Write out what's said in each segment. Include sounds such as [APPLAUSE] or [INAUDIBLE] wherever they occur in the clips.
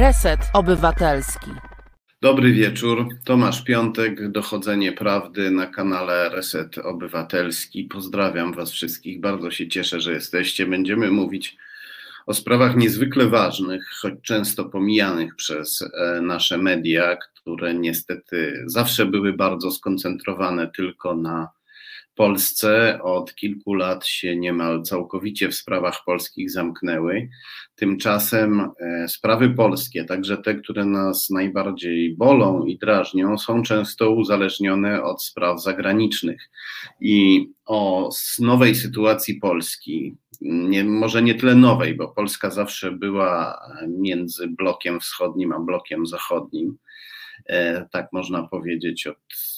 Reset Obywatelski. Dobry wieczór. Tomasz Piątek, Dochodzenie Prawdy na kanale Reset Obywatelski. Pozdrawiam Was wszystkich. Bardzo się cieszę, że jesteście. Będziemy mówić o sprawach niezwykle ważnych, choć często pomijanych przez e, nasze media, które niestety zawsze były bardzo skoncentrowane tylko na Polsce od kilku lat się niemal całkowicie w sprawach polskich zamknęły. Tymczasem e, sprawy polskie, także te, które nas najbardziej bolą i drażnią, są często uzależnione od spraw zagranicznych. I o nowej sytuacji Polski, nie, może nie tyle nowej, bo Polska zawsze była między blokiem wschodnim a blokiem zachodnim, e, tak można powiedzieć, od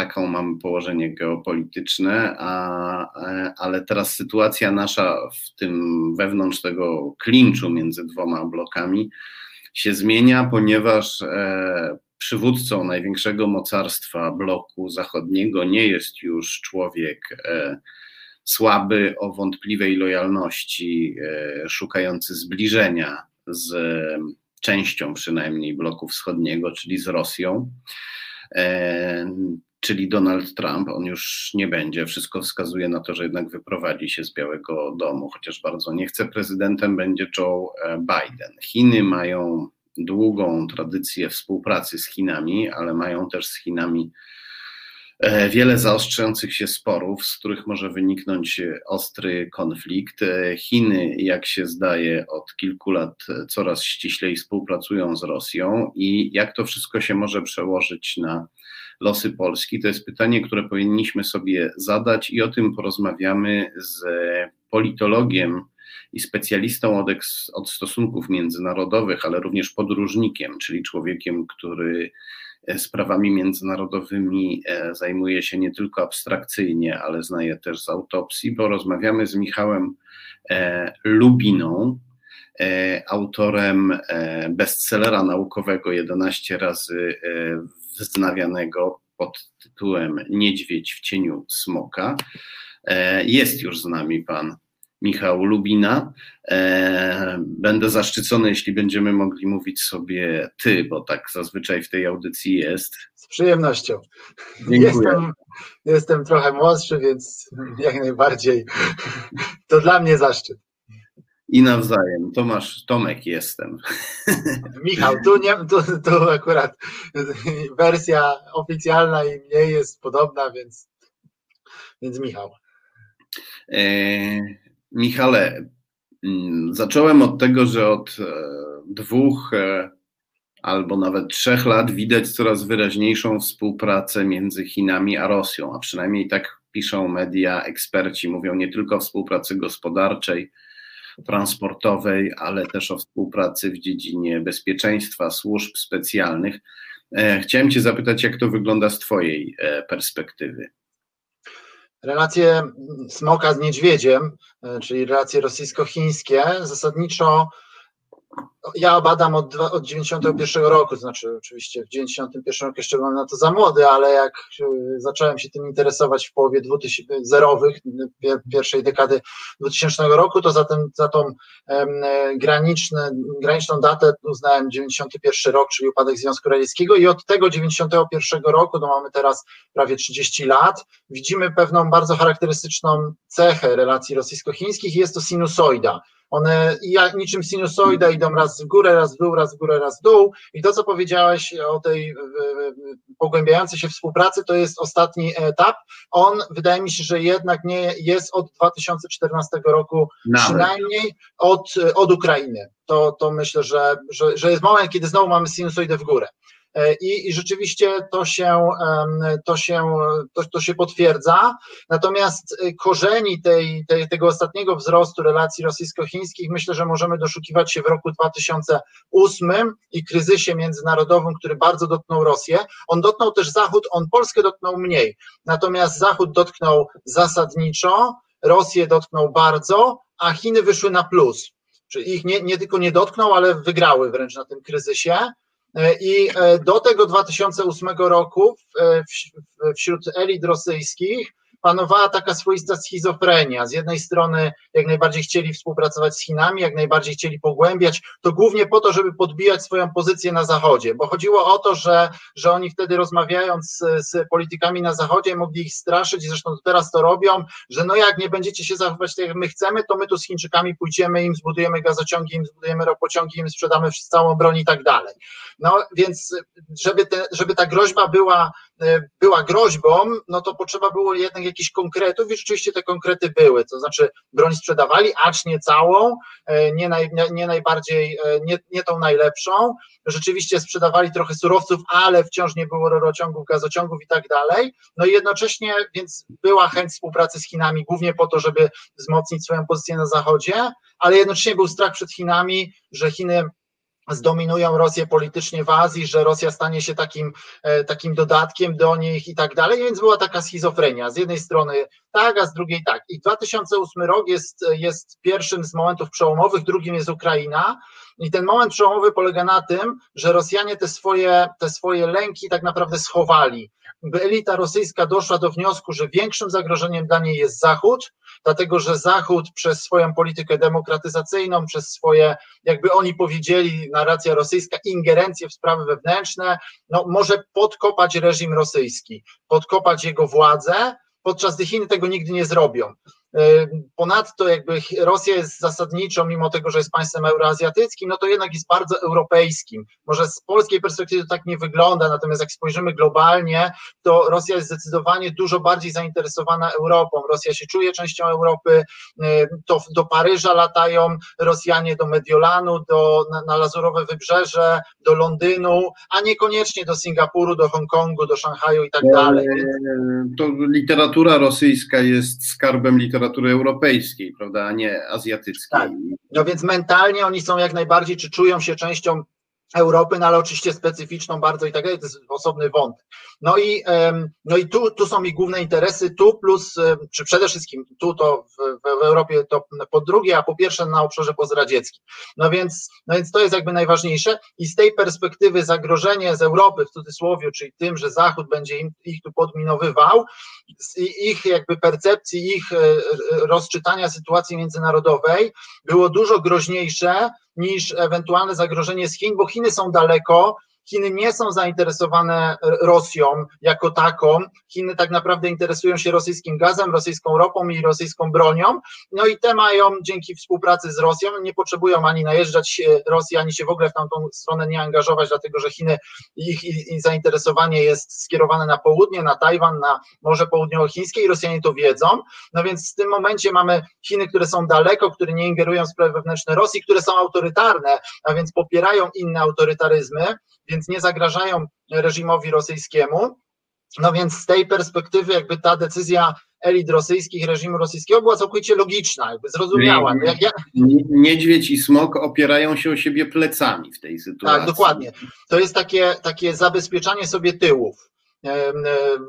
taką mamy położenie geopolityczne, a, e, ale teraz sytuacja nasza w tym wewnątrz tego klinczu między dwoma blokami się zmienia, ponieważ e, przywódcą największego mocarstwa bloku zachodniego nie jest już człowiek e, słaby, o wątpliwej lojalności, szukający zbliżenia z częścią przynajmniej bloku wschodniego, czyli z Rosją czyli Donald Trump, on już nie będzie. Wszystko wskazuje na to, że jednak wyprowadzi się z Białego Domu, chociaż bardzo nie chce. Prezydentem będzie Joe e, Biden. Chiny mają długą tradycję współpracy z Chinami, ale mają też z Chinami e, wiele zaostrzających się sporów, z których może wyniknąć ostry konflikt. E, Chiny, jak się zdaje, od kilku lat coraz ściślej współpracują z Rosją i jak to wszystko się może przełożyć na losy Polski? To jest pytanie, które powinniśmy sobie zadać i o tym porozmawiamy z politologiem i specjalistą od, eks, od stosunków międzynarodowych, ale również podróżnikiem, czyli człowiekiem, który e, sprawami międzynarodowymi e, zajmuje się nie tylko abstrakcyjnie, ale znaje też z autopsji, bo rozmawiamy z Michałem e, Lubiną, autorem bestsellera naukowego 11 razy wznawianego pod tytułem Niedźwiedź w cieniu smoka. E, jest już z nami pan Michał Lubina. E, będę zaszczycony, jeśli będziemy mogli mówić sobie ty, bo tak zazwyczaj w tej audycji jest. Z przyjemnością. Jestem, jestem trochę młodszy, więc jak najbardziej to dla mnie zaszczyt. I nawzajem. Tomasz, Tomek jestem. [LAUGHS] Michał, tu, nie, tu, tu akurat wersja oficjalna i mniej jest podobna, więc, więc Michał. E, Michale, mm, zacząłem od tego, że od e, dwóch e, albo nawet trzech lat widać coraz wyraźniejszą współpracę między Chinami a Rosją, a przynajmniej tak piszą media, eksperci mówią nie tylko o współpracy gospodarczej, transportowej, ale też o współpracy w dziedzinie bezpieczeństwa, służb specjalnych. E, chciałem Cię zapytać, jak to wygląda z Twojej e, perspektywy? Relacje smoka z niedźwiedziem, e, czyli relacje rosyjsko-chińskie, zasadniczo ja badam od, od 91 roku, to znaczy oczywiście w 91 roku jeszcze byłem na to za młody, ale jak e, zacząłem się tym interesować w połowie 2000, zerowych, pierwszej dekady 2000 roku, to za, ten, za tą um, graniczne, graniczną datę uznałem 91 rok, czyli upadek Związku Radzieckiego i od tego 91 roku, no mamy teraz prawie 30 lat, widzimy pewną bardzo charakterystyczną cechę relacji rosyjsko-chińskich i jest to sinusoida one jak niczym sinusoida idą raz w górę, raz w dół, raz w górę, raz w dół. I to, co powiedziałeś o tej pogłębiającej się współpracy, to jest ostatni etap. On wydaje mi się, że jednak nie jest od 2014 roku, Nawet. przynajmniej od, od Ukrainy. To, to myślę, że, że, że jest moment, kiedy znowu mamy sinusoidę w górę. E, i, i rzeczywiście to się, to, się, to, to się potwierdza. Natomiast e, korzeni tej, tej, tego ostatniego wzrostu relacji rosyjsko-chińskich myślę, że możemy doszukiwać się w roku 2008 i kryzysie międzynarodowym, który bardzo dotknął Rosję. On dotknął też Zachód, on Polskę dotknął mniej. Natomiast Zachód dotknął zasadniczo, Rosję dotknął bardzo, a Chiny wyszły na plus. Czyli ich nie, nie tylko nie dotknął, ale wygrały wręcz na tym kryzysie. E, I e, do tego 2008 roku wśród elit rosyjskich panowała taka swoista schizofrenia. Z jednej strony jak najbardziej chcieli współpracować z Chinami, jak najbardziej chcieli pogłębiać, to głównie po to, żeby podbijać swoją pozycję na Zachodzie, bo chodziło o to, że, że oni wtedy rozmawiając z, z politykami na Zachodzie mogli ich straszyć, zresztą teraz to robią, że no jak nie będziecie się zachowywać tak jak my chcemy, to my tu z Chińczykami pójdziemy, im zbudujemy gazociągi, im zbudujemy ropociągi, im sprzedamy całą broń i tak dalej. No więc żeby, te, żeby ta groźba była, była groźbą, no to potrzeba było jednak jakichś konkretów i rzeczywiście te konkrety były, to znaczy broń sprzedawali, acz nie całą, e, nie, naj, nie najbardziej, e, nie, nie tą najlepszą, rzeczywiście sprzedawali trochę surowców, ale wciąż nie było rurociągów, gazociągów i tak dalej, no i jednocześnie więc była chęć współpracy z Chinami, głównie po to, żeby wzmocnić swoją pozycję na Zachodzie, ale jednocześnie był strach przed Chinami, że Chiny zdominują Rosję politycznie w Azji, że Rosja stanie się takim, e, takim dodatkiem do nich i tak dalej, więc była taka schizofrenia. Z jednej strony tak, a z drugiej tak. I 2008 rok jest, jest pierwszym z momentów przełomowych, drugim jest Ukraina. I ten moment przełomowy polega na tym, że Rosjanie te swoje, te swoje lęki tak naprawdę schowali. Elita rosyjska doszła do wniosku, że większym zagrożeniem dla niej jest Zachód, dlatego że Zachód przez swoją politykę demokratyzacyjną, przez swoje, jakby oni powiedzieli, narracja rosyjska, ingerencje w sprawy wewnętrzne, no, może podkopać reżim rosyjski, podkopać jego władzę, podczas gdy Chiny tego nigdy nie zrobią. Ponadto jakby Rosja jest zasadniczo, mimo tego, że jest państwem euroazjatyckim, no to jednak jest bardzo europejskim. Może z polskiej perspektywy to tak nie wygląda, natomiast jak spojrzymy globalnie, to Rosja jest zdecydowanie dużo bardziej zainteresowana Europą. Rosja się czuje częścią Europy, to do Paryża latają Rosjanie, do Mediolanu, do, na, na Lazurowe Wybrzeże, do Londynu, a niekoniecznie do Singapuru, do Hongkongu, do Szanghaju i tak dalej. To literatura rosyjska jest skarbem literatury literatury europejskiej, prawda, a nie azjatyckiej. Tak. No więc mentalnie oni są jak najbardziej, czy czują się częścią Europy, no ale oczywiście specyficzną bardzo i tak dalej, to jest osobny wątek. No i, no i tu, tu są mi główne interesy, tu plus, czy przede wszystkim tu to w, w Europie to po drugie, a po pierwsze na obszarze pozradzieckim. No więc, no więc to jest jakby najważniejsze i z tej perspektywy zagrożenie z Europy w cudzysłowie, czyli tym, że Zachód będzie im, ich tu podminowywał, ich jakby percepcji, ich e, rozczytania sytuacji międzynarodowej było dużo groźniejsze niż ewentualne zagrożenie z Chin, bo Chiny są daleko, Chiny nie są zainteresowane Rosją jako taką. Chiny tak naprawdę interesują się rosyjskim gazem, rosyjską ropą i rosyjską bronią. No i te mają dzięki współpracy z Rosją, nie potrzebują ani najeżdżać Rosji, ani się w ogóle w tamtą stronę nie angażować, dlatego że Chiny, ich, ich, ich zainteresowanie jest skierowane na południe, na Tajwan, na Morze Południowochińskie i Rosjanie to wiedzą. No więc w tym momencie mamy Chiny, które są daleko, które nie ingerują w sprawy wewnętrzne Rosji, które są autorytarne, a więc popierają inne autorytaryzmy, więc nie zagrażają reżimowi rosyjskiemu. No więc z tej perspektywy, jakby ta decyzja elit rosyjskich, reżimu rosyjskiego była całkowicie logiczna, jakby zrozumiała. No jak ja... Niedźwiedź i smok opierają się o siebie plecami w tej sytuacji. Tak, dokładnie. To jest takie, takie zabezpieczanie sobie tyłów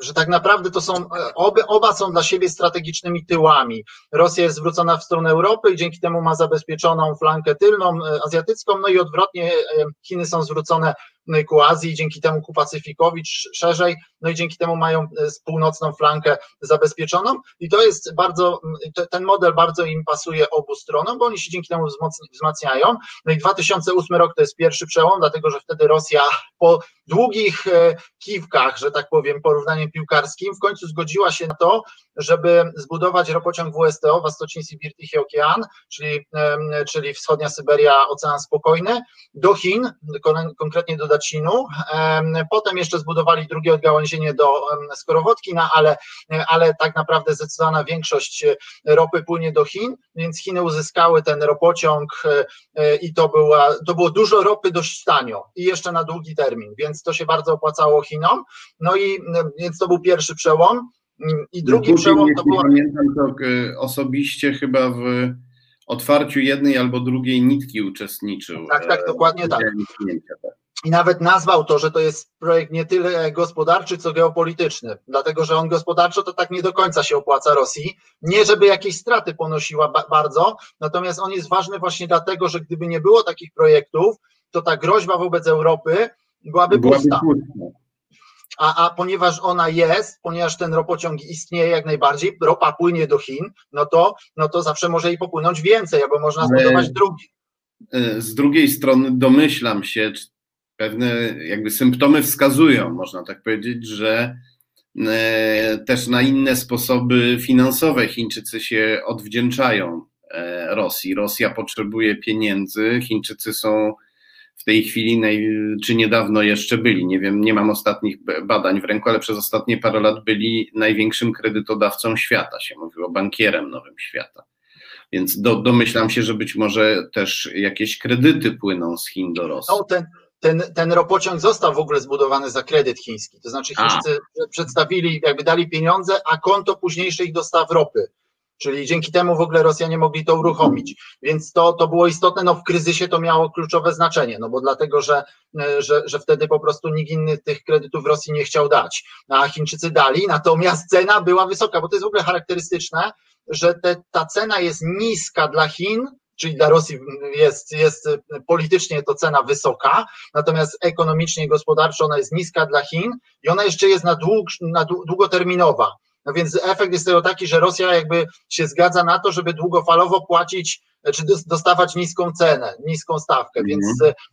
że tak naprawdę to są, oby, oba są dla siebie strategicznymi tyłami. Rosja jest zwrócona w stronę Europy i dzięki temu ma zabezpieczoną flankę tylną, e, azjatycką, no i odwrotnie Chiny są zwrócone ku Azji, dzięki temu ku Pacyfikowi szerzej, no i dzięki temu mają e, północną flankę zabezpieczoną i to jest bardzo, ten model bardzo im pasuje obu stronom, bo oni się dzięki temu wzmacniają. No i 2008 rok to jest pierwszy przełom, dlatego że wtedy Rosja po długich e, kiwkach, że tak powiem, porównaniem piłkarskim, w końcu zgodziła się na to, żeby zbudować ropociąg WSTO, Wastoczni Sibir Tichy Okean, czyli, czyli wschodnia Syberia, Ocean Spokojny, do Chin, konkretnie do Dacinu. Potem jeszcze zbudowali drugie odgałęzienie do Skorowodki, no ale, ale tak naprawdę zdecydowana większość ropy płynie do Chin, więc Chiny uzyskały ten ropociąg e, e, i to, była, to było dużo ropy dość tanio i jeszcze na długi termin, więc to się bardzo opłacało Chinom. No i więc to był pierwszy przełom. I drugi no, przełom to było. Pamiętam to e, osobiście chyba w otwarciu jednej albo drugiej nitki uczestniczył. Tak, tak, dokładnie tak. I nawet nazwał to, że to jest projekt nie tyle gospodarczy, co geopolityczny, dlatego że on gospodarczo to tak nie do końca się opłaca Rosji. Nie, żeby jakieś straty ponosiła ba bardzo, natomiast on jest ważny właśnie dlatego, że gdyby nie było takich projektów, to ta groźba wobec Europy byłaby, byłaby pusta. a, a ponieważ ona jest, ponieważ ten ropociąg istnieje jak najbardziej, ropa płynie do Chin, no to, no to zawsze może jej popłynąć więcej, albo można zbudować drugi. E, z drugiej strony domyślam się, pewne jakby symptomy wskazują, można tak powiedzieć, że e, też na inne sposoby finansowe Chińczycy się odwdzięczają e, Rosji. Rosja potrzebuje pieniędzy, Chińczycy są w tej chwili, czy niedawno jeszcze byli, nie wiem, nie mam ostatnich badań w ręku, ale przez ostatnie parę lat byli największym kredytodawcą świata, się mówiło, bankierem nowym świata. Więc do, domyślam się, że być może też jakieś kredyty płyną z Chin do Rosji. No, ten, ten, ten ropociąg został w ogóle zbudowany za kredyt chiński. To znaczy Chińczycy a. przedstawili, jakby dali pieniądze, a konto późniejszych dostaw ropy. Czyli dzięki temu w ogóle Rosjanie mogli to uruchomić. Więc to, to było istotne, no w kryzysie to miało kluczowe znaczenie, no bo dlatego, że, że, że wtedy po prostu nikt inny tych kredytów Rosji nie chciał dać, a Chińczycy dali, natomiast cena była wysoka, bo to jest w ogóle charakterystyczne, że te, ta cena jest niska dla Chin, czyli dla Rosji jest, jest politycznie to cena wysoka, natomiast ekonomicznie i gospodarczo ona jest niska dla Chin i ona jeszcze jest na, dług, na długoterminowa. No więc efekt jest tego taki, że Rosja jakby się zgadza na to, żeby długofalowo płacić czy dostawać niską cenę, niską stawkę, mm. więc,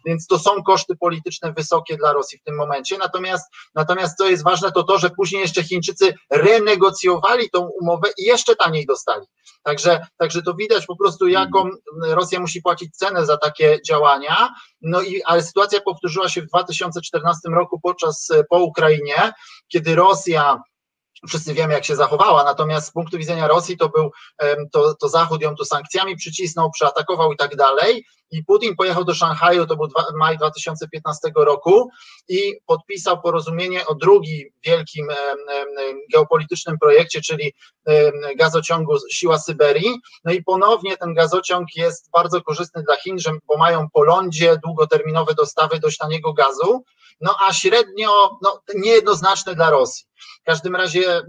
więc to są koszty polityczne wysokie dla Rosji w tym momencie. Natomiast, natomiast co jest ważne, to to, że później jeszcze Chińczycy renegocjowali tą umowę i jeszcze taniej dostali. Także, także to widać po prostu, mhm. jaką Rosja musi płacić cenę za takie działania. No i ale sytuacja powtórzyła się w 2014 roku podczas po Ukrainie, kiedy Rosja wszyscy wiemy, jak się zachowała, natomiast z punktu widzenia Rosji to był, to, to Zachód ją tu sankcjami przycisnął, przeatakował i tak dalej i Putin pojechał do Szanghaju, to był dwa, maj 2015 roku i podpisał porozumienie o drugim wielkim geopolitycznym projekcie, czyli gazociągu Siła Syberii. No i ponownie ten gazociąg jest bardzo korzystny dla Chin, bo mają po lądzie długoterminowe dostawy dość taniego gazu, no a średnio no, niejednoznaczne dla Rosji. W każdym razie,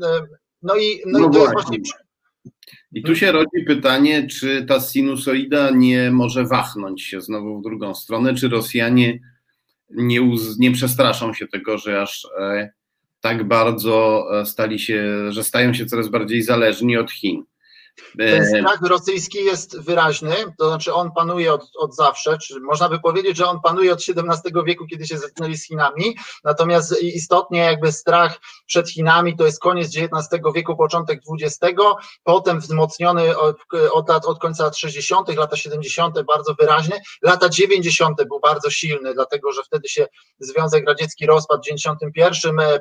no i, no, no i to jest właśnie i tu się rodzi pytanie, czy ta sinusoida nie może wachnąć się znowu w drugą stronę, czy Rosjanie nie, uz, nie przestraszą się tego, że aż e, tak bardzo e, stali się, że stają się coraz bardziej zależni od Chin. Ten strach rosyjski jest wyraźny, to znaczy on panuje od, od zawsze, czy można by powiedzieć, że on panuje od XVII wieku, kiedy się zetknęli z Chinami, natomiast istotnie jakby strach przed Chinami to jest koniec XIX wieku, początek XX, potem wzmocniony od, od, od końca lat 60., lata 70. bardzo wyraźnie, lata 90. był bardzo silny, dlatego że wtedy się Związek Radziecki rozpadł w 91, e, e,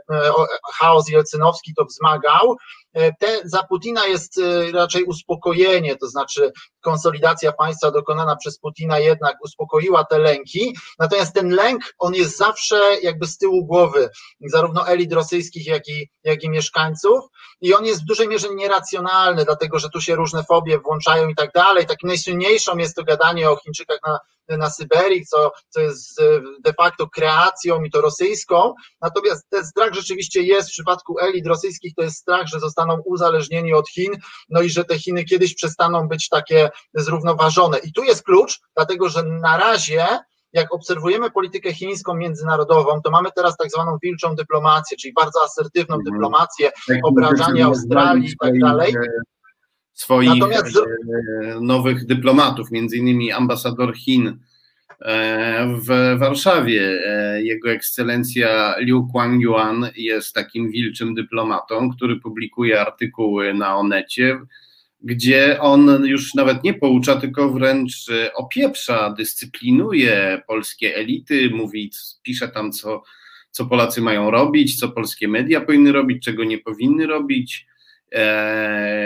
chaos jelcynowski to wzmagał, E, te, za Putina jest e, raczej uspokojenie, to znaczy konsolidacja państwa dokonana przez Putina jednak uspokoiła te lęki, natomiast ten lęk, on jest zawsze jakby z tyłu głowy, zarówno elit rosyjskich, jak i, jak i mieszkańców i on jest w dużej mierze nieracjonalny, dlatego że tu się różne fobie włączają i tak dalej. Takim najsłynniejszą jest to gadanie o Chińczykach na na Syberii, co, co jest de facto kreacją i to rosyjską. Natomiast ten strach rzeczywiście jest w przypadku elit rosyjskich, to jest strach, że zostaną uzależnieni od Chin, no i że te Chiny kiedyś przestaną być takie zrównoważone. I tu jest klucz, dlatego że na razie jak obserwujemy politykę chińską międzynarodową, to mamy teraz tak zwaną wilczą dyplomację, czyli bardzo asertywną mhm. dyplomację, tak, obrażanie Australii i tak dalej. Swoich Natomiast... E, nowych dyplomatów, między innymi ambasador Chin e, w Warszawie. E, jego ekscelencja Liu Kuang-yuan jest takim wilczym dyplomatą, który publikuje artykuły na Onecie, gdzie on już nawet nie poucza, tylko wręcz opieprza, dyscyplinuje polskie elity, mówi, pisze tam, co, co Polacy mają robić, co polskie media powinny robić, czego nie powinny robić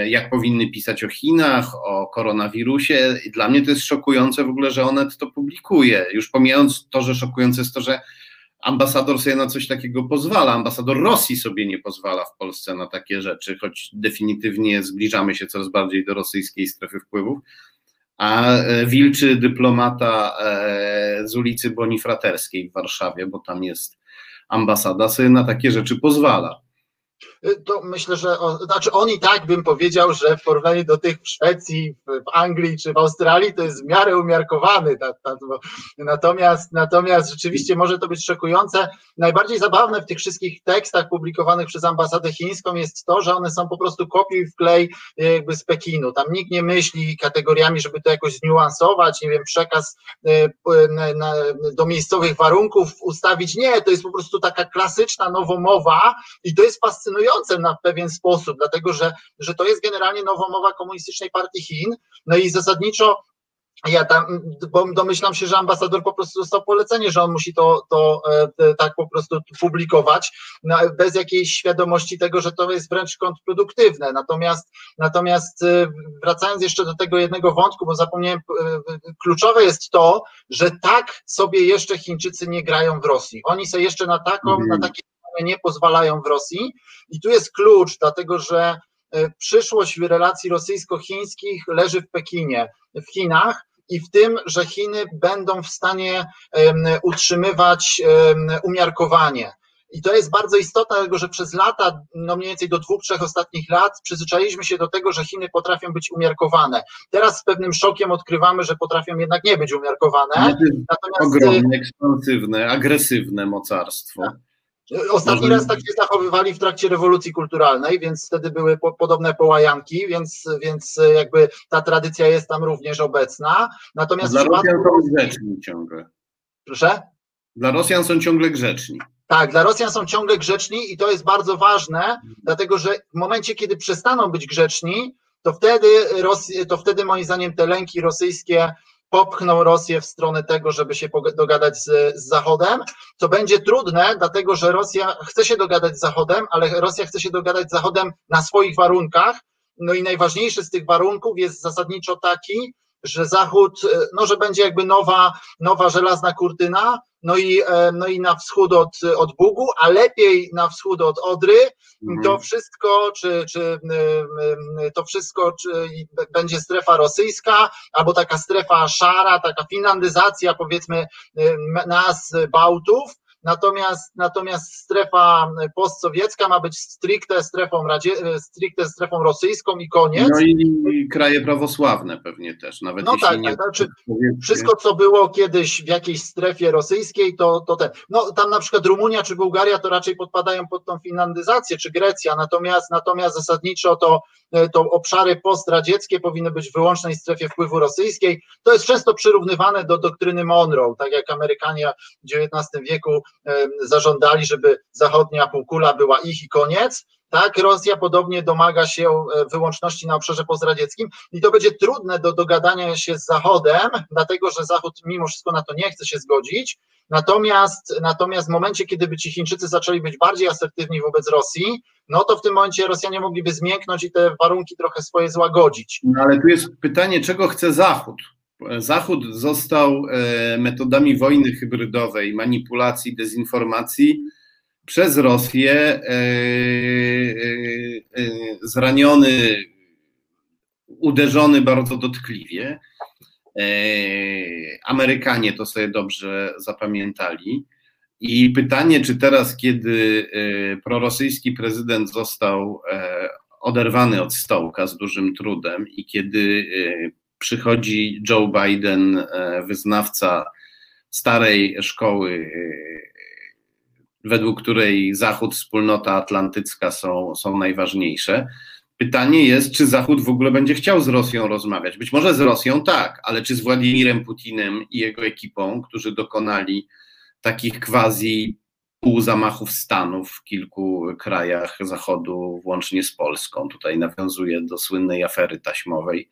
jak powinny pisać o Chinach, o koronawirusie. Dla mnie to jest szokujące w ogóle, że Onet to publikuje. Już pomijając to, że szokujące jest to, że ambasador sobie na coś takiego pozwala. Ambasador Rosji sobie nie pozwala w Polsce na takie rzeczy, choć definitywnie zbliżamy się coraz bardziej do rosyjskiej strefy wpływów. A e, wilczy dyplomata e, z ulicy Bonifraterskiej w Warszawie, bo tam jest ambasada, sobie na takie rzeczy pozwala. To myślę, że o, znaczy on i tak bym powiedział, że w porównaniu do tych w Szwecji, w Anglii czy w Australii to jest w miarę umiarkowany. Natomiast, natomiast rzeczywiście może to być szokujące. Najbardziej zabawne w tych wszystkich tekstach publikowanych przez ambasadę chińską jest to, że one są po prostu kopiuj wklej jakby z Pekinu. Tam nikt nie myśli kategoriami, żeby to jakoś zniuansować, nie wiem, przekaz e, do miejscowych warunków ustawić. Nie, to jest po prostu taka klasyczna nowomowa i to jest fascynujące na pewien sposób, dlatego że, że to jest generalnie nowomowa komunistycznej partii Chin. No i zasadniczo ja tam, bo domyślam się, że ambasador po prostu dostał polecenie, że on musi to, to e, tak po prostu publikować, no, bez jakiejś świadomości tego, że to jest wręcz kontrproduktywne. Natomiast, natomiast e, wracając jeszcze do tego jednego wątku, bo zapomniałem, e, kluczowe jest to, że tak sobie jeszcze Chińczycy nie grają w Rosji. Oni sobie jeszcze na taką, mhm. na takie nie pozwalają w Rosji. I tu jest klucz, dlatego że przyszłość relacji rosyjsko-chińskich leży w Pekinie, w Chinach i w tym, że Chiny będą w stanie utrzymywać umiarkowanie. I to jest bardzo istotne, dlatego że przez lata, no mniej więcej do dwóch, trzech ostatnich lat, przyzwyczailiśmy się do tego, że Chiny potrafią być umiarkowane. Teraz z pewnym szokiem odkrywamy, że potrafią jednak nie być umiarkowane. Natomiast ogromne, ekspansywne, agresywne mocarstwo. Tak. Ostatni raz tak się zachowywali w trakcie rewolucji kulturalnej, więc wtedy były po, podobne połajanki, więc, więc jakby ta tradycja jest tam również obecna. Natomiast Dla Rosjan są grzeczni ciągle. Proszę? Dla Rosjan są ciągle grzeczni. Tak, dla Rosjan są ciągle grzeczni i to jest bardzo ważne, dlatego że w momencie, kiedy przestaną być grzeczni, to wtedy, to wtedy moim zdaniem te lęki rosyjskie popchną Rosję w stronę tego, żeby się dogadać z, z, Zachodem, co będzie trudne, dlatego że Rosja chce się dogadać z Zachodem, ale Rosja chce się dogadać z Zachodem na swoich warunkach. No i najważniejszy z tych warunków jest zasadniczo taki, że Zachód, no, że będzie jakby nowa, nowa żelazna kurtyna, no i, e, no i na wschód od, od Bugu, a lepiej na wschód od Odry, mhm. to wszystko, czy, czy to wszystko czy będzie strefa rosyjska, albo taka strefa szara, taka finlandyzacja powiedzmy nas, Bałtów, natomiast, natomiast strefa postsowiecka ma być stricte strefą, radzie, stricte strefą rosyjską i koniec. No i kraje prawosławne pewnie też, nawet no tak, nie... Tak, znaczy, wszystko, co było kiedyś w jakiejś strefie rosyjskiej, to, to te, no tam na przykład Rumunia czy Bułgaria to raczej podpadają pod tą finlandyzację, czy Grecja, natomiast, natomiast zasadniczo to, to obszary postradzieckie powinny być w wyłącznej strefie wpływu rosyjskiej. To jest często przyrównywane do doktryny Monroe, tak jak Amerykanie w XIX wieku zażądali, żeby zachodnia półkula była ich i koniec. Tak, Rosja podobnie domaga się wyłączności na obszarze pozradzieckim i to będzie trudne do dogadania się z Zachodem, dlatego że Zachód mimo wszystko na to nie chce się zgodzić. Natomiast, natomiast w momencie, kiedy by ci Chińczycy zaczęli być bardziej asertywni wobec Rosji, no to w tym momencie Rosjanie mogliby zmięknąć i te warunki trochę swoje złagodzić. No ale tu jest pytanie, czego chce Zachód? Zachód został e, metodami wojny hybrydowej, manipulacji, dezinformacji przez Rosję e, e, zraniony, uderzony bardzo dotkliwie. Amerykanie to sobie dobrze zapamiętali. I pytanie, czy teraz, kiedy prorosyjski prezydent został oderwany od stołka z dużym trudem i kiedy przychodzi Joe Biden, e, wyznawca starej szkoły, e, według której Zachód, wspólnota atlantycka są, są najważniejsze. Pytanie jest, czy Zachód w ogóle będzie chciał z Rosją rozmawiać. Być może z Rosją tak, ale czy z Władimirem Putinem i jego ekipą, którzy dokonali takich quasi półzamachów stanów w kilku krajach Zachodu, włącznie z Polską. Tutaj nawiązuje do słynnej afery taśmowej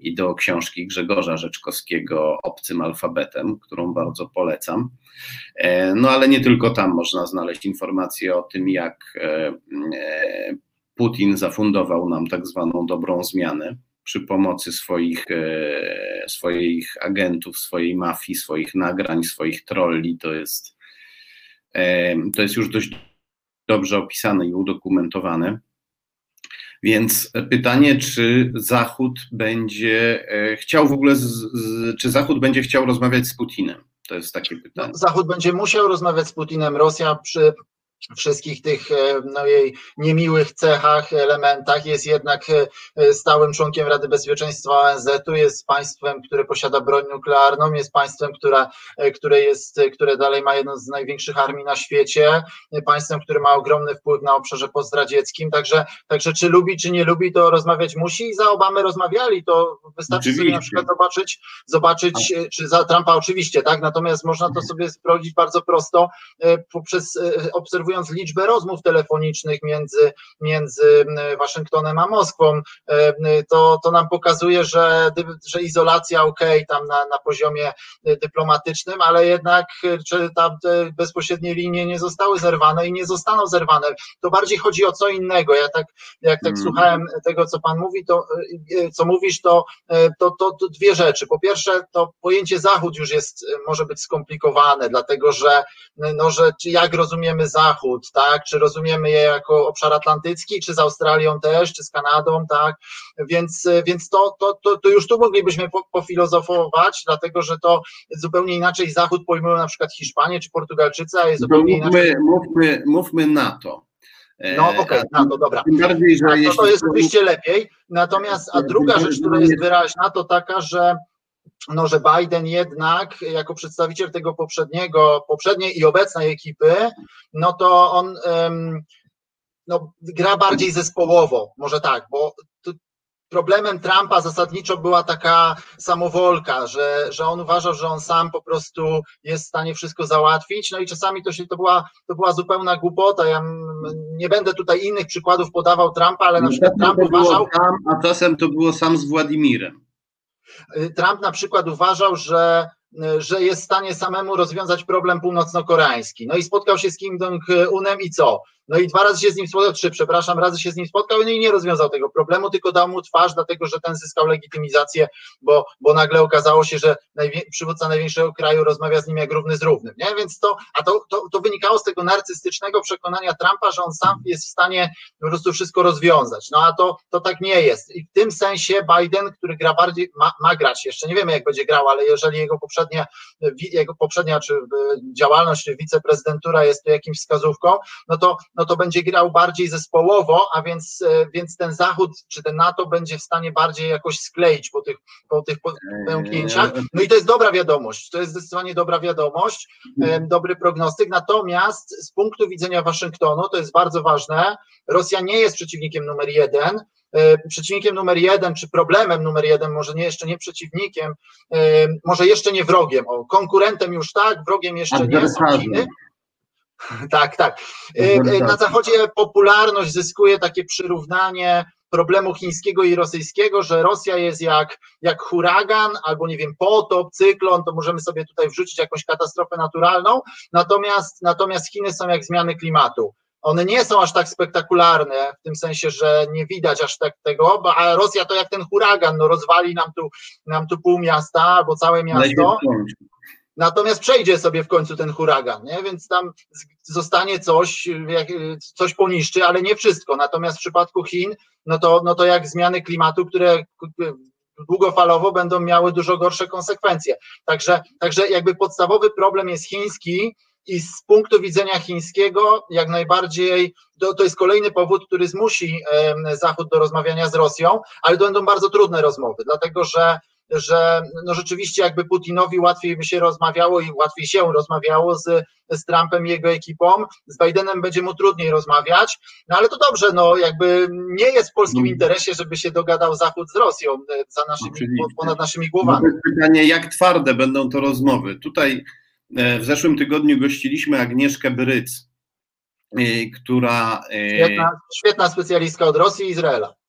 i do książki Grzegorza Rzeczkowskiego Obcym alfabetem, którą bardzo polecam. E, no ale nie tylko tam można znaleźć informacje o tym, jak e, e, Putin zafundował nam tak zwaną dobrą zmianę przy pomocy swoich, swoich agentów, swojej mafii, swoich nagrań, swoich trolli. To jest, to jest już dość dobrze opisane i udokumentowane. Więc pytanie, czy Zachód będzie e, chciał w ogóle, z, z, czy Zachód będzie chciał rozmawiać z Putinem? To jest takie pytanie. No, Zachód będzie musiał rozmawiać z Putinem. Rosja przy wszystkich tych e, no, jej niemiłych cechach, elementach, jest jednak e, stałym członkiem Rady Bezpieczeństwa ONZ-u, jest państwem, które posiada broń nuklearną, jest państwem, które, e, które, jest, które dalej ma jedną z największych armii na świecie, państwem, które ma ogromny wpływ na obszarze pozdradzieckim, także, także czy lubi, czy nie lubi, to rozmawiać musi. I za Obamy rozmawiali, to wystarczy oczywiście. sobie na przykład zobaczyć, zobaczyć, czy za Trumpa oczywiście, tak, natomiast można to sobie sprawdzić bardzo prosto poprzez obserwując liczbę rozmów telefonicznych między, między Waszyngtonem a Moskwą, e, to, to nam pokazuje, że, że izolacja ok, tam na, na poziomie dyplomatycznym, ale jednak czy tam te bezpośrednie linie nie zostały zerwane i nie zostaną zerwane. To bardziej chodzi o co innego. Ja tak, jak tak hmm. słuchałem tego, co Pan mówi, to e, co mówisz, to, e, to, to, to dwie rzeczy. Po pierwsze, to pojęcie Zachód już jest, może być skomplikowane, dlatego że, no, że jak rozumiemy Zachód, Zachód, tak? Czy rozumiemy je jako obszar atlantycki, czy z Australią też, czy z Kanadą, tak? Więc, więc to, to, to, to już tu moglibyśmy pofilozofować, dlatego że to zupełnie inaczej Zachód pojmują na przykład Hiszpanie czy Portugalczycy, a jest zupełnie mówmy, inaczej. Mówmy, mówmy NATO. No okej, okay, no to dobra. Tym bardziej, że no, to, to jest oczywiście lepiej. Natomiast, a druga rzecz, która jest wyraźna, to taka, że no, że Biden jednak jako przedstawiciel tego poprzedniego, poprzedniej i obecnej ekipy, no to on no, gra bardziej zespołowo, może tak, bo problemem Trumpa zasadniczo była taka samowolka, że, że on uważał, że on sam po prostu jest w stanie wszystko załatwić, no i czasami to się to była, to była zupełna głupota. Ja nie będę tutaj innych przykładów podawał Trumpa, ale na no, przykład Trump uważał. A czasem to było sam z Władimirem. Y, Trump na przykład uważał, że y, że jest w stanie samemu rozwiązać problem północno-koreański. No i spotkał się z Kim Jong-unem i co? No i dwa razy się z nim spotkał, trzy, przepraszam, razy się z nim spotkał no i nie rozwiązał tego problemu, tylko dał mu twarz, dlatego że ten zyskał legitymizację, bo, bo nagle okazało się, że najwię, przywódca największego kraju rozmawia z nim jak równy z równym. Nie? Więc to, a to, to, to wynikało z tego narcystycznego przekonania Trumpa, że on sam jest w stanie po prostu wszystko rozwiązać. No a to, to tak nie jest. I w tym sensie Biden, który gra bardziej, ma, ma grać, jeszcze nie wiemy jak będzie grał, ale jeżeli jego poprzednia, jego poprzednia czy działalność, czy wiceprezydentura jest tu jakimś wskazówką, no to no to będzie grał bardziej zespołowo, a więc, e, więc ten Zachód czy ten NATO będzie w stanie bardziej jakoś skleić po tych, po tych pęknięciach. No i to jest dobra wiadomość, to jest zdecydowanie dobra wiadomość, mhm. dobry prognostyk. Natomiast z punktu widzenia Waszyngtonu, to jest bardzo ważne, Rosja nie jest przeciwnikiem numer jeden, e, przeciwnikiem numer jeden, czy problemem numer jeden, może nie jeszcze nie przeciwnikiem, e, może jeszcze nie wrogiem, o, konkurentem już tak, wrogiem jeszcze nie, są Chiny, [LAUGHS] tak, tak. E, e, na Zachodzie popularność zyskuje takie przyrównanie problemu chińskiego i rosyjskiego, że Rosja jest jak, jak huragan, albo nie wiem, potop, cyklon, to możemy sobie tutaj wrzucić jakąś katastrofę naturalną, natomiast, natomiast Chiny są jak zmiany klimatu. One nie są aż tak spektakularne, w tym sensie, że nie widać aż tak tego, a Rosja to jak ten huragan, no rozwali nam tu, nam tu pół miasta albo całe miasto. Natomiast przejdzie sobie w końcu ten huragan, nie? więc tam zostanie coś, coś poniszczy, ale nie wszystko. Natomiast w przypadku Chin, no to, no to jak zmiany klimatu, które długofalowo będą miały dużo gorsze konsekwencje. Także, także jakby podstawowy problem jest chiński, i z punktu widzenia chińskiego, jak najbardziej to, to jest kolejny powód, który zmusi Zachód do rozmawiania z Rosją, ale to będą bardzo trudne rozmowy, dlatego że że no rzeczywiście jakby Putinowi łatwiej by się rozmawiało i łatwiej się rozmawiało z, z Trumpem i jego ekipą, z Bidenem będzie mu trudniej rozmawiać, no ale to dobrze, no jakby nie jest w polskim mm. interesie, żeby się dogadał Zachód z Rosją e, za naszymi, ponad naszymi głowami. No pytanie, jak twarde będą to rozmowy? Tutaj e, w zeszłym tygodniu gościliśmy Agnieszkę Bryc, e, która... Świetna, świetna specjalistka od Rosji i Izraela.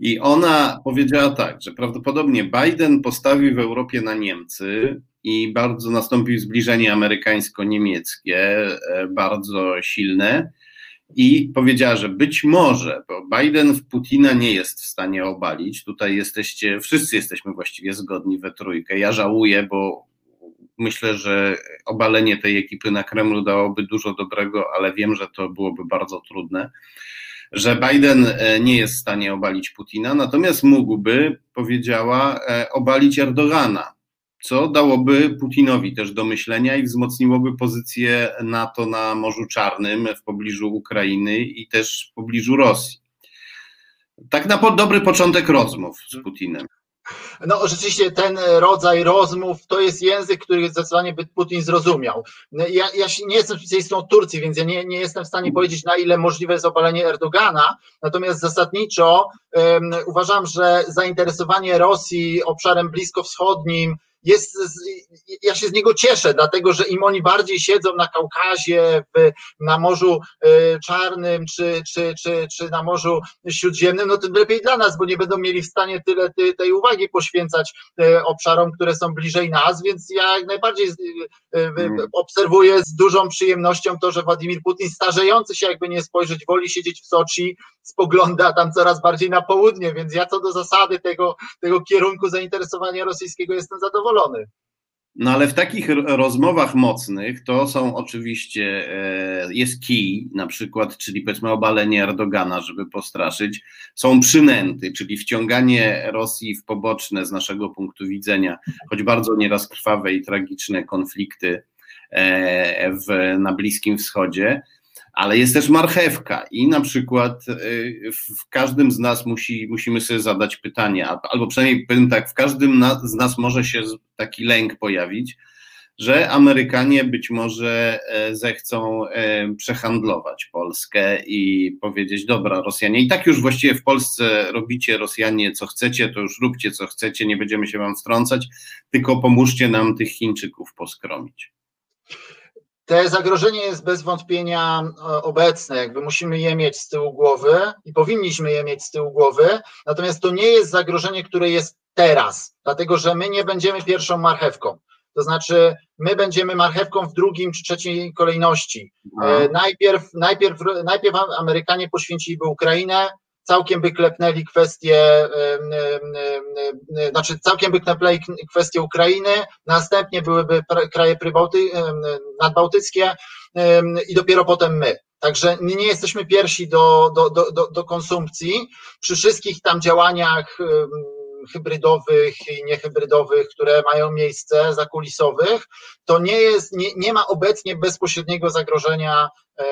I ona powiedziała tak, że prawdopodobnie Biden postawił w Europie na Niemcy i bardzo nastąpił zbliżenie amerykańsko-niemieckie, e, bardzo silne. I powiedziała, że być może, bo Biden w Putina nie jest w stanie obalić. Tutaj jesteście, wszyscy jesteśmy właściwie zgodni we trójkę. Ja żałuję, bo myślę, że obalenie tej ekipy na Kremlu dałoby dużo dobrego, ale wiem, że to byłoby bardzo trudne że Biden e, nie jest w stanie obalić Putina, natomiast mógłby, powiedziała, e, obalić Erdogana. co dałoby Putinowi też do myślenia i wzmocniłoby pozycję NATO na Morzu Czarnym w pobliżu Ukrainy i też w pobliżu Rosji. Tak na dobry początek rozmów z Putinem. No rzeczywiście ten rodzaj rozmów to jest język, który zdecydowanie by Putin zrozumiał. Ja, ja nie jestem specjalistą Turcji, więc ja nie, nie jestem w stanie powiedzieć, na ile możliwe jest obalenie Erdogana, natomiast zasadniczo um, uważam, że zainteresowanie Rosji obszarem bliskowschodnim, jest, ja się z niego cieszę, dlatego że im oni bardziej siedzą na Kaukazie, w, na Morzu e, Czarnym czy, czy, czy, czy na Morzu Śródziemnym, no tym lepiej dla nas, bo nie będą mieli w stanie tyle tej uwagi poświęcać e, obszarom, które są bliżej nas, więc ja jak najbardziej e, mm. obserwuję z dużą przyjemnością to, że Władimir Putin starzejący się jakby nie spojrzeć, woli siedzieć w Soczi, spogląda tam coraz bardziej na południe, więc ja co do zasady tego, tego kierunku zainteresowania rosyjskiego jestem zadowolony. No ale w takich rozmowach mocnych to są oczywiście, e, jest kij na przykład, czyli powiedzmy obalenie Erdogana, żeby postraszyć, są przynęty, czyli wciąganie Rosji w poboczne z naszego punktu widzenia, choć bardzo nieraz krwawe i tragiczne konflikty e, w, na Bliskim Wschodzie, ale jest też marchewka i na przykład y, w każdym z nas musi, musimy sobie zadać pytanie, albo przynajmniej powiem tak, w każdym z nas może się taki lęk pojawić, że Amerykanie być może e, zechcą e, przehandlować Polskę i powiedzieć, dobra, Rosjanie, i tak już właściwie w Polsce robicie Rosjanie co chcecie, to już róbcie co chcecie, nie będziemy się wam wtrącać, tylko pomóżcie nam tych Chińczyków poskromić. Te zagrożenie jest bez wątpienia e, obecne, jakby musimy je mieć z tyłu głowy i powinniśmy je mieć z tyłu głowy, natomiast to nie jest zagrożenie, które jest teraz, dlatego że my nie będziemy pierwszą marchewką. To znaczy, my będziemy marchewką w drugim czy trzeciej kolejności. E, najpierw, najpierw, najpierw Amerykanie poświęciliby Ukrainę, całkiem by klepnęli kwestię, znaczy całkiem by klepnęli kwestię Ukrainy, następnie byłyby kraje prybałty, nadbałtyckie i dopiero potem my. Także nie jesteśmy pierwsi do, do, do, do konsumpcji. Przy wszystkich tam działaniach hybrydowych i niehybrydowych, które mają miejsce, zakulisowych, to nie jest, nie, nie ma obecnie bezpośredniego zagrożenia e,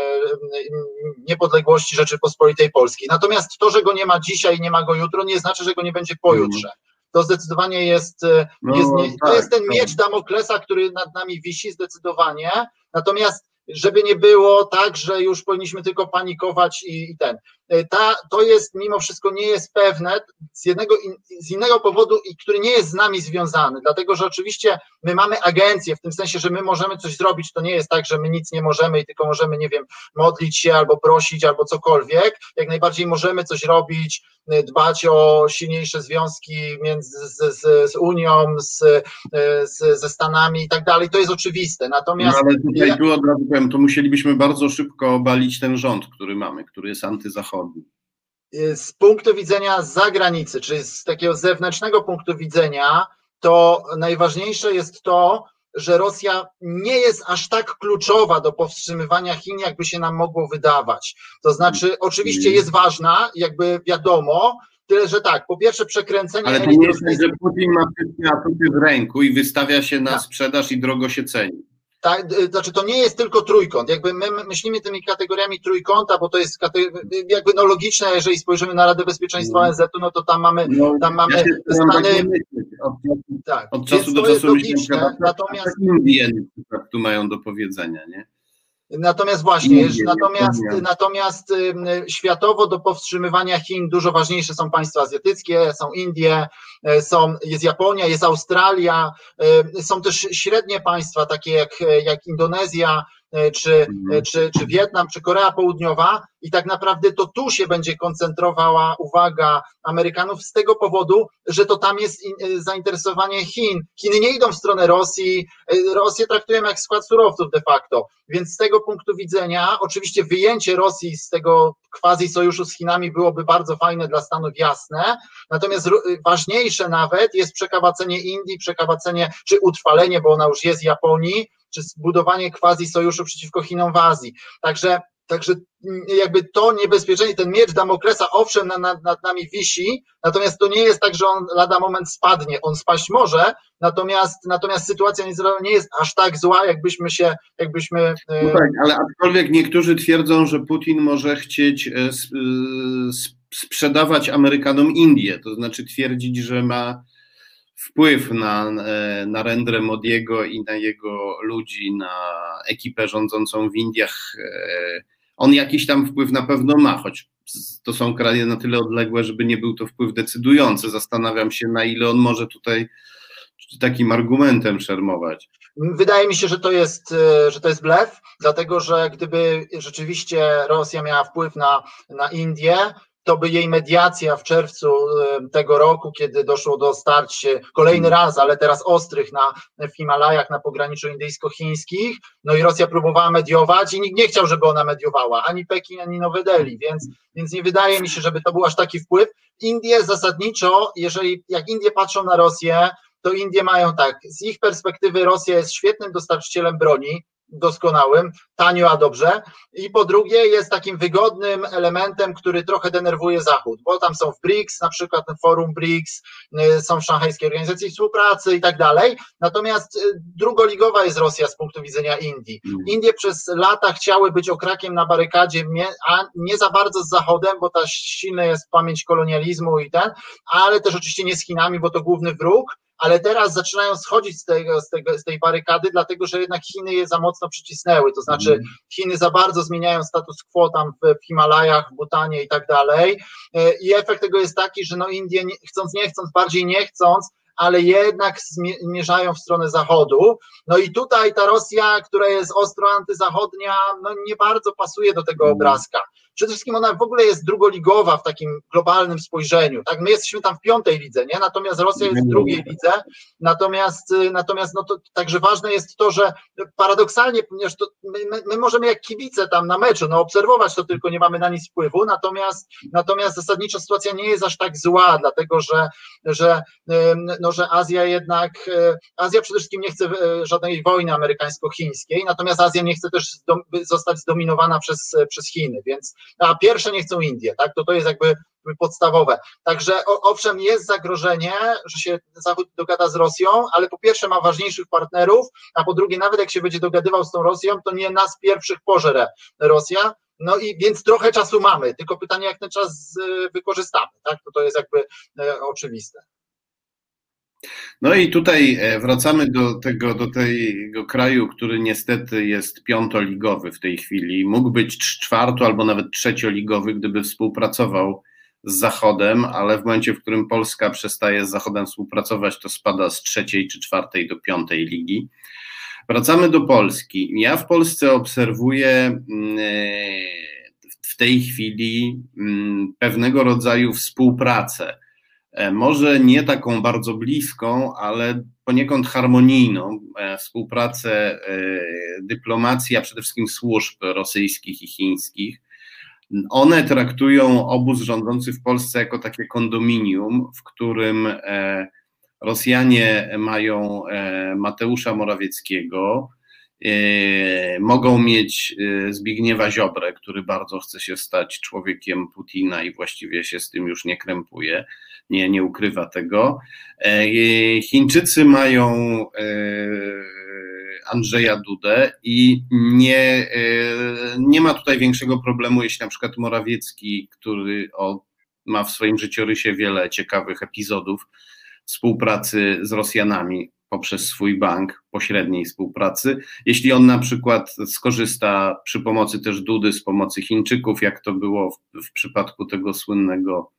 niepodległości Rzeczypospolitej Polskiej. Natomiast to, że go nie ma dzisiaj, nie ma go jutro, nie znaczy, że go nie będzie pojutrze. Mhm. To zdecydowanie jest, e, no, jest nie, to tak, jest ten miecz Damoklesa, który nad nami wisi zdecydowanie. Natomiast żeby nie było tak, że już powinniśmy tylko panikować i, i ten. E, ta, to jest mimo wszystko nie jest pewne z jednego z innego powodu, i który nie jest z nami związany, dlatego że oczywiście my mamy agencję, w tym sensie, że my możemy coś zrobić, to nie jest tak, że my nic nie możemy i tylko możemy, nie wiem, modlić się albo prosić albo cokolwiek, jak najbardziej możemy coś robić, e, dbać o silniejsze związki między z, z, z Unią, z, e, z, ze Stanami i tak dalej, to jest oczywiste, natomiast... No, ale tutaj tu od razu powiem, to musielibyśmy bardzo szybko obalić ten rząd, który mamy, który jest antyzachodni, Z punktu widzenia zagranicy, czyli z takiego zewnętrznego punktu widzenia, to najważniejsze jest to, że Rosja nie jest aż tak kluczowa do powstrzymywania Chin, jakby się nam mogło wydawać. To znaczy, oczywiście mm. jest ważna, jakby wiadomo, tyle że tak, po pierwsze przekręcenie... Ale to nie jest tak, że Putin ma wszystkie atuty w ręku i wystawia się na tak. sprzedaż i drogo się ceni. Tak, znaczy to nie jest tylko trójkąt. Jakby my myślimy tymi kategoriami trójkąta, bo to jest jakby no logiczne, jeżeli spojrzymy na Radę Bezpieczeństwa no. ONZ-u, no to tam mamy, no, tam mamy ja Stany. Od, tak, od czasu do czasu logiczne, natomiast Indie tu mają do powiedzenia, nie? Natomiast właśnie, nie, natomiast, natomiast światowo do powstrzymywania Chin dużo ważniejsze są państwa azjatyckie, są Indie, e, są, jest Japonia, jest Australia, są też średnie państwa takie jak, jak Indonezja, E, czy, mhm. e, czy, czy Wietnam, czy Korea Południowa i tak naprawdę to tu się będzie koncentrowała uwaga Amerykanów z tego powodu, że to tam jest e, zainteresowanie Chin. Chiny nie idą w stronę Rosji, Rosję traktują jak skład surowców de facto, więc z tego punktu widzenia oczywiście wyjęcie Rosji z tego quasi sojuszu z Chinami byłoby bardzo fajne dla Stanów jasne, natomiast ważniejsze nawet jest przekawacenie Indii, przekawacenie czy utrwalenie, bo ona już jest Japonii, czy zbudowanie quasi sojuszu przeciwko Chinom w Azji. Także Także mm, jakby to niebezpieczeństwo, ten miecz Damoklesa owszem nad, nad, nad nami wisi, natomiast to nie jest tak, że on lada moment spadnie, on spaść może, natomiast, natomiast sytuacja nie jest aż tak zła, jakbyśmy się, jakbyśmy... E, no tak, ale aczkolwiek niektórzy twierdzą, że Putin może chcieć e, e, sprzedawać Amerykanom Indię, to znaczy twierdzić, że ma wpływ na, na Rendrę Modiego i na jego ludzi, na ekipę rządzącą w Indiach. On jakiś tam wpływ na pewno ma, choć to są kraje na tyle odległe, żeby nie był to wpływ decydujący. Zastanawiam się, na ile on może tutaj takim argumentem szermować. Wydaje mi się, że to jest, e, że to jest blef, dlatego że gdyby rzeczywiście Rosja miała wpływ na, na Indię, to by jej mediacja w czerwcu tego roku, kiedy doszło do starć kolejny hmm. raz, ale teraz ostrych na, w Himalajach na pograniczu indyjsko-chińskich, no i Rosja próbowała mediować i nikt nie chciał, żeby ona mediowała, ani Pekin, ani Nowy Delhi, więc, więc nie wydaje mi się, żeby to był aż taki wpływ. Indie zasadniczo, jeżeli jak Indie patrzą na Rosję, to Indie mają tak, z ich perspektywy Rosja jest świetnym dostarczycielem broni, doskonałym, tanio, a dobrze. I po drugie jest takim wygodnym elementem, który trochę denerwuje Zachód, bo tam są w BRICS, na przykład forum BRICS, y, są w szanghajskiej organizacji współpracy i tak dalej. Natomiast y, drugoligowa jest Rosja z punktu widzenia Indii. Mm. Indie przez lata chciały być okrakiem na barykadzie, a nie za bardzo z Zachodem, bo ta silna jest pamięć kolonializmu i ten, ale też oczywiście nie z Chinami, bo to główny wróg ale teraz zaczynają schodzić z, tego, z, tego, z tej barykady, dlatego że jednak Chiny je za mocno przycisnęły, to znaczy mhm. Chiny za bardzo zmieniają status quo tam w, Himalajach, w Butanie i tak dalej e, i efekt tego jest taki, że no Indie chcąc nie chcąc, bardziej nie chcąc, ale jednak zmierzają w stronę zachodu. No i tutaj ta Rosja, która jest ostro antyzachodnia, no nie bardzo pasuje do tego mhm. obrazka. Przede wszystkim ona w ogóle jest drugoligowa w takim globalnym spojrzeniu. Tak? My jesteśmy tam w piątej lidze, nie? natomiast Rosja jest w drugiej lidze. Natomiast, y, natomiast no to także ważne jest to, że paradoksalnie, ponieważ to my, my możemy jak kibice tam na meczu, no obserwować to tylko nie mamy na nic wpływu, natomiast, natomiast zasadniczo sytuacja nie jest aż tak zła, dlatego że, że, no, że Azja jednak, y, Azja przede wszystkim nie chce y, żadnej wojny amerykańsko-chińskiej, natomiast Azja nie chce też zostać zdominowana przez, przez Chiny, więc a pierwsze nie chcą Indie, tak? To to jest jakby podstawowe. Także owszem, jest zagrożenie, że się Zachód dogada z Rosją, ale po pierwsze ma ważniejszych partnerów, a po drugie, nawet jak się będzie dogadywał z tą Rosją, to nie nas pierwszych pożere Rosja. No i więc trochę czasu mamy, tylko pytanie, jak ten czas y, wykorzystamy, tak? To, to jest jakby e, oczywiste. No i tutaj e, wracamy do tego, do tego kraju, który niestety jest piątoligowy w tej chwili. Mógł być czwarto albo nawet trzecioligowy, gdyby współpracował z Zachodem, ale w momencie, w którym Polska przestaje z Zachodem współpracować, to spada z trzeciej czy czwartej do piątej ligi. Wracamy do Polski. Ja w Polsce obserwuję mm, e, w tej chwili mm, pewnego rodzaju współpracę może nie taką bardzo bliską, ale poniekąd harmonijną e, współpracę e, dyplomacji, a przede wszystkim służb rosyjskich i chińskich. One traktują obóz rządzący w Polsce jako takie kondominium, w którym Rosjanie mają Mateusza Morawieckiego, mogą mieć Zbigniewa Ziobrę, który bardzo chce się stać człowiekiem Putina i właściwie się z tym już nie krępuje nie, nie ukrywa tego. E, Chińczycy mają e, Andrzeja Dudę i nie, e, nie ma tutaj większego problemu, jeśli na przykład Morawiecki, który ma w swoim życiorysie wiele ciekawych epizodów współpracy z Rosjanami poprzez swój bank, pośredniej współpracy. Jeśli on na przykład skorzysta przy pomocy też Dudy z pomocy Chińczyków, jak to było w, w przypadku tego słynnego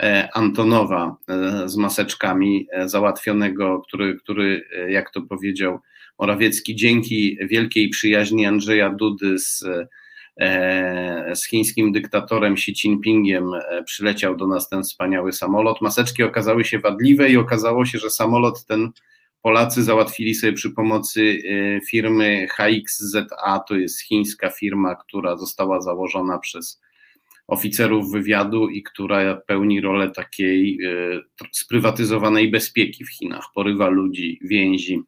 E, Antonowa e, z maseczkami e, załatwionego, który, który, jak to powiedział Morawiecki, dzięki wielkiej przyjaźni Andrzeja Dudy z, z chińskim dyktatorem Xi Jinpingiem przyleciał do nas ten wspaniały samolot. Maseczki okazały się wadliwe i okazało się, że samolot ten Polacy załatwili sobie przy pomocy firmy HXZA, to jest chińska firma, która została założona przez oficerów wywiadu i która pełni rolę takiej e, sprywatyzowanej bezpieki w Chinach, porywa ludzi, więzi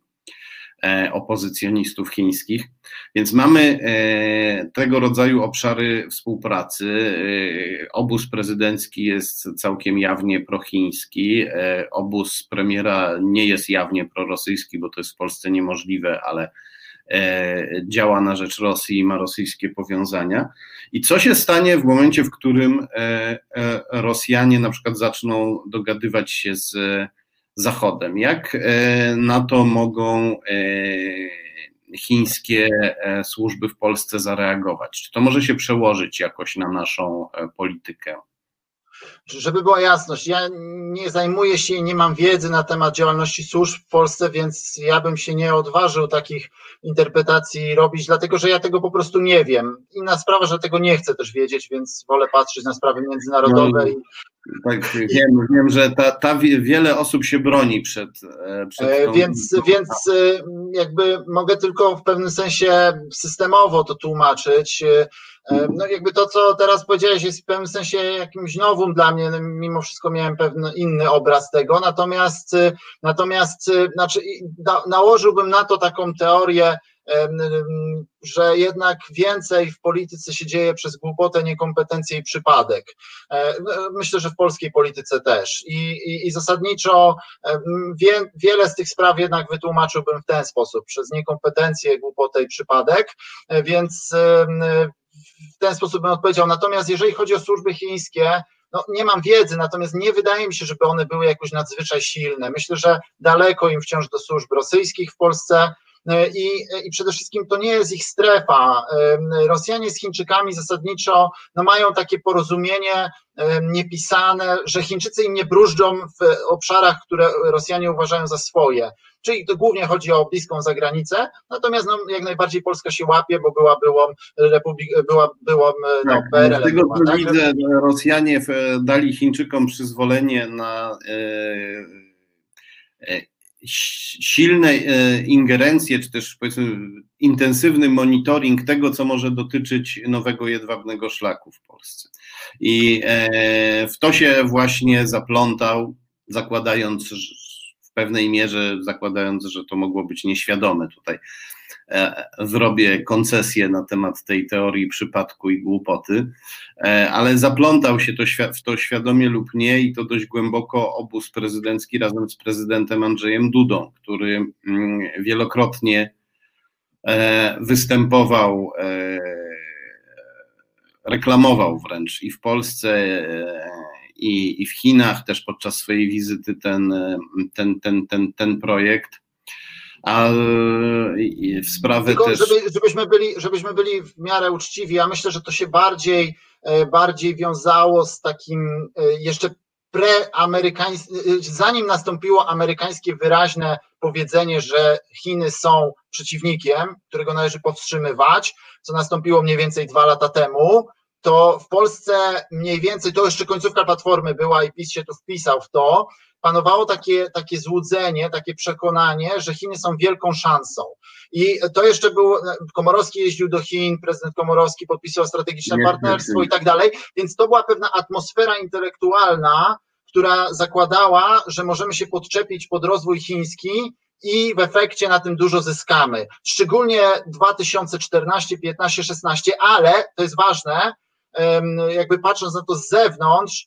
opozycjonistów chińskich. Więc mamy tego rodzaju obszary współpracy. Obóz prezydencki jest całkiem jawnie prochiński, obóz premiera nie jest jawnie prorosyjski, bo to jest w Polsce niemożliwe, ale E, działa na rzecz Rosji i ma rosyjskie powiązania. I co się stanie w momencie, w którym e, e, Rosjanie na przykład zaczną dogadywać się z Zachodem? Jak na to mogą chińskie służby w Polsce zareagować? Czy to może się przełożyć jakoś na naszą politykę? Żeby była jasność, ja nie zajmuję się i nie mam wiedzy na temat działalności służb w Polsce, więc ja bym się nie odważył takich interpretacji robić, dlatego że ja tego po prostu nie wiem. Inna sprawa, że tego nie chcę też wiedzieć, więc wolę patrzeć na sprawy międzynarodowe. No, tak, wiem, wiem, że ta, ta wiele osób się broni przed. E, przed e, tą... Więc, więc e, jakby mogę tylko w pewnym sensie systemowo to tłumaczyć. No jakby to, co teraz powiedziałeś, jest w pewnym sensie jakimś nowym dla mnie, mimo wszystko miałem pewien inny obraz tego, natomiast, natomiast znaczy, nałożyłbym na to taką teorię, że jednak więcej w polityce się dzieje przez głupotę, niekompetencję i przypadek. E, no, myślę, że w polskiej polityce też. I, i, i zasadniczo wie, wiele z tych spraw jednak wytłumaczyłbym w ten sposób, przez niekompetencję, głupotę i przypadek, e, więc w ten sposób bym odpowiedział. Natomiast jeżeli chodzi o służby chińskie, no, nie mam wiedzy, natomiast nie wydaje mi się, żeby one były jakoś nadzwyczaj silne. Myślę, że daleko im wciąż do służb rosyjskich w Polsce. E, I, I przede wszystkim to nie jest ich strefa. E, Rosjanie z Chińczykami zasadniczo no, mają takie porozumienie e, niepisane, że Chińczycy im nie bróżdżą w obszarach, które Rosjanie uważają za swoje. Czyli to głównie chodzi o bliską zagranicę, natomiast no, jak najbardziej Polska się łapie, bo była byłą republik, była, byłą no, tak, PRL. Z tego co tak? widzę, Rosjanie dali Chińczykom przyzwolenie na e, ingerencje, czy też powiedzmy intensywny monitoring tego, co może dotyczyć nowego jedwabnego szlaku w Polsce. I e, w to się właśnie zaplątał, zakładając w pewnej mierze, zakładając, że to mogło być nieświadome tutaj E, zrobię koncesję na temat tej teorii przypadku i głupoty, e, ale zaplątał się to w to świadomie lub nie i to dość głęboko obóz prezydencki razem z prezydentem Andrzejem Dudą, który mm, wielokrotnie e, występował, reklamował wręcz i w Polsce, i, i w Chinach też podczas swojej wizyty ten, ten, ten, ten, ten projekt a w sprawy Tylko, też... Żeby, żebyśmy, byli, żebyśmy byli w miarę uczciwi, ja myślę, że to się bardziej, e, bardziej wiązało z takim e, jeszcze preamerykańskim, e, zanim nastąpiło amerykańskie wyraźne powiedzenie, że Chiny są przeciwnikiem, którego należy powstrzymywać, co nastąpiło mniej więcej dwa lata temu, to w Polsce mniej więcej, to jeszcze końcówka platformy była i PiS się tu wpisał w to, panowało takie, takie złudzenie, takie przekonanie, że Chiny są wielką szansą. I to jeszcze był, Komorowski jeździł do Chin, prezydent Komorowski podpisał strategiczne nie, partnerstwo nie, nie. i tak dalej, więc to była pewna atmosfera intelektualna, która zakładała, że możemy się podczepić pod rozwój chiński i w efekcie na tym dużo zyskamy. Szczególnie 2014, 15, 16, ale to jest ważne, jakby patrząc na to z zewnątrz,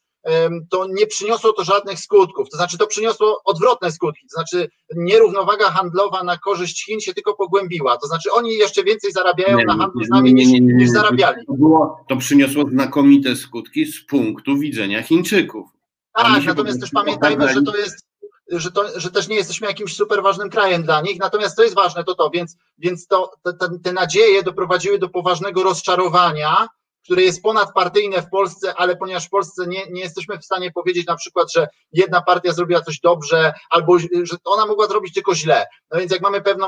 to nie przyniosło to żadnych skutków. To znaczy, to przyniosło odwrotne skutki. To znaczy, nierównowaga handlowa na korzyść Chin się tylko pogłębiła. To znaczy, oni jeszcze więcej zarabiają nie, na handlu z nami niż, niż zarabiali. To, było, to przyniosło znakomite skutki z punktu widzenia Chińczyków. Tak, natomiast też pamiętajmy, że to jest że, to, że też nie jesteśmy jakimś super ważnym krajem dla nich, natomiast to jest ważne, to to, więc, więc to, te, te nadzieje doprowadziły do poważnego rozczarowania, które jest ponadpartyjne w Polsce, ale ponieważ w Polsce nie, nie jesteśmy w stanie powiedzieć na przykład, że jedna partia zrobiła coś dobrze, albo że ona mogła zrobić tylko źle. No więc jak mamy pewną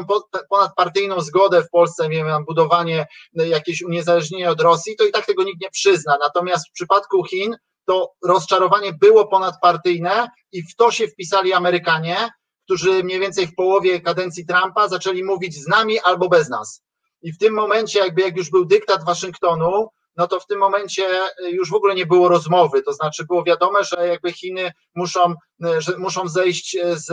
ponadpartyjną zgodę w Polsce, nie wiem, budowanie jakieś uniezależnienia od Rosji, to i tak tego nikt nie przyzna. Natomiast w przypadku Chin to rozczarowanie było ponadpartyjne i w to się wpisali Amerykanie, którzy mniej więcej w połowie kadencji Trumpa zaczęli mówić z nami albo bez nas. I w tym momencie, jakby jak już był dyktat Waszyngtonu, no to w tym momencie już w ogóle nie było rozmowy, to znaczy było wiadome, że jakby Chiny muszą, że muszą zejść z,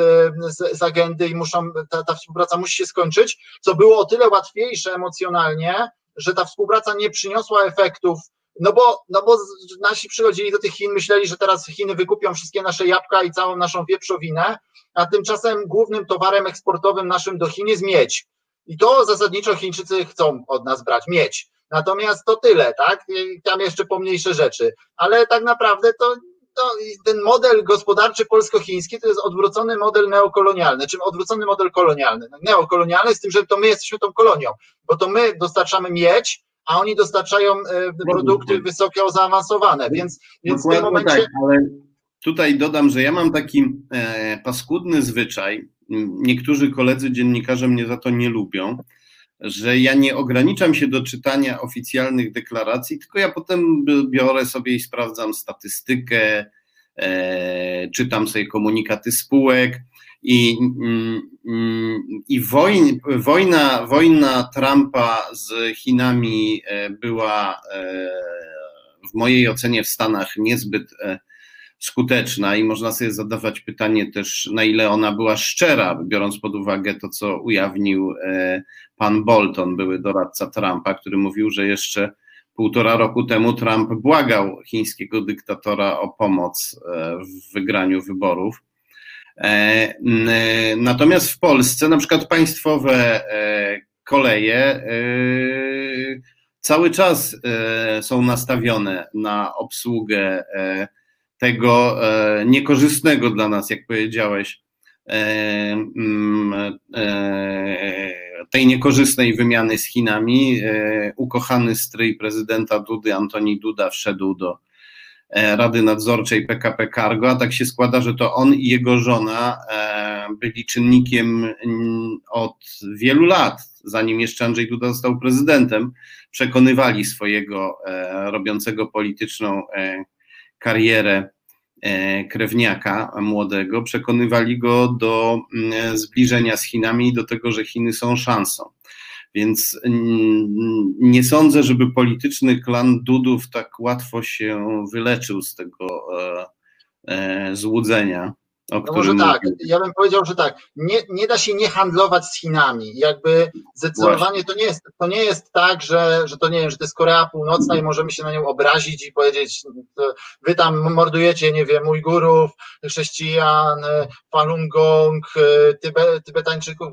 z, z agendy i muszą, ta, ta współpraca musi się skończyć, co było o tyle łatwiejsze emocjonalnie, że ta współpraca nie przyniosła efektów no bo, no bo nasi przychodzili do tych Chin, myśleli, że teraz Chiny wykupią wszystkie nasze jabłka i całą naszą wieprzowinę, a tymczasem głównym towarem eksportowym naszym do Chin jest miedź. I to zasadniczo Chińczycy chcą od nas brać, miedź. Natomiast to tyle, tak? I tam jeszcze pomniejsze rzeczy. Ale tak naprawdę to, to ten model gospodarczy polsko-chiński to jest odwrócony model neokolonialny, czym odwrócony model kolonialny. Neokolonialny z tym, że to my jesteśmy tą kolonią, bo to my dostarczamy miedź, a oni dostarczają e, produkty wysoko zaawansowane, więc, więc w tym momencie... Tak, ale tutaj dodam, że ja mam taki e, paskudny zwyczaj, niektórzy koledzy dziennikarze mnie za to nie lubią, że ja nie ograniczam się do czytania oficjalnych deklaracji, tylko ja potem biorę sobie i sprawdzam statystykę, e, czytam sobie komunikaty spółek, i, mm, i wojn, wojna, wojna Trumpa z Chinami e, była e, w mojej ocenie w Stanach niezbyt e, skuteczna i można sobie zadawać pytanie też, na ile ona była szczera, biorąc pod uwagę to, co ujawnił pan Bolton, były doradca Trumpa, który mówił, że jeszcze półtora roku temu Trump błagał chińskiego dyktatora o pomoc w wygraniu wyborów. E, e, natomiast w Polsce na przykład państwowe e, koleje cały czas są nastawione na obsługę tego niekorzystnego dla nas, jak powiedziałeś, tej niekorzystnej wymiany z Chinami. Ukochany stryj prezydenta Dudy, Antoni Duda, wszedł do E, Rady Nadzorczej PKP Cargo, a tak się składa, że to on i jego żona e, byli czynnikiem mm, od wielu lat, zanim jeszcze Andrzej Duda został prezydentem, przekonywali swojego e, robiącego polityczną karierę krewniaka młodego, przekonywali go do mm, zbliżenia z Chinami i do tego, że Chiny są szansą. Więc mm, nie sądzę, żeby polityczny klan Dudów tak łatwo się wyleczył z tego e, e, złudzenia. O no może tak, ja bym powiedział, że tak, nie, nie da się nie handlować z Chinami. Jakby zdecydowanie to nie jest, to nie jest tak, że, że to nie wiem, że to jest Korea Północna i możemy się na nią obrazić i powiedzieć, wy tam mordujecie, nie wiem, Ujgurów, chrześcijan, Falun Gong, Tybe, Tybetańczyków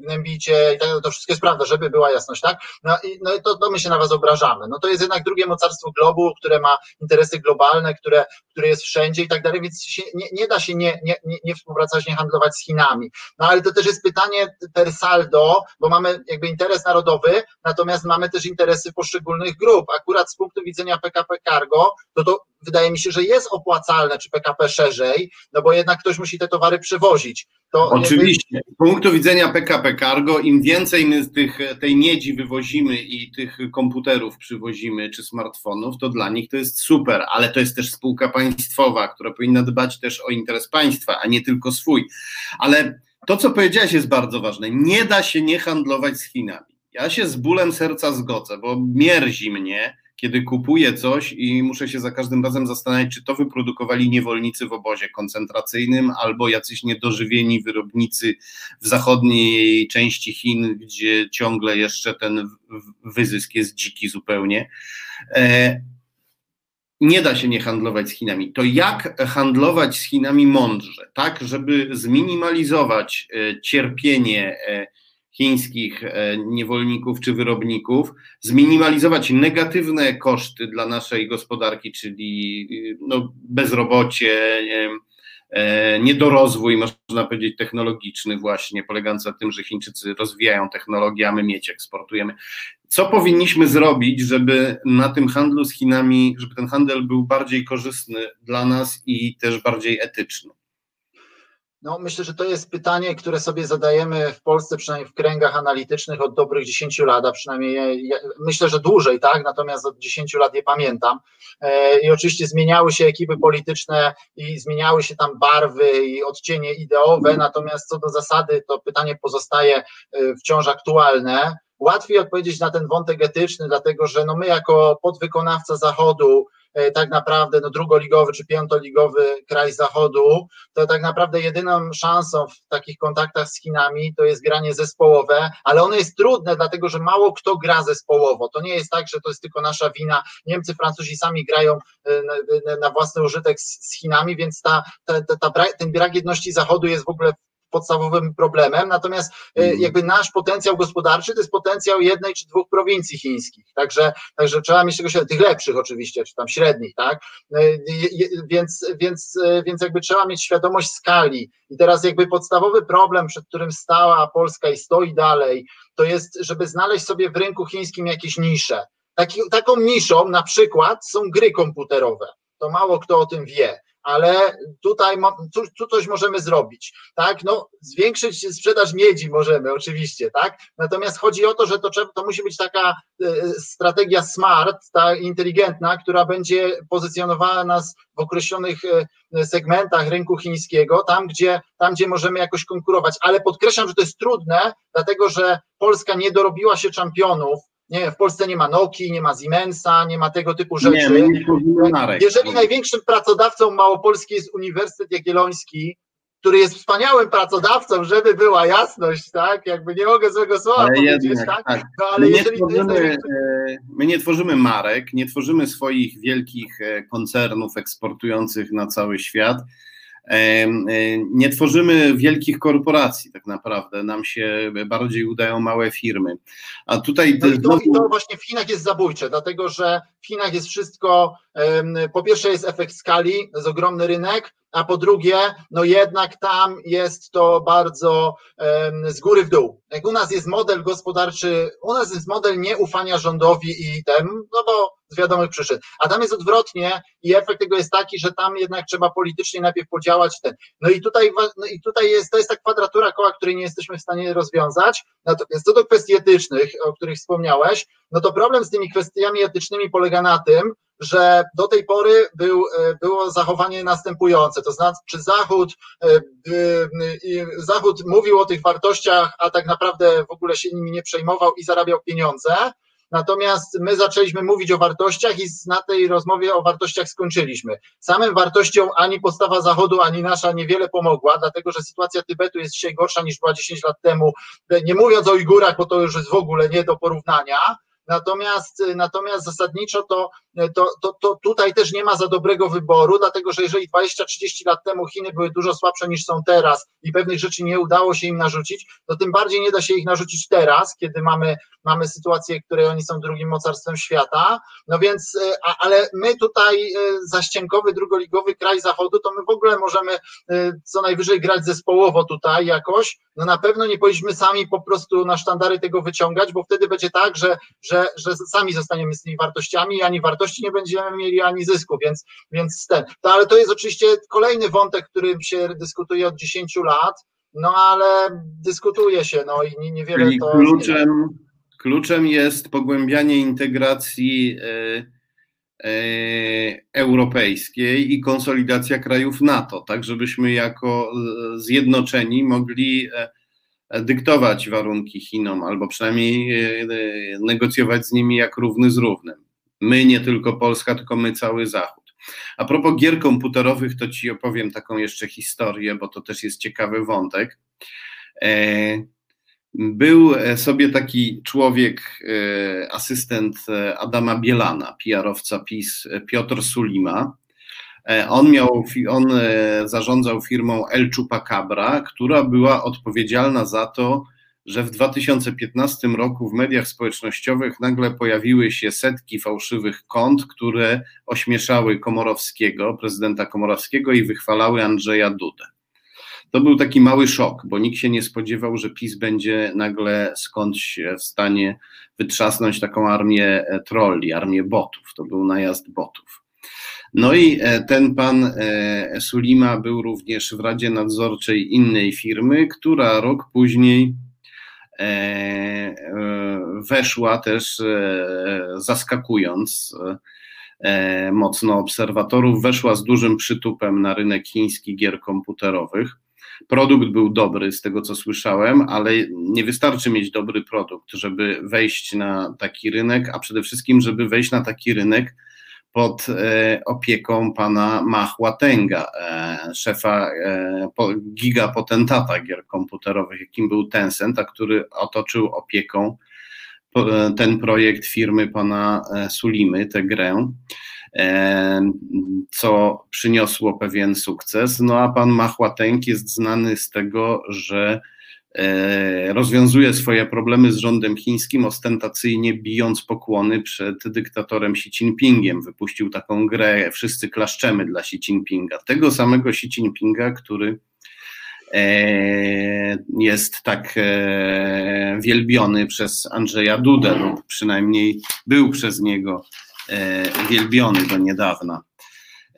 gnębicie i tak, to wszystko jest prawda, żeby była jasność, tak? No i no to, to my się na was obrażamy. No to jest jednak drugie mocarstwo globu, które ma interesy globalne, które, które jest wszędzie i tak dalej, więc się, nie, nie da się nie, nie nie, nie, współpracować, nie handlować z Chinami. No ale to też jest pytanie per saldo, bo mamy jakby interes narodowy, natomiast mamy też interesy poszczególnych grup. Akurat z punktu widzenia PKP Cargo, to to wydaje mi się, że jest opłacalne, czy PKP szerzej, no bo jednak ktoś musi te towary przewozić. To Oczywiście. Z punktu widzenia PKP Cargo, im więcej my tych, tej miedzi wywozimy i tych komputerów przywozimy, czy smartfonów, to dla nich to jest super, ale to jest też spółka państwowa, która powinna dbać też o interes państwa, a nie tylko swój. Ale to, co powiedziałeś, jest bardzo ważne. Nie da się nie handlować z Chinami. Ja się z bólem serca zgodzę, bo mierzi mnie, kiedy kupuję coś i muszę się za każdym razem zastanawiać, czy to wyprodukowali niewolnicy w obozie koncentracyjnym albo jacyś niedożywieni wyrobnicy w zachodniej części Chin, gdzie ciągle jeszcze ten wyzysk jest dziki zupełnie. E, nie da się nie handlować z Chinami. To jak handlować z Chinami mądrze, tak, żeby zminimalizować e, cierpienie e, chińskich e, niewolników czy wyrobników, zminimalizować negatywne koszty dla naszej gospodarki, czyli e, no, bezrobocie, e, niedorozwój, można powiedzieć, technologiczny, właśnie polegający na tym, że Chińczycy rozwijają technologię, a my mieć eksportujemy. Co powinniśmy zrobić, żeby na tym handlu z Chinami, żeby ten handel był bardziej korzystny dla nas i też bardziej etyczny? No, myślę, że to jest pytanie, które sobie zadajemy w Polsce, przynajmniej w kręgach analitycznych od dobrych 10 lat, a przynajmniej ja, myślę, że dłużej, tak? Natomiast od 10 lat je pamiętam. E, I oczywiście zmieniały się ekipy polityczne i zmieniały się tam barwy i odcienie ideowe, natomiast co do zasady to pytanie pozostaje e, wciąż aktualne łatwiej odpowiedzieć na ten wątek etyczny, dlatego że no my jako podwykonawca Zachodu, tak naprawdę no, drugoligowy czy piątoligowy kraj zachodu, to tak naprawdę jedyną szansą w takich kontaktach z Chinami to jest granie zespołowe, ale ono jest trudne, dlatego że mało kto gra zespołowo. To nie jest tak, że to jest tylko nasza wina. Niemcy, Francuzi sami grają e, na, własny użytek z, z Chinami, więc ta, ta, ta, ta, ten brak jedności Zachodu jest w ogóle podstawowym problemem, natomiast e, mhm. jakby nasz potencjał gospodarczy to jest potencjał jednej czy dwóch prowincji chińskich, także, także trzeba mieć tego świadomość, tych lepszych oczywiście, czy tam średnich, tak, e, więc, więc, e, więc jakby trzeba mieć świadomość skali i teraz jakby podstawowy problem, przed którym stała Polska i stoi dalej, to jest, żeby znaleźć sobie w rynku chińskim jakieś nisze. Taki, taką niszą na przykład są gry komputerowe. To mało kto o tym wie ale tutaj tu, tu coś możemy zrobić, tak, no zwiększyć sprzedaż miedzi możemy oczywiście, tak, natomiast chodzi o to, że to, to musi być taka e, strategia smart, ta inteligentna, która będzie pozycjonowała nas w określonych e, segmentach rynku chińskiego, tam gdzie, tam gdzie możemy jakoś konkurować, ale podkreślam, że to jest trudne, dlatego że Polska nie dorobiła się czempionów, nie, w Polsce nie ma Nokii, nie ma Siemensa, nie ma tego typu rzeczy. Nie, my nie Jeżeli największym pracodawcą Małopolski jest Uniwersytet Jagielloński, który jest wspaniałym pracodawcą, żeby była jasność, tak? Jakby nie mogę złego słowa ale powiedzieć, jednak, tak? tak? No ale my jeżeli nie tworzymy, jest... my nie tworzymy marek, nie tworzymy swoich wielkich e, koncernów eksportujących na cały świat E, nie tworzymy wielkich korporacji, tak naprawdę. Nam się bardziej udają małe firmy. A tutaj. No i, to, i to właśnie w Chinach jest zabójcze, dlatego że w Chinach jest wszystko. Po pierwsze, jest efekt skali, jest ogromny rynek, a po drugie, no jednak tam jest to bardzo z góry w dół. Jak u nas jest model gospodarczy, u nas jest model nieufania rządowi i tem, no bo z wiadomych przyczyn. A tam jest odwrotnie i efekt tego jest taki, że tam jednak trzeba politycznie najpierw podziałać ten. No i tutaj, no i tutaj jest, to jest ta kwadratura koła, której nie jesteśmy w stanie rozwiązać. Natomiast co do kwestii etycznych, o których wspomniałeś, no to problem z tymi kwestiami etycznymi polega na tym, że do tej pory był, e, było zachowanie następujące, to znaczy Zachód, e, Zachód mówił o tych wartościach, a tak naprawdę w ogóle się nimi nie przejmował i zarabiał pieniądze, Natomiast my zaczęliśmy mówić o wartościach i na tej rozmowie o wartościach skończyliśmy. Samym wartościom ani postawa Zachodu, ani nasza niewiele pomogła, dlatego że sytuacja Tybetu jest dzisiaj gorsza niż była 10 lat temu. Nie mówiąc o Ujgurach, bo to już jest w ogóle nie do porównania. Natomiast, natomiast zasadniczo to, to, to, to tutaj też nie ma za dobrego wyboru, dlatego że jeżeli 20-30 lat temu Chiny były dużo słabsze niż są teraz i pewnych rzeczy nie udało się im narzucić, to tym bardziej nie da się ich narzucić teraz, kiedy mamy, mamy sytuację, w której oni są drugim mocarstwem świata. No więc, a, ale my tutaj e, zaścienkowy, drugoligowy kraj zachodu, to my w ogóle możemy e, co najwyżej grać zespołowo tutaj jakoś. No na pewno nie powinniśmy sami po prostu na sztandary tego wyciągać, bo wtedy będzie tak, że że, że sami zostaniemy z tymi wartościami, ani wartości nie będziemy mieli, ani zysku, więc, więc ten. To, ale to jest oczywiście kolejny wątek, którym się dyskutuje od 10 lat, no ale dyskutuje się, no i niewiele Czyli to. Kluczem, kluczem jest pogłębianie integracji. Yy europejskiej i konsolidacja krajów NATO, tak żebyśmy jako zjednoczeni mogli dyktować warunki Chinom, albo przynajmniej e, e, negocjować z nimi jak równy z równym. My, nie tylko Polska, tylko my, cały Zachód. A propos gier komputerowych, to ci opowiem taką jeszcze historię, bo to też jest ciekawy wątek. E, był sobie taki człowiek, asystent Adama Bielana, PR-owca PiS, Piotr Sulima, E, on, miał, on e, zarządzał firmą El Chupacabra, która była odpowiedzialna za to, że w 2015 roku w mediach społecznościowych nagle pojawiły się setki fałszywych kont, które ośmieszały Komorowskiego, prezydenta Komorowskiego i wychwalały Andrzeja Dudę. To był taki mały szok, bo nikt się nie spodziewał, że PiS będzie nagle skądś w stanie wytrzasnąć taką armię e, trolli, armię botów. To był najazd botów. No i e, ten pan e, Sulima był również w Radzie Nadzorczej innej firmy, która rok później weszła też zaskakując mocno obserwatorów, weszła z dużym przytupem na rynek chiński gier komputerowych. Produkt był dobry, z tego co słyszałem, ale nie wystarczy mieć dobry produkt, żeby wejść na taki rynek, a przede wszystkim, żeby wejść na taki rynek pod e, opieką pana Machłatenga, e, szefa e, gigapotentata gier komputerowych, jakim był Tencent, a który otoczył opieką ten projekt firmy pana Sulimy, tę grę co przyniosło pewien sukces. No a pan Machłatenk jest znany z tego, że rozwiązuje swoje problemy z rządem chińskim, ostentacyjnie bijąc pokłony przed dyktatorem Xi Jinpingiem. Wypuścił taką grę, wszyscy klaszczemy dla Xi Jinpinga. Tego samego Xi Jinpinga, który e, jest tak e, wielbiony przez Andrzeja Dudę, lub przynajmniej był przez niego E, wielbiony do niedawna.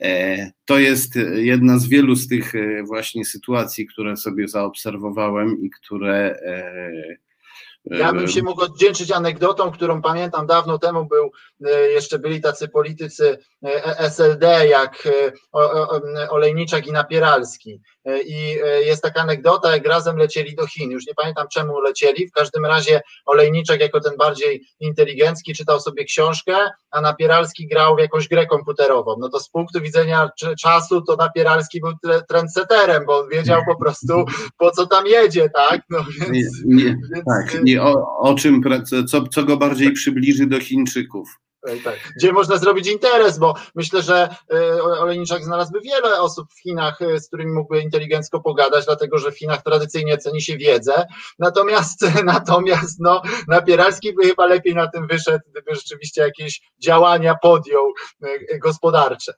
E, to jest jedna z wielu z tych e, właśnie sytuacji, które sobie zaobserwowałem i które ja bym się mógł oddzięczyć anegdotą, którą pamiętam dawno temu był, e, jeszcze byli tacy politycy e, e, SLD jak Olejniczak i Napieralski. I jest taka anegdota, jak razem lecieli do Chin. Już nie pamiętam czemu lecieli. W każdym razie Olejniczak jako ten bardziej inteligencki czytał sobie książkę, a Napieralski grał w jakąś grę komputerową. No to z punktu widzenia czasu to Napieralski był trendseterem, bo on wiedział po prostu po co tam jedzie, tak? No więc, nie, nie, więc tak, nie, o, o czym, co, co go bardziej przybliży do Chińczyków. Tak. Gdzie można zrobić interes, bo myślę, że e, Olejniczak znalazłby wiele osób w Chinach, e, z którymi mógłby inteligencko pogadać, dlatego że w Chinach tradycyjnie ceni się wiedzę. Natomiast [LAUGHS] natomiast no, Napieralski by chyba lepiej na tym wyszedł, gdyby rzeczywiście jakieś działania podjął e, gospodarcze.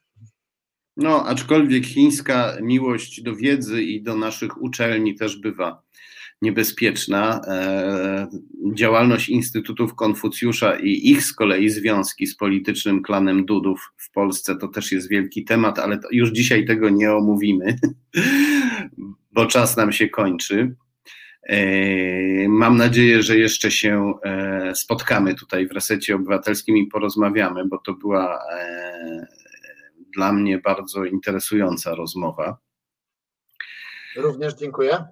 No, aczkolwiek chińska miłość do wiedzy i do naszych uczelni też bywa niebezpieczna. E, działalność Instytutów Konfucjusza i ich z kolei związki z politycznym klanem Dudów w Polsce to też jest wielki temat, ale już dzisiaj tego nie omówimy, [LAUGHS] bo czas nam się kończy. E, mam nadzieję, że jeszcze się e, spotkamy tutaj w resecie obywatelskim i porozmawiamy, bo to była dla mnie bardzo interesująca rozmowa. Również dziękuję.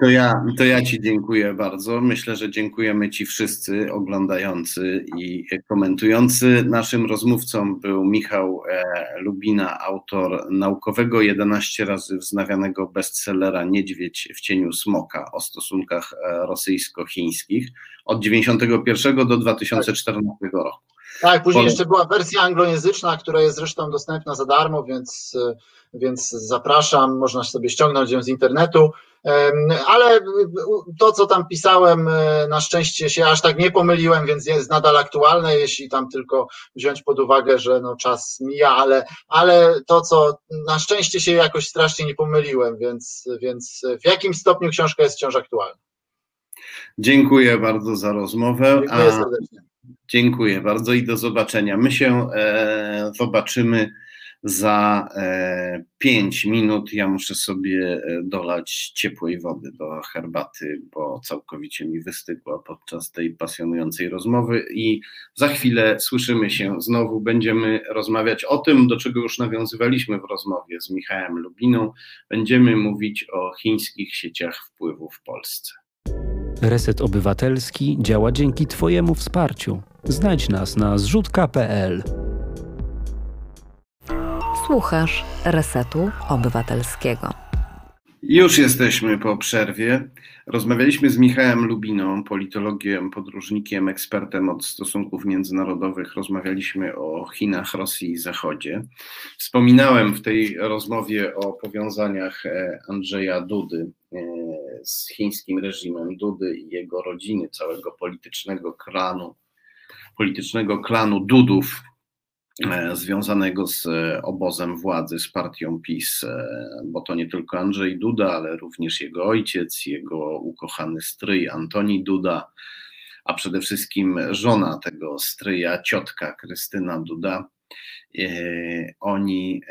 To ja, to ja Ci dziękuję bardzo. Myślę, że dziękujemy Ci wszyscy oglądający i komentujący. Naszym rozmówcą był Michał e, Lubina, autor naukowego 11 razy wznawianego bestsellera Niedźwiedź w cieniu smoka o stosunkach e, rosyjsko-chińskich od 1991 do 2014 roku. Tak, później jeszcze była wersja anglojęzyczna, która jest zresztą dostępna za darmo, więc, więc zapraszam, można sobie ściągnąć ją z internetu. Ale to, co tam pisałem, e, na szczęście się aż tak nie pomyliłem, więc jest nadal aktualne, jeśli tam tylko wziąć pod uwagę, że no czas mija, ale, ale to, co na szczęście się jakoś strasznie nie pomyliłem, więc, więc w jakim stopniu książka jest wciąż aktualna. Dziękuję bardzo za rozmowę. Dziękuję serdecznie. Dziękuję bardzo i do zobaczenia. My się e, zobaczymy za e, 5 minut. Ja muszę sobie e, dolać ciepłej wody do herbaty, bo całkowicie mi wystygła podczas tej pasjonującej rozmowy. I za chwilę słyszymy się znowu. Będziemy rozmawiać o tym, do czego już nawiązywaliśmy w rozmowie z Michałem Lubiną. Będziemy mówić o chińskich sieciach wpływu w Polsce. Reset Obywatelski działa dzięki Twojemu wsparciu. Znajdź nas na zrzutka.pl. Słuchasz Resetu Obywatelskiego. Już jesteśmy po przerwie. Rozmawialiśmy z Michałem Lubiną, politologiem, podróżnikiem, ekspertem od stosunków międzynarodowych. Rozmawialiśmy o Chinach, Rosji i Zachodzie. Wspominałem w tej rozmowie o powiązaniach e, Andrzeja Dudy z chińskim reżimem, Dudy i jego rodziny, całego politycznego klanu, politycznego klanu Dudów, E, związanego z e, obozem władzy, z partią PiS, e, bo to nie tylko Andrzej Duda, ale również jego ojciec, jego ukochany stryj Antoni Duda, a przede wszystkim żona tego stryja, ciotka Krystyna Duda. Oni,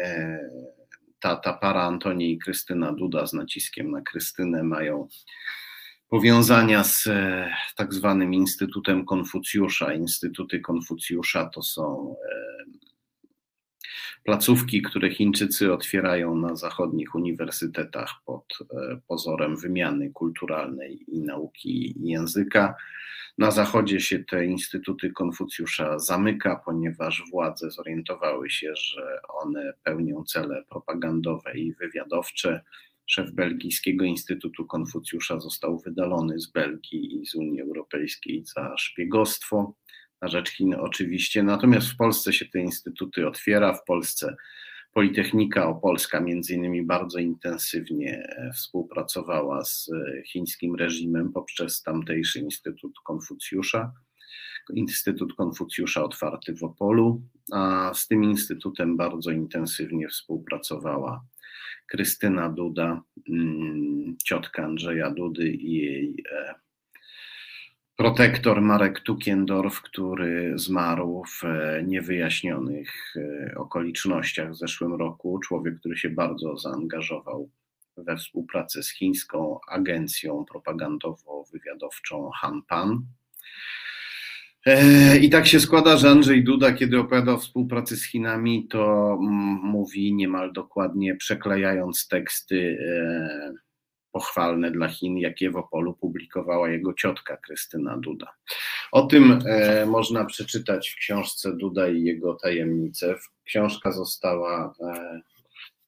ta, ta para Antoni i Krystyna Duda z naciskiem na Krystynę mają powiązania z tak zwanym Instytutem Konfucjusza. Instytuty Konfucjusza to są placówki, które Chińczycy otwierają na zachodnich uniwersytetach pod pozorem wymiany kulturalnej i nauki języka. Na zachodzie się te instytuty Konfucjusza zamyka, ponieważ władze zorientowały się, że one pełnią cele propagandowe i wywiadowcze. Szef Belgijskiego Instytutu Konfucjusza został wydalony z Belgii i z Unii Europejskiej za szpiegostwo na rzecz Chin oczywiście. Natomiast w Polsce się te instytuty otwiera. W Polsce Politechnika Opolska między innymi bardzo intensywnie e, współpracowała z e, chińskim reżimem poprzez tamtejszy Instytut Konfucjusza. Instytut Konfucjusza otwarty w Opolu, a z tym instytutem bardzo intensywnie współpracowała Krystyna Duda, mm, ciotka Andrzeja Dudy i jej e, protektor Marek Tukiendorf, który zmarł w e, niewyjaśnionych e, okolicznościach w zeszłym roku. Człowiek, który się bardzo zaangażował we współpracę z chińską agencją propagandowo-wywiadowczą Hanpan. E, I tak się składa, że Andrzej Duda, kiedy opowiada o współpracy z Chinami, to mówi niemal dokładnie, przeklejając teksty pochwalne dla Chin, jakie w Opolu publikowała jego ciotka Krystyna Duda. O tym e, można przeczytać w książce Duda i jego tajemnice. Książka została, e,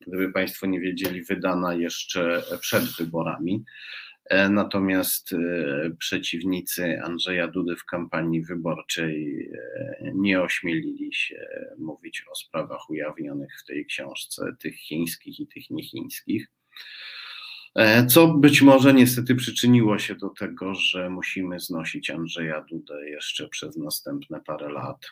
gdyby Państwo nie wiedzieli, wydana jeszcze przed wyborami. E, natomiast e, przeciwnicy Andrzeja Dudy w kampanii wyborczej e, nie ośmielili się mówić o sprawach ujawnionych w tej książce, tych chińskich i tych niechińskich. E, co być może niestety przyczyniło się do tego, że musimy znosić Andrzeja Dudę jeszcze przez następne parę lat.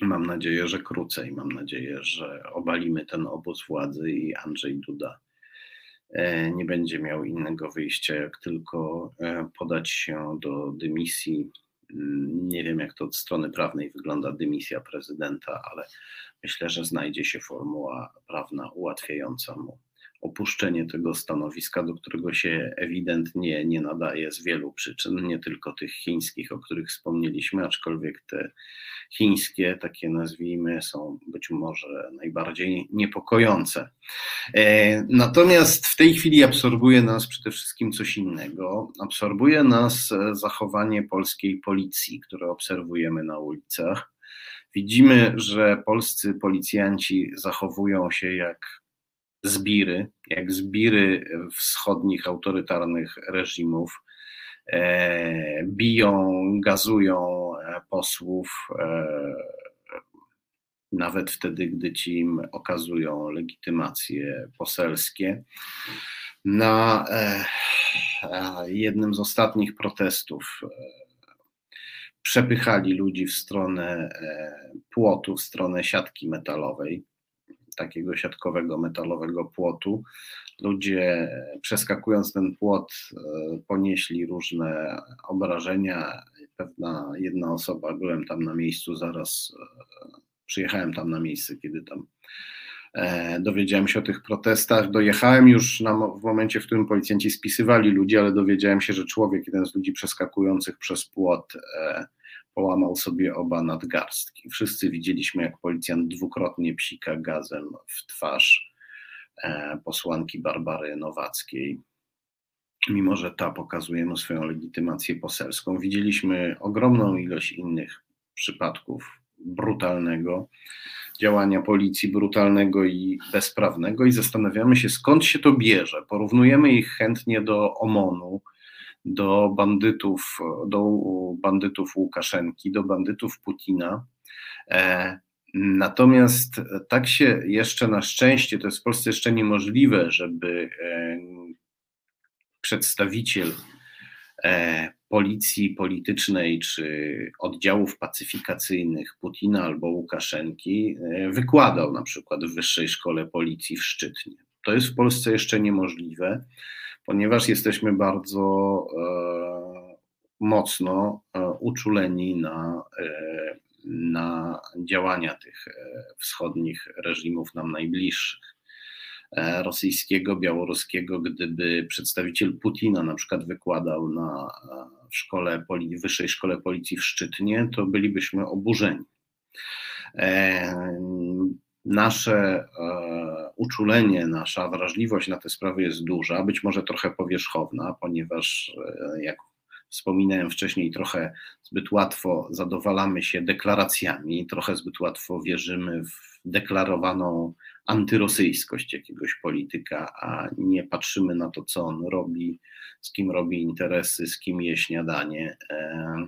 Mam nadzieję, że krócej. Mam nadzieję, że obalimy ten obóz władzy i Andrzej Duda e, nie będzie miał innego wyjścia, jak tylko e, podać się do dymisji. Mm, nie wiem, jak to od strony prawnej wygląda dymisja prezydenta, ale myślę, że znajdzie się formuła prawna ułatwiająca mu opuszczenie tego stanowiska, do którego się ewidentnie nie nadaje z wielu przyczyn, nie tylko tych chińskich, o których wspomnieliśmy, aczkolwiek te chińskie, takie nazwijmy, są być może najbardziej niepokojące. E, natomiast w tej chwili absorbuje nas przede wszystkim coś innego. Absorbuje nas zachowanie polskiej policji, które obserwujemy na ulicach. Widzimy, że polscy policjanci zachowują się jak zbiry, jak zbiry wschodnich autorytarnych reżimów, e, biją, gazują e, posłów, e, nawet wtedy, gdy ci im okazują legitymacje poselskie. Na jednym z ostatnich protestów przepychali ludzi w stronę płotu, w stronę siatki metalowej takiego siatkowego, metalowego płotu. Ludzie przeskakując ten płot e, ponieśli różne obrażenia. Pewna jedna osoba, byłem tam na miejscu zaraz, e, przyjechałem tam na miejsce, kiedy tam e, dowiedziałem się o tych protestach. Dojechałem już na, w momencie, w którym policjanci spisywali ludzi, ale dowiedziałem się, że człowiek, jeden z ludzi przeskakujących przez płot, połamał sobie oba nadgarstki. Wszyscy widzieliśmy, jak policjant dwukrotnie psika gazem w twarz e, posłanki Barbary Nowackiej. Mimo, że ta pokazuje mu swoją legitymację poselską, widzieliśmy ogromną ilość innych przypadków brutalnego działania policji, brutalnego i bezprawnego, i zastanawiamy się, skąd się to bierze. Porównujemy ich chętnie do OMON-u, do bandytów, do bandytów Łukaszenki, do bandytów Putina. E, natomiast tak się jeszcze na szczęście, to jest w Polsce jeszcze niemożliwe, żeby e, przedstawiciel e, policji politycznej czy oddziałów pacyfikacyjnych Putina albo Łukaszenki wykładał na przykład w Wyższej Szkole Policji w Szczytnie. To jest w Polsce jeszcze niemożliwe ponieważ jesteśmy bardzo e, mocno e, uczuleni na, e, na działania tych wschodnich reżimów nam najbliższych rosyjskiego, białoruskiego, gdyby przedstawiciel Putina na przykład wykładał na w szkole, wyższej szkole policji w Szczytnie, to bylibyśmy oburzeni. Nasze uczulenie, nasza wrażliwość na te sprawy jest duża, być może trochę powierzchowna, ponieważ jak wspominałem wcześniej, trochę zbyt łatwo zadowalamy się deklaracjami, trochę zbyt łatwo wierzymy w deklarowaną antyrosyjskość jakiegoś polityka, a nie patrzymy na to, co on robi, z kim robi interesy, z kim je śniadanie. E,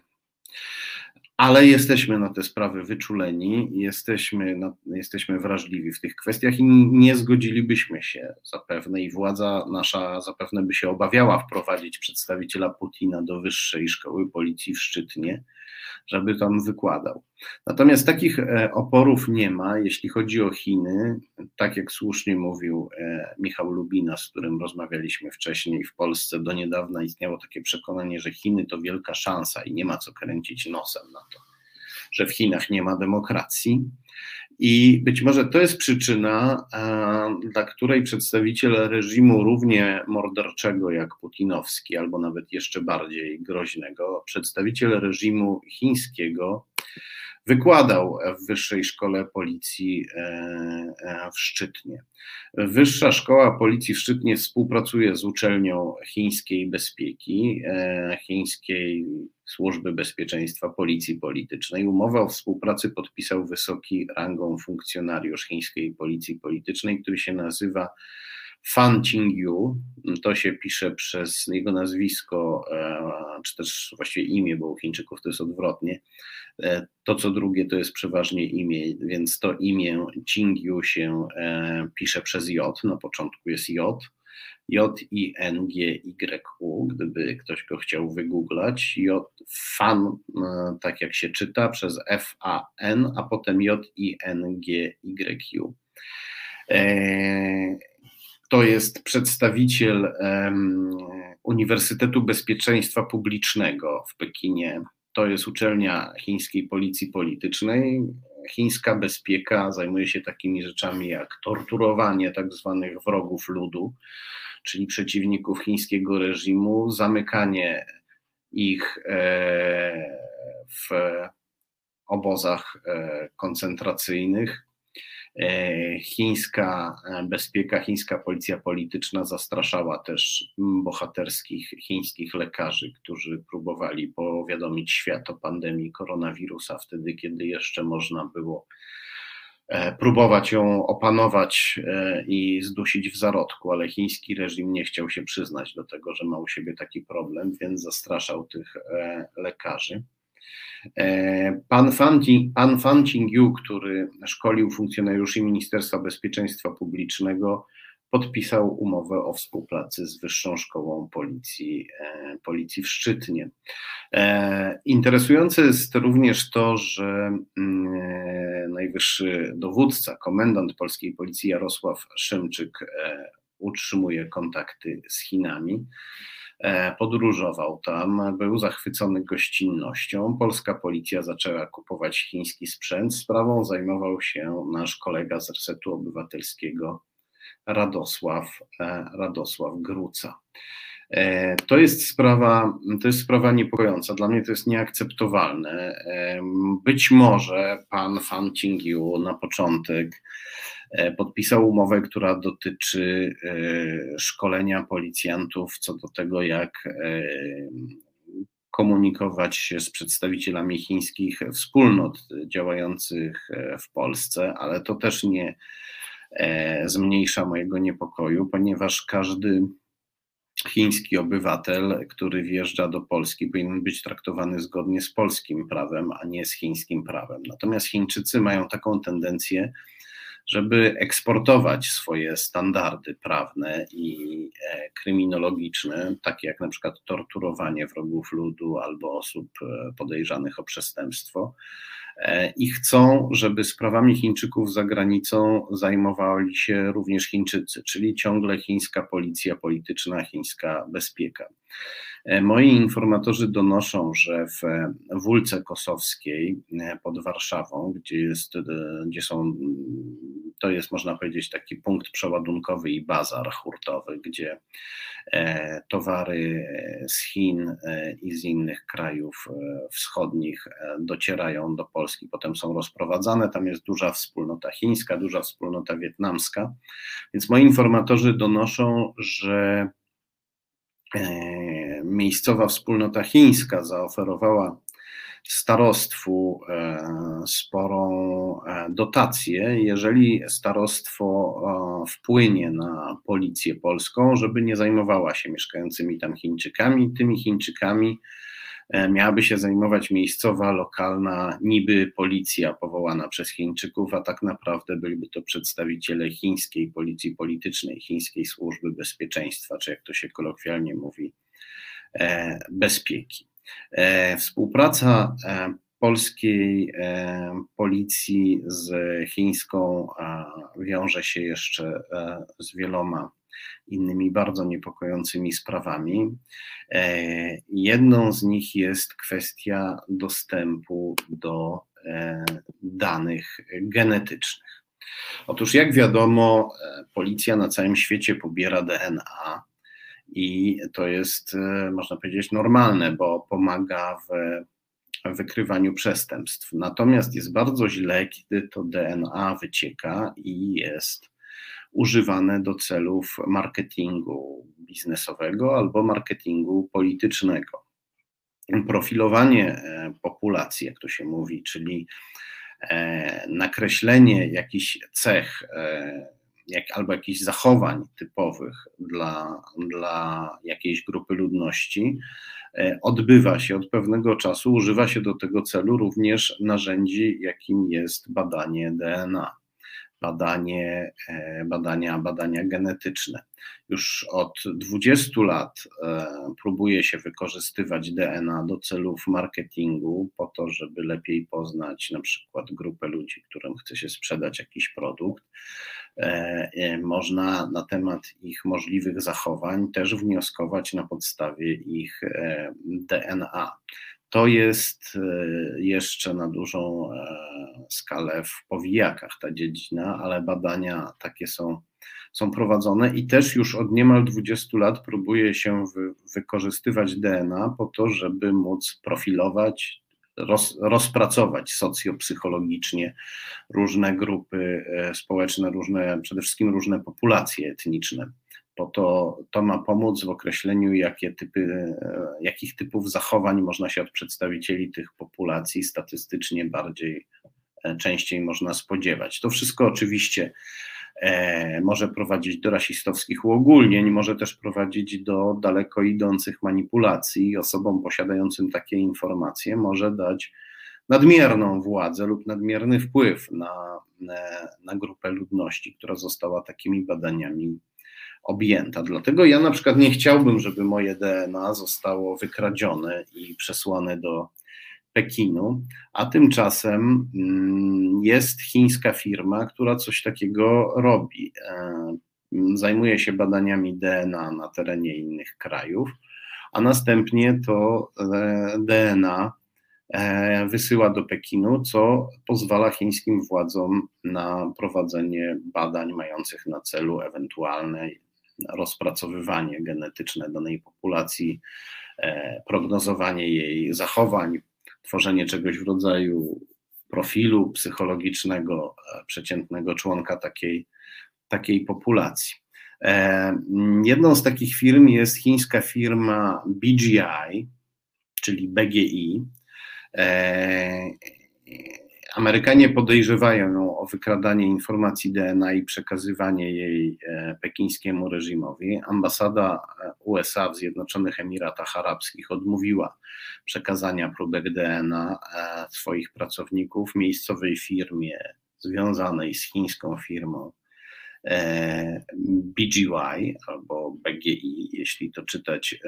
ale jesteśmy na te sprawy wyczuleni, jesteśmy, na, jesteśmy wrażliwi w tych kwestiach i nie zgodzilibyśmy się zapewne i władza nasza zapewne by się obawiała wprowadzić przedstawiciela Putina do wyższej szkoły policji w Szczytnie, żeby tam wykładał. Natomiast takich e, oporów nie ma, jeśli chodzi o Chiny. Tak jak słusznie mówił e, Michał Lubina, z którym rozmawialiśmy wcześniej, w Polsce do niedawna istniało takie przekonanie, że Chiny to wielka szansa i nie ma co kręcić nosem na to, że w Chinach nie ma demokracji. I być może to jest przyczyna, dla której przedstawiciel reżimu równie morderczego jak putinowski, albo nawet jeszcze bardziej groźnego, przedstawiciel reżimu chińskiego, wykładał w Wyższej Szkole Policji e, e, w Szczytnie. Wyższa Szkoła Policji w Szczytnie współpracuje z uczelnią chińskiej bezpieki, e, chińskiej Służby Bezpieczeństwa Policji Politycznej. Umowę o współpracy podpisał wysoki rangą funkcjonariusz chińskiej Policji Politycznej, który się nazywa Fan Qingyu, to się pisze przez jego nazwisko, czy też właściwie imię, bo u Chińczyków to jest odwrotnie. E, to, co drugie, to jest przeważnie imię, więc to imię Jingyu się e, pisze przez J, na początku jest J, J-I-N-G-Y-U, gdyby ktoś go chciał wygooglać, J, fan, e, tak jak się czyta, przez F-A-N, a potem J-I-N-G-Y-U. To jest przedstawiciel Uniwersytetu Bezpieczeństwa Publicznego w Pekinie, to jest uczelnia chińskiej policji politycznej. Chińska bezpieka zajmuje się takimi rzeczami jak torturowanie tak zwanych wrogów ludu, czyli przeciwników chińskiego reżimu, zamykanie ich e, w obozach e, koncentracyjnych, chińska e, bezpieka, chińska policja polityczna zastraszała też bohaterskich chińskich lekarzy, którzy próbowali powiadomić świat o pandemii koronawirusa wtedy, kiedy jeszcze można było e, próbować ją opanować i zdusić w zarodku, ale chiński reżim nie chciał się przyznać do tego, że ma u siebie taki problem, więc zastraszał tych lekarzy. E, pan Fan, Qingyu, który szkolił funkcjonariuszy Ministerstwa Bezpieczeństwa Publicznego, podpisał umowę o współpracy z Wyższą Szkołą Policji, e, Policji w Szczytnie. E, interesujące jest również to, że mm, najwyższy dowódca, komendant polskiej policji Jarosław Szymczyk utrzymuje kontakty z Chinami. E, podróżował tam, był zachwycony gościnnością. Polska policja zaczęła kupować chiński sprzęt. Sprawą zajmował się nasz kolega z Resetu Obywatelskiego Radosław, e, Radosław Gruca. E, to jest sprawa, to jest sprawa niepokojąca. Dla mnie to jest nieakceptowalne. Być może pan Fan Qingyu na początek E, podpisał umowę, która dotyczy e, szkolenia policjantów co do tego, jak e, komunikować się z przedstawicielami chińskich wspólnot działających w Polsce, ale to też nie zmniejsza mojego niepokoju, ponieważ każdy chiński obywatel, który wjeżdża do Polski, powinien być traktowany zgodnie z polskim prawem, a nie z chińskim prawem. Natomiast Chińczycy mają taką tendencję, żeby eksportować swoje standardy prawne i e, kryminologiczne, takie jak na przykład torturowanie wrogów ludu albo osób e, podejrzanych o przestępstwo. E, I chcą, żeby sprawami Chińczyków za granicą zajmowali się również Chińczycy, czyli ciągle chińska policja polityczna, chińska bezpieka. E, moi informatorzy donoszą, że w Wólce Kosowskiej e, pod Warszawą, gdzie, jest, gdzie są to jest, można powiedzieć, taki punkt przeładunkowy i bazar hurtowy, gdzie e, towary z Chin i z innych krajów wschodnich docierają do Polski, potem są rozprowadzane. Tam jest duża wspólnota chińska, duża wspólnota wietnamska. Więc moi informatorzy donoszą, że miejscowa wspólnota chińska zaoferowała starostwu e, sporą e, dotację, jeżeli starostwo e, wpłynie na policję polską, żeby nie zajmowała się mieszkającymi tam Chińczykami. Tymi Chińczykami miałaby się zajmować miejscowa, lokalna, niby policja powołana przez Chińczyków, a tak naprawdę byliby to przedstawiciele chińskiej policji politycznej, chińskiej służby bezpieczeństwa, czy jak to się kolokwialnie mówi, bezpieki. E, współpraca e, polskiej e, policji z chińską wiąże się jeszcze z wieloma innymi bardzo niepokojącymi sprawami. Jedną z nich jest kwestia dostępu do danych genetycznych. Otóż, jak wiadomo, policja na całym świecie pobiera DNA i to jest, e, można powiedzieć, normalne, bo pomaga w wykrywaniu przestępstw. Natomiast jest bardzo źle, kiedy to DNA wycieka i jest używane do celów marketingu biznesowego albo marketingu politycznego. Profilowanie e, populacji, jak to się mówi, czyli e, nakreślenie jakichś cech jak, albo jakichś zachowań typowych dla, dla jakiejś grupy ludności, e, odbywa się od pewnego czasu, używa się do tego celu również narzędzi, jakim jest badanie DNA badanie, e, badania, badania genetyczne. Już od 20 lat e, próbuje się wykorzystywać DNA do celów marketingu, po to, żeby lepiej poznać na przykład grupę ludzi, którym chce się sprzedać jakiś produkt. E, można na temat ich możliwych zachowań też wnioskować na podstawie ich DNA. To jest e, jeszcze na dużą e, skalę w powijakach ta dziedzina, ale badania takie są, są prowadzone i też już od niemal 20 lat próbuje się wy, wykorzystywać DNA po to, żeby móc profilować, roz, rozpracować socjopsychologicznie różne grupy e, społeczne, różne, przede wszystkim różne populacje etniczne bo to, to ma pomóc w określeniu, jakie typy, e, jakich typów zachowań można się od przedstawicieli tych populacji statystycznie bardziej, e, częściej można spodziewać. To wszystko oczywiście e, może prowadzić do rasistowskich uogólnień, może też prowadzić do daleko idących manipulacji. Osobom posiadającym takie informacje może dać nadmierną władzę lub nadmierny wpływ na, na grupę ludności, która została takimi badaniami objęta. Dlatego ja na przykład nie chciałbym, żeby moje DNA zostało wykradzione i przesłane do Pekinu, a tymczasem mm, jest chińska firma, która coś takiego robi. E, zajmuje się badaniami DNA na terenie innych krajów, a następnie to e, DNA e, wysyła do Pekinu, co pozwala chińskim władzom na prowadzenie badań mających na celu ewentualne rozpracowywanie genetyczne danej populacji, e, prognozowanie jej zachowań, tworzenie czegoś w rodzaju profilu psychologicznego e, przeciętnego członka takiej, takiej populacji. E, jedną z takich firm jest chińska firma BGI, czyli BGI. Amerykanie podejrzewają ją o wykradanie informacji DNA i przekazywanie jej e, pekińskiemu reżimowi. Ambasada e, USA w Zjednoczonych Emiratach Arabskich odmówiła przekazania próbek DNA e, swoich pracowników miejscowej firmie związanej z chińską firmą BGY albo BGI, jeśli to czytać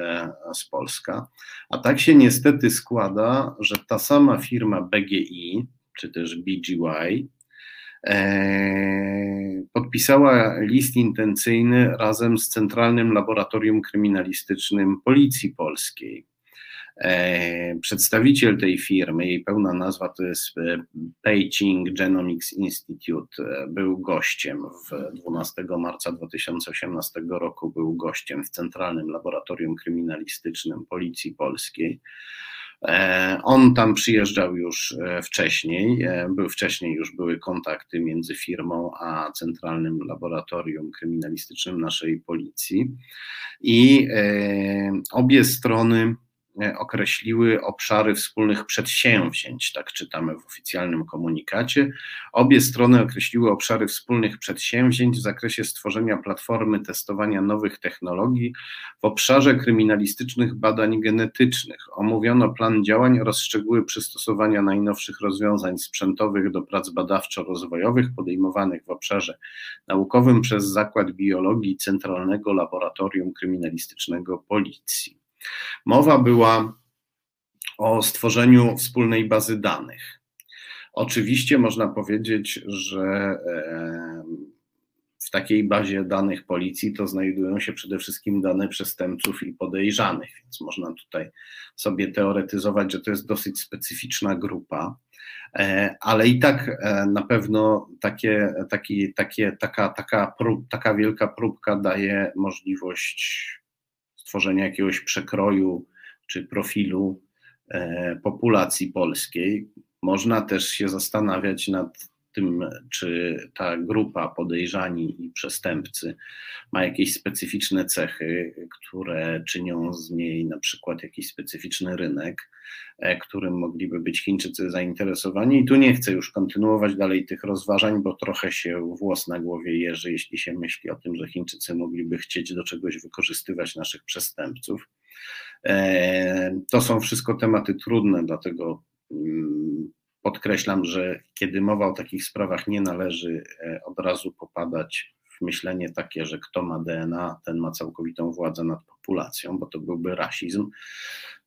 z Polska. A tak się niestety składa, że ta sama firma BGI, czy też BGY, e, podpisała list intencyjny razem z Centralnym Laboratorium Kryminalistycznym Policji Polskiej. E, przedstawiciel tej firmy, jej pełna nazwa to jest e, Beijing Genomics Institute, był gościem w 12 marca 2018 roku, był gościem w Centralnym Laboratorium Kryminalistycznym Policji Polskiej. E, on tam przyjeżdżał już e, wcześniej, e, był wcześniej już były kontakty między firmą a Centralnym Laboratorium Kryminalistycznym naszej policji. I obie strony określiły obszary wspólnych przedsięwzięć, tak czytamy w oficjalnym komunikacie. Obie strony określiły obszary wspólnych przedsięwzięć w zakresie stworzenia platformy testowania nowych technologii w obszarze kryminalistycznych badań genetycznych. Omówiono plan działań oraz szczegóły przystosowania najnowszych rozwiązań sprzętowych do prac badawczo-rozwojowych podejmowanych w obszarze naukowym przez Zakład Biologii Centralnego Laboratorium Kryminalistycznego Policji. Mowa była o stworzeniu wspólnej bazy danych. Oczywiście można powiedzieć, że w takiej bazie danych policji to znajdują się przede wszystkim dane przestępców i podejrzanych, więc można tutaj sobie teoretyzować, że to jest dosyć specyficzna grupa, e, ale i tak e, na pewno takie, taki, takie, taka, taka, prób, taka wielka próbka daje możliwość stworzenia jakiegoś przekroju czy profilu e, populacji polskiej. Można też się zastanawiać nad tym, czy ta grupa podejrzani i przestępcy ma jakieś specyficzne cechy, które czynią z niej na przykład jakiś specyficzny rynek, e, którym mogliby być Chińczycy zainteresowani. I tu nie chcę już kontynuować dalej tych rozważań, bo trochę się włos na głowie jeży, jeśli się myśli o tym, że Chińczycy mogliby chcieć do czegoś wykorzystywać naszych przestępców. E, to są wszystko tematy trudne, dlatego mm, Podkreślam, że kiedy mowa o takich sprawach, nie należy e, od razu popadać w myślenie takie, że kto ma DNA, ten ma całkowitą władzę nad populacją, bo to byłby rasizm.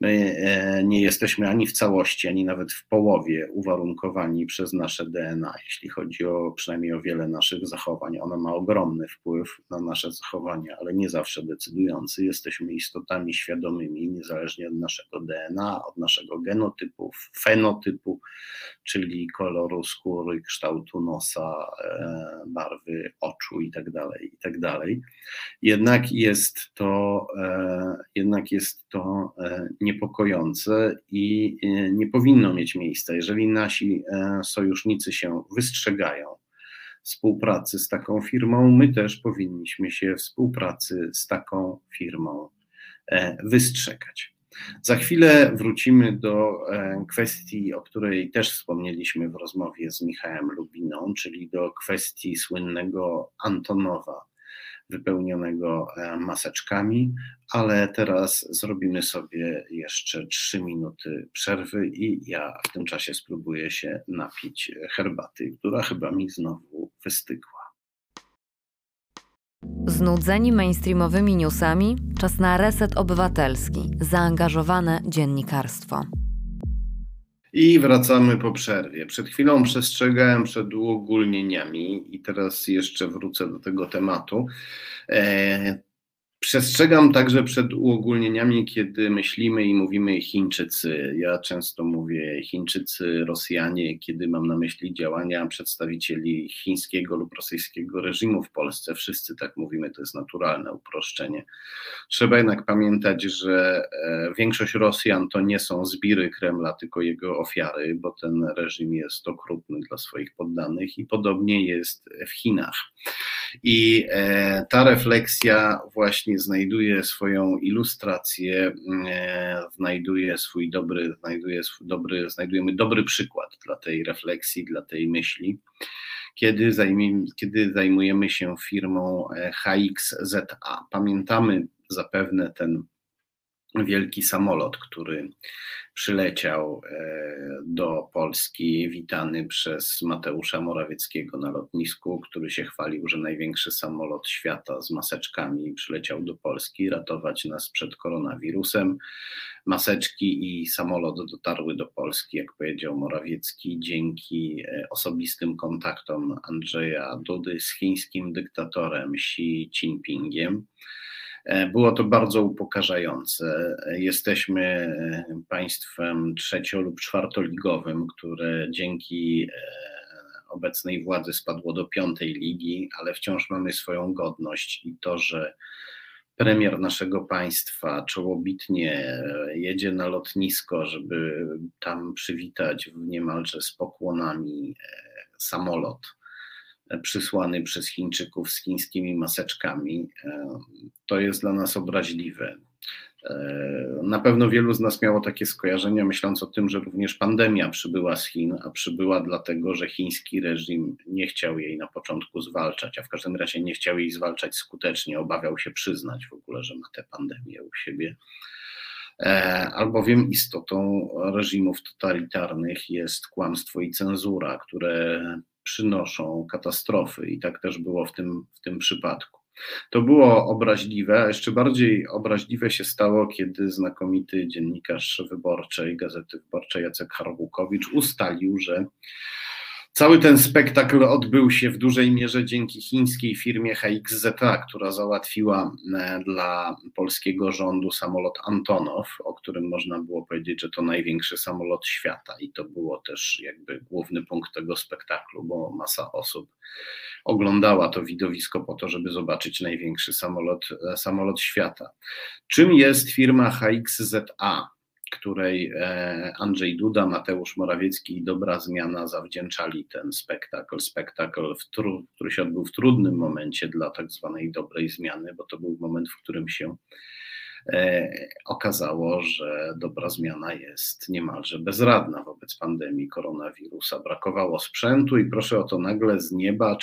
My e, nie jesteśmy ani w całości, ani nawet w połowie uwarunkowani przez nasze DNA, jeśli chodzi o przynajmniej o wiele naszych zachowań. Ono ma ogromny wpływ na nasze zachowania, ale nie zawsze decydujący. Jesteśmy istotami świadomymi, niezależnie od naszego DNA, od naszego genotypu, fenotypu, czyli koloru skóry, kształtu nosa, e, barwy oczu itd. Tak itd. Tak jednak jest to, e, jednak jest to niepokojące i e, nie powinno mieć miejsca. Jeżeli nasi e, sojusznicy się wystrzegają współpracy z taką firmą, my też powinniśmy się współpracy z taką firmą e, wystrzegać. Za chwilę wrócimy do kwestii, o której też wspomnieliśmy w rozmowie z Michałem Lubiną, czyli do kwestii słynnego Antonowa, wypełnionego e, maseczkami, ale teraz zrobimy sobie jeszcze 3 minuty przerwy i ja w tym czasie spróbuję się napić herbaty, która chyba mi znowu wystygła. Znudzeni mainstreamowymi newsami, czas na reset obywatelski, zaangażowane dziennikarstwo. I wracamy po przerwie. Przed chwilą przestrzegałem przed uogólnieniami i teraz jeszcze wrócę do tego tematu. E, Przestrzegam także przed uogólnieniami, kiedy myślimy i mówimy Chińczycy. Ja często mówię Chińczycy, Rosjanie, kiedy mam na myśli działania przedstawicieli chińskiego lub rosyjskiego reżimu w Polsce. Wszyscy tak mówimy, to jest naturalne uproszczenie. Trzeba jednak pamiętać, że e, większość Rosjan to nie są zbiry Kremla, tylko jego ofiary, bo ten reżim jest okrutny dla swoich poddanych i podobnie jest w Chinach. I e, ta refleksja właśnie znajduje swoją ilustrację, e, znajduje swój dobry, znajduje swój dobry, znajdujemy dobry przykład dla tej refleksji, dla tej myśli, kiedy, zajmie, kiedy zajmujemy się firmą e, HXZA. Pamiętamy zapewne ten wielki samolot, który przyleciał e, do Polski, witany przez Mateusza Morawieckiego na lotnisku, który się chwalił, że największy samolot świata z maseczkami przyleciał do Polski ratować nas przed koronawirusem. Maseczki i samolot dotarły do Polski, jak powiedział Morawiecki, dzięki e, osobistym kontaktom Andrzeja Dudy z chińskim dyktatorem Xi Jinpingiem. Było to bardzo upokarzające. Jesteśmy państwem trzecio- lub czwartoligowym, które dzięki obecnej władzy spadło do piątej ligi, ale wciąż mamy swoją godność i to, że premier naszego państwa czołobitnie jedzie na lotnisko, żeby tam przywitać niemalże z pokłonami e, samolot e, przysłany przez Chińczyków z chińskimi maseczkami, e, to jest dla nas obraźliwe. E, na pewno wielu z nas miało takie skojarzenia, myśląc o tym, że również pandemia przybyła z Chin, a przybyła dlatego, że chiński reżim nie chciał jej na początku zwalczać, a w każdym razie nie chciał jej zwalczać skutecznie, obawiał się przyznać w ogóle, że ma tę pandemię u siebie. E, albowiem istotą reżimów totalitarnych jest kłamstwo i cenzura, które przynoszą katastrofy, i tak też było w tym, w tym przypadku. To było obraźliwe, a jeszcze bardziej obraźliwe się stało, kiedy znakomity dziennikarz wyborczej, Gazety Wyborczej Jacek Harbukowicz ustalił, że Cały ten spektakl odbył się w dużej mierze dzięki chińskiej firmie HXZA, która załatwiła e, dla polskiego rządu samolot Antonow, o którym można było powiedzieć, że to największy samolot świata. I to było też jakby główny punkt tego spektaklu, bo masa osób oglądała to widowisko po to, żeby zobaczyć największy samolot, e, samolot świata. Czym jest firma HXZA? Której e, Andrzej Duda, Mateusz Morawiecki i Dobra Zmiana zawdzięczali ten spektakl. Spektakl, który się odbył w trudnym momencie dla tak zwanej dobrej zmiany, bo to był moment, w którym się e, okazało, że dobra zmiana jest niemalże bezradna wobec pandemii koronawirusa. Brakowało sprzętu i proszę o to nagle z nieba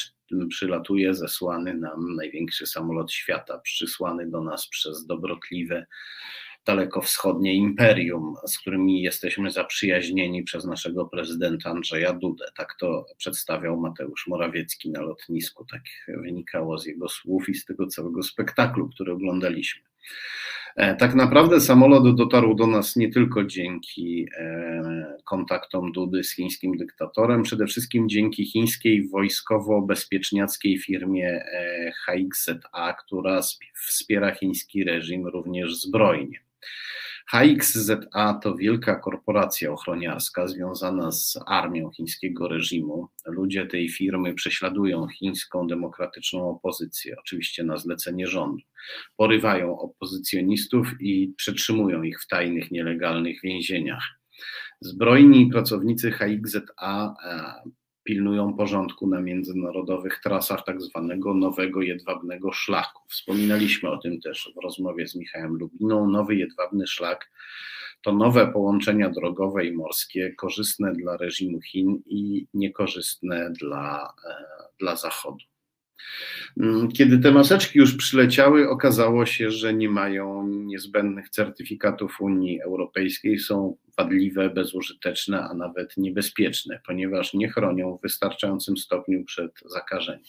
przylatuje zesłany nam największy samolot świata, przysłany do nas przez dobrotliwe dalekowschodnie imperium, z którymi jesteśmy zaprzyjaźnieni przez naszego prezydenta Andrzeja Dudę. Tak to przedstawiał Mateusz Morawiecki na lotnisku. Tak wynikało z jego słów i z tego całego spektaklu, który oglądaliśmy. E, tak naprawdę samolot dotarł do nas nie tylko dzięki e, kontaktom Dudy z chińskim dyktatorem, przede wszystkim dzięki chińskiej wojskowo-bezpieczniackiej firmie e, HXZA, która wspiera chiński reżim również zbrojnie. HXZA to wielka korporacja ochroniarska związana z armią chińskiego reżimu. Ludzie tej firmy prześladują chińską demokratyczną opozycję, oczywiście na zlecenie rządu. Porywają opozycjonistów i przetrzymują ich w tajnych, nielegalnych więzieniach. Zbrojni pracownicy HXZA pilnują porządku na międzynarodowych trasach tak zwanego nowego jedwabnego szlaku. Wspominaliśmy o tym też w rozmowie z Michałem Lubiną. Nowy jedwabny szlak to nowe połączenia drogowe i morskie, korzystne dla reżimu Chin i niekorzystne dla, e, dla Zachodu. Mm, kiedy te maseczki już przyleciały, okazało się, że nie mają niezbędnych certyfikatów Unii Europejskiej, są wadliwe, bezużyteczne, a nawet niebezpieczne, ponieważ nie chronią w wystarczającym stopniu przed zakażeniem.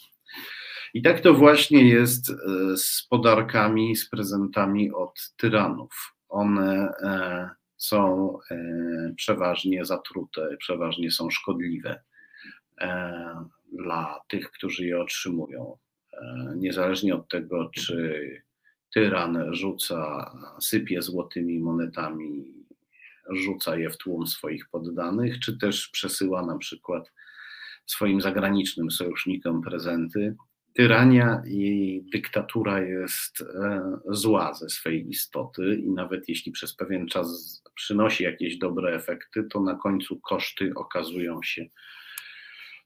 I tak to właśnie jest e, z podarkami, z prezentami od tyranów. One e, są e, przeważnie zatrute, przeważnie są szkodliwe dla tych, którzy je otrzymują. Niezależnie od tego, czy tyran rzuca, sypie złotymi monetami rzuca je w tłum swoich poddanych, czy też przesyła na przykład swoim zagranicznym sojusznikom prezenty. Tyrania i dyktatura jest e, zła ze swej istoty i nawet jeśli przez pewien czas przynosi jakieś dobre efekty, to na końcu koszty okazują się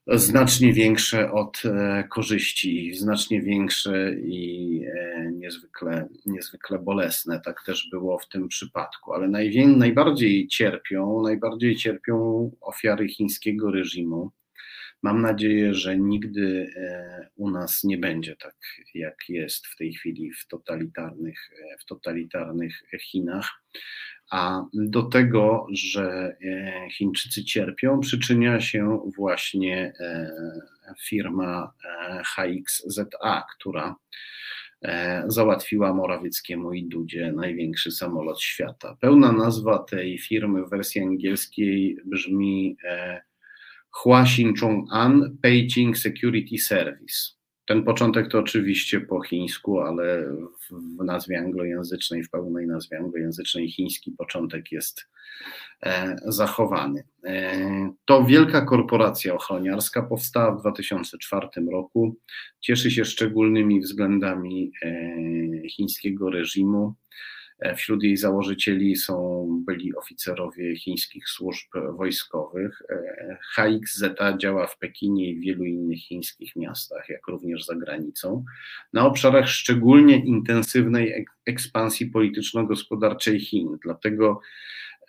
znacznie większe od e, korzyści, znacznie większe i e, niezwykle, niezwykle bolesne. Tak też było w tym przypadku, ale najbardziej cierpią, najbardziej cierpią ofiary chińskiego reżimu. Mam nadzieję, że nigdy e, u nas nie będzie tak, jak jest w tej chwili w totalitarnych, w totalitarnych Chinach a do tego, że e, Chińczycy cierpią, przyczynia się właśnie e, firma e, HXZA, która załatwiła Morawieckiemu i Dudzie największy samolot świata. Pełna nazwa tej firmy w wersji angielskiej brzmi Hua Xinchong An Beijing Security Service. Ten początek to oczywiście po chińsku, ale w nazwie anglojęzycznej, w pełnej nazwie anglojęzycznej chiński początek jest e, zachowany. E, to wielka korporacja ochroniarska powstała w 2004 roku. Cieszy się szczególnymi względami e, chińskiego reżimu. E, wśród jej założycieli są byli oficerowie chińskich służb wojskowych. E, HXZ działa w Pekinie i w wielu innych chińskich miastach, jak również za granicą, na obszarach szczególnie intensywnej ekspansji polityczno-gospodarczej Chin. Dlatego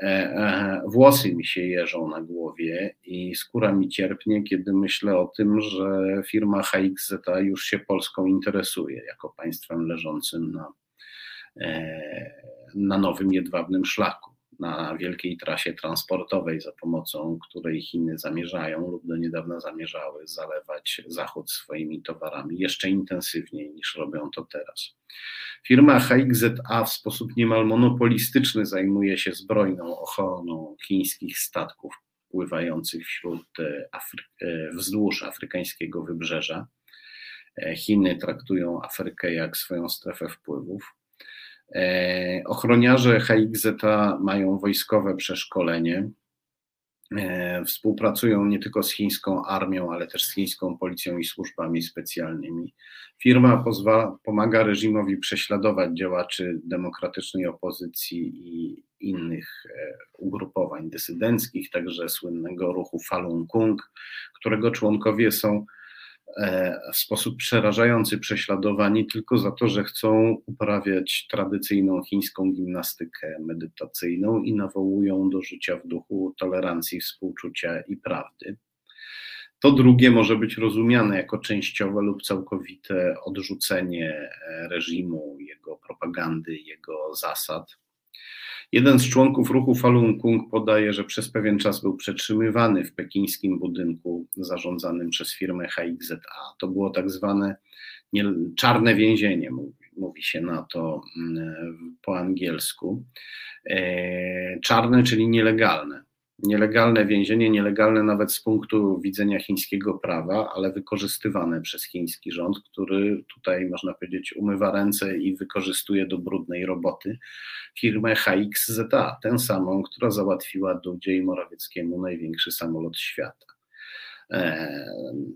e, włosy mi się jeżą na głowie i skóra mi cierpnie, kiedy myślę o tym, że firma HXZ już się Polską interesuje jako państwem leżącym na na nowym jedwabnym szlaku, na wielkiej trasie transportowej, za pomocą której Chiny zamierzają lub do niedawna zamierzały zalewać Zachód swoimi towarami jeszcze intensywniej niż robią to teraz. Firma HXZA w sposób niemal monopolistyczny zajmuje się zbrojną ochroną chińskich statków pływających wśród e, Afry e, wzdłuż afrykańskiego wybrzeża. Chiny traktują Afrykę jak swoją strefę wpływów. E, ochroniarze HXZ mają wojskowe przeszkolenie. E, współpracują nie tylko z chińską armią, ale też z chińską policją i służbami specjalnymi. Firma pozwala, pomaga reżimowi prześladować działaczy demokratycznej opozycji i innych e, ugrupowań dysydenckich, także słynnego ruchu Falun Gong, którego członkowie są w sposób przerażający prześladowani tylko za to, że chcą uprawiać tradycyjną chińską gimnastykę medytacyjną i nawołują do życia w duchu tolerancji, współczucia i prawdy. To drugie może być rozumiane jako częściowe lub całkowite odrzucenie e, reżimu, jego propagandy, jego zasad. Jeden z członków ruchu Falun Gong podaje, że przez pewien czas był przetrzymywany w pekińskim budynku zarządzanym przez firmę HXZA. To było tak zwane czarne więzienie, mówi, mówi się na to mm, po angielsku. E, czarne, czyli nielegalne nielegalne więzienie, nielegalne nawet z punktu widzenia chińskiego prawa, ale wykorzystywane przez chiński rząd, który tutaj można powiedzieć umywa ręce i wykorzystuje do brudnej roboty firmę HXZA, tę samą, która załatwiła Dudzie i Morawieckiemu największy samolot świata. E,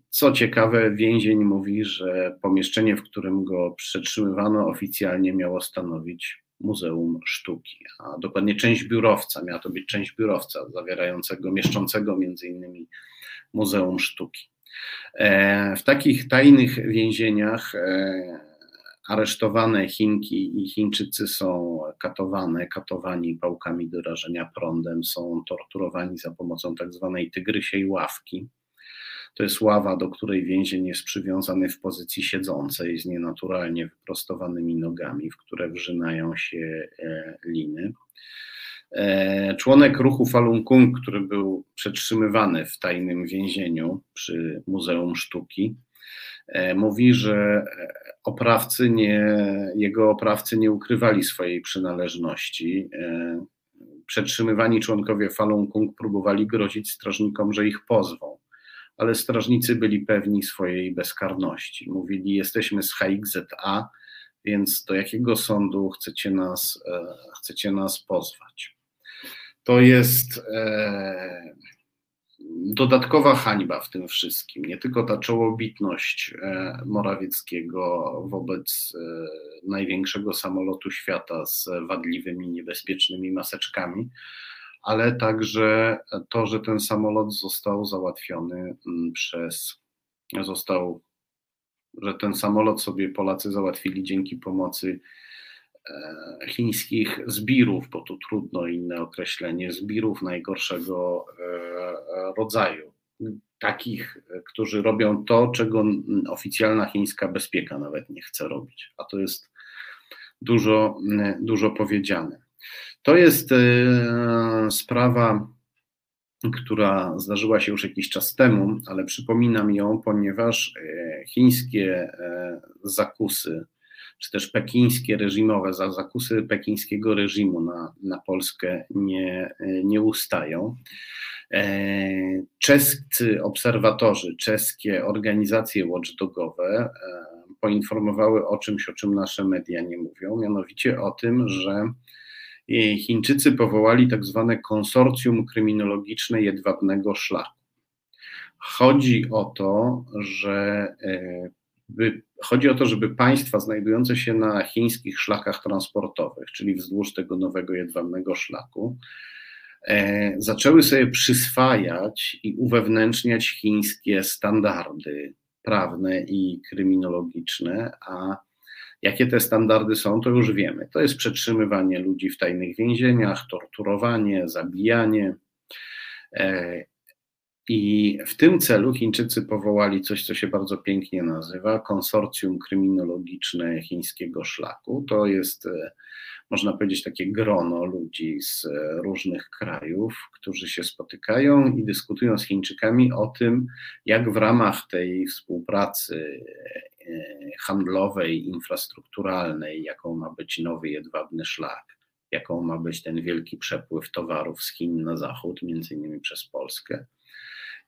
co ciekawe, więzień mówi, że pomieszczenie, w którym go przetrzymywano, oficjalnie miało stanowić Muzeum Sztuki, a dokładnie część biurowca, miała to być część biurowca zawierającego, mieszczącego między innymi Muzeum Sztuki. E, w takich tajnych więzieniach e, aresztowane Chinki i Chińczycy są katowane, katowani pałkami do rażenia prądem, są torturowani za pomocą tak zwanej tygrysiej ławki. To jest ława, do której więzień jest przywiązany w pozycji siedzącej, z nienaturalnie wyprostowanymi nogami, w które wrzynają się e, liny. E, członek ruchu Falun Gong, który był przetrzymywany w tajnym więzieniu przy Muzeum Sztuki, e, mówi, że oprawcy nie, jego oprawcy nie ukrywali swojej przynależności. Przetrzymywani członkowie Falun Gong próbowali grozić strażnikom, że ich pozwą ale strażnicy byli pewni swojej bezkarności. Mówili: Jesteśmy z HXZA, więc do jakiego sądu chcecie nas, e, chcecie nas pozwać? To jest e, dodatkowa hańba w tym wszystkim. Nie tylko ta czołobitność e, Morawieckiego wobec największego samolotu świata z wadliwymi, niebezpiecznymi maseczkami, ale także to, że ten samolot został załatwiony mm, przez, został, że ten samolot sobie Polacy załatwili dzięki pomocy e, chińskich zbirów, bo tu trudno inne określenie, zbirów najgorszego e, rodzaju. Takich, którzy robią to, czego oficjalna chińska bezpieka nawet nie chce robić, a to jest dużo, dużo powiedziane. To jest e, sprawa, która zdarzyła się już jakiś czas temu, ale przypominam ją, ponieważ e, chińskie e, zakusy, czy też pekińskie reżimowe zakusy pekińskiego reżimu na, na Polskę nie, nie ustają. Czescy obserwatorzy, czeskie organizacje watchdogowe poinformowały o czymś, o czym nasze media nie mówią, mianowicie o tym, że Chińczycy powołali tak zwane konsorcjum kryminologiczne jedwabnego szlaku. Chodzi o to, że by, chodzi o to, żeby państwa znajdujące się na chińskich szlakach transportowych, czyli wzdłuż tego nowego jedwabnego szlaku, e, zaczęły sobie przyswajać i uwewnętrzniać chińskie standardy prawne i kryminologiczne, a jakie te standardy są, to już wiemy. To jest przetrzymywanie ludzi w tajnych więzieniach, torturowanie, zabijanie. I w tym celu Chińczycy powołali coś, co się bardzo pięknie nazywa Konsorcjum Kryminologiczne Chińskiego Szlaku. To jest e, można powiedzieć, takie grono ludzi z e, różnych krajów, którzy się spotykają i dyskutują z Chińczykami o tym, jak w ramach tej współpracy e, handlowej, infrastrukturalnej, jaką ma być nowy jedwabny szlak, jaką ma być ten wielki przepływ towarów z Chin na zachód, między innymi przez Polskę,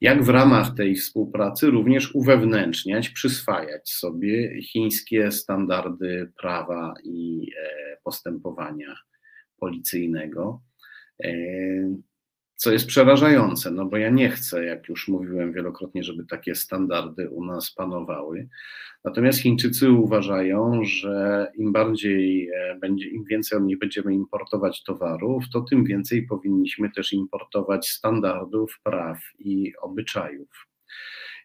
jak w ramach tej współpracy również uwewnętrzniać, przyswajać sobie chińskie standardy prawa i e, postępowania policyjnego, e, co jest przerażające, no bo ja nie chcę, jak już mówiłem wielokrotnie, żeby takie standardy u nas panowały. Natomiast Chińczycy uważają, że im bardziej e, będzie, im więcej nie będziemy importować towarów, to tym więcej powinniśmy też importować standardów, praw i obyczajów.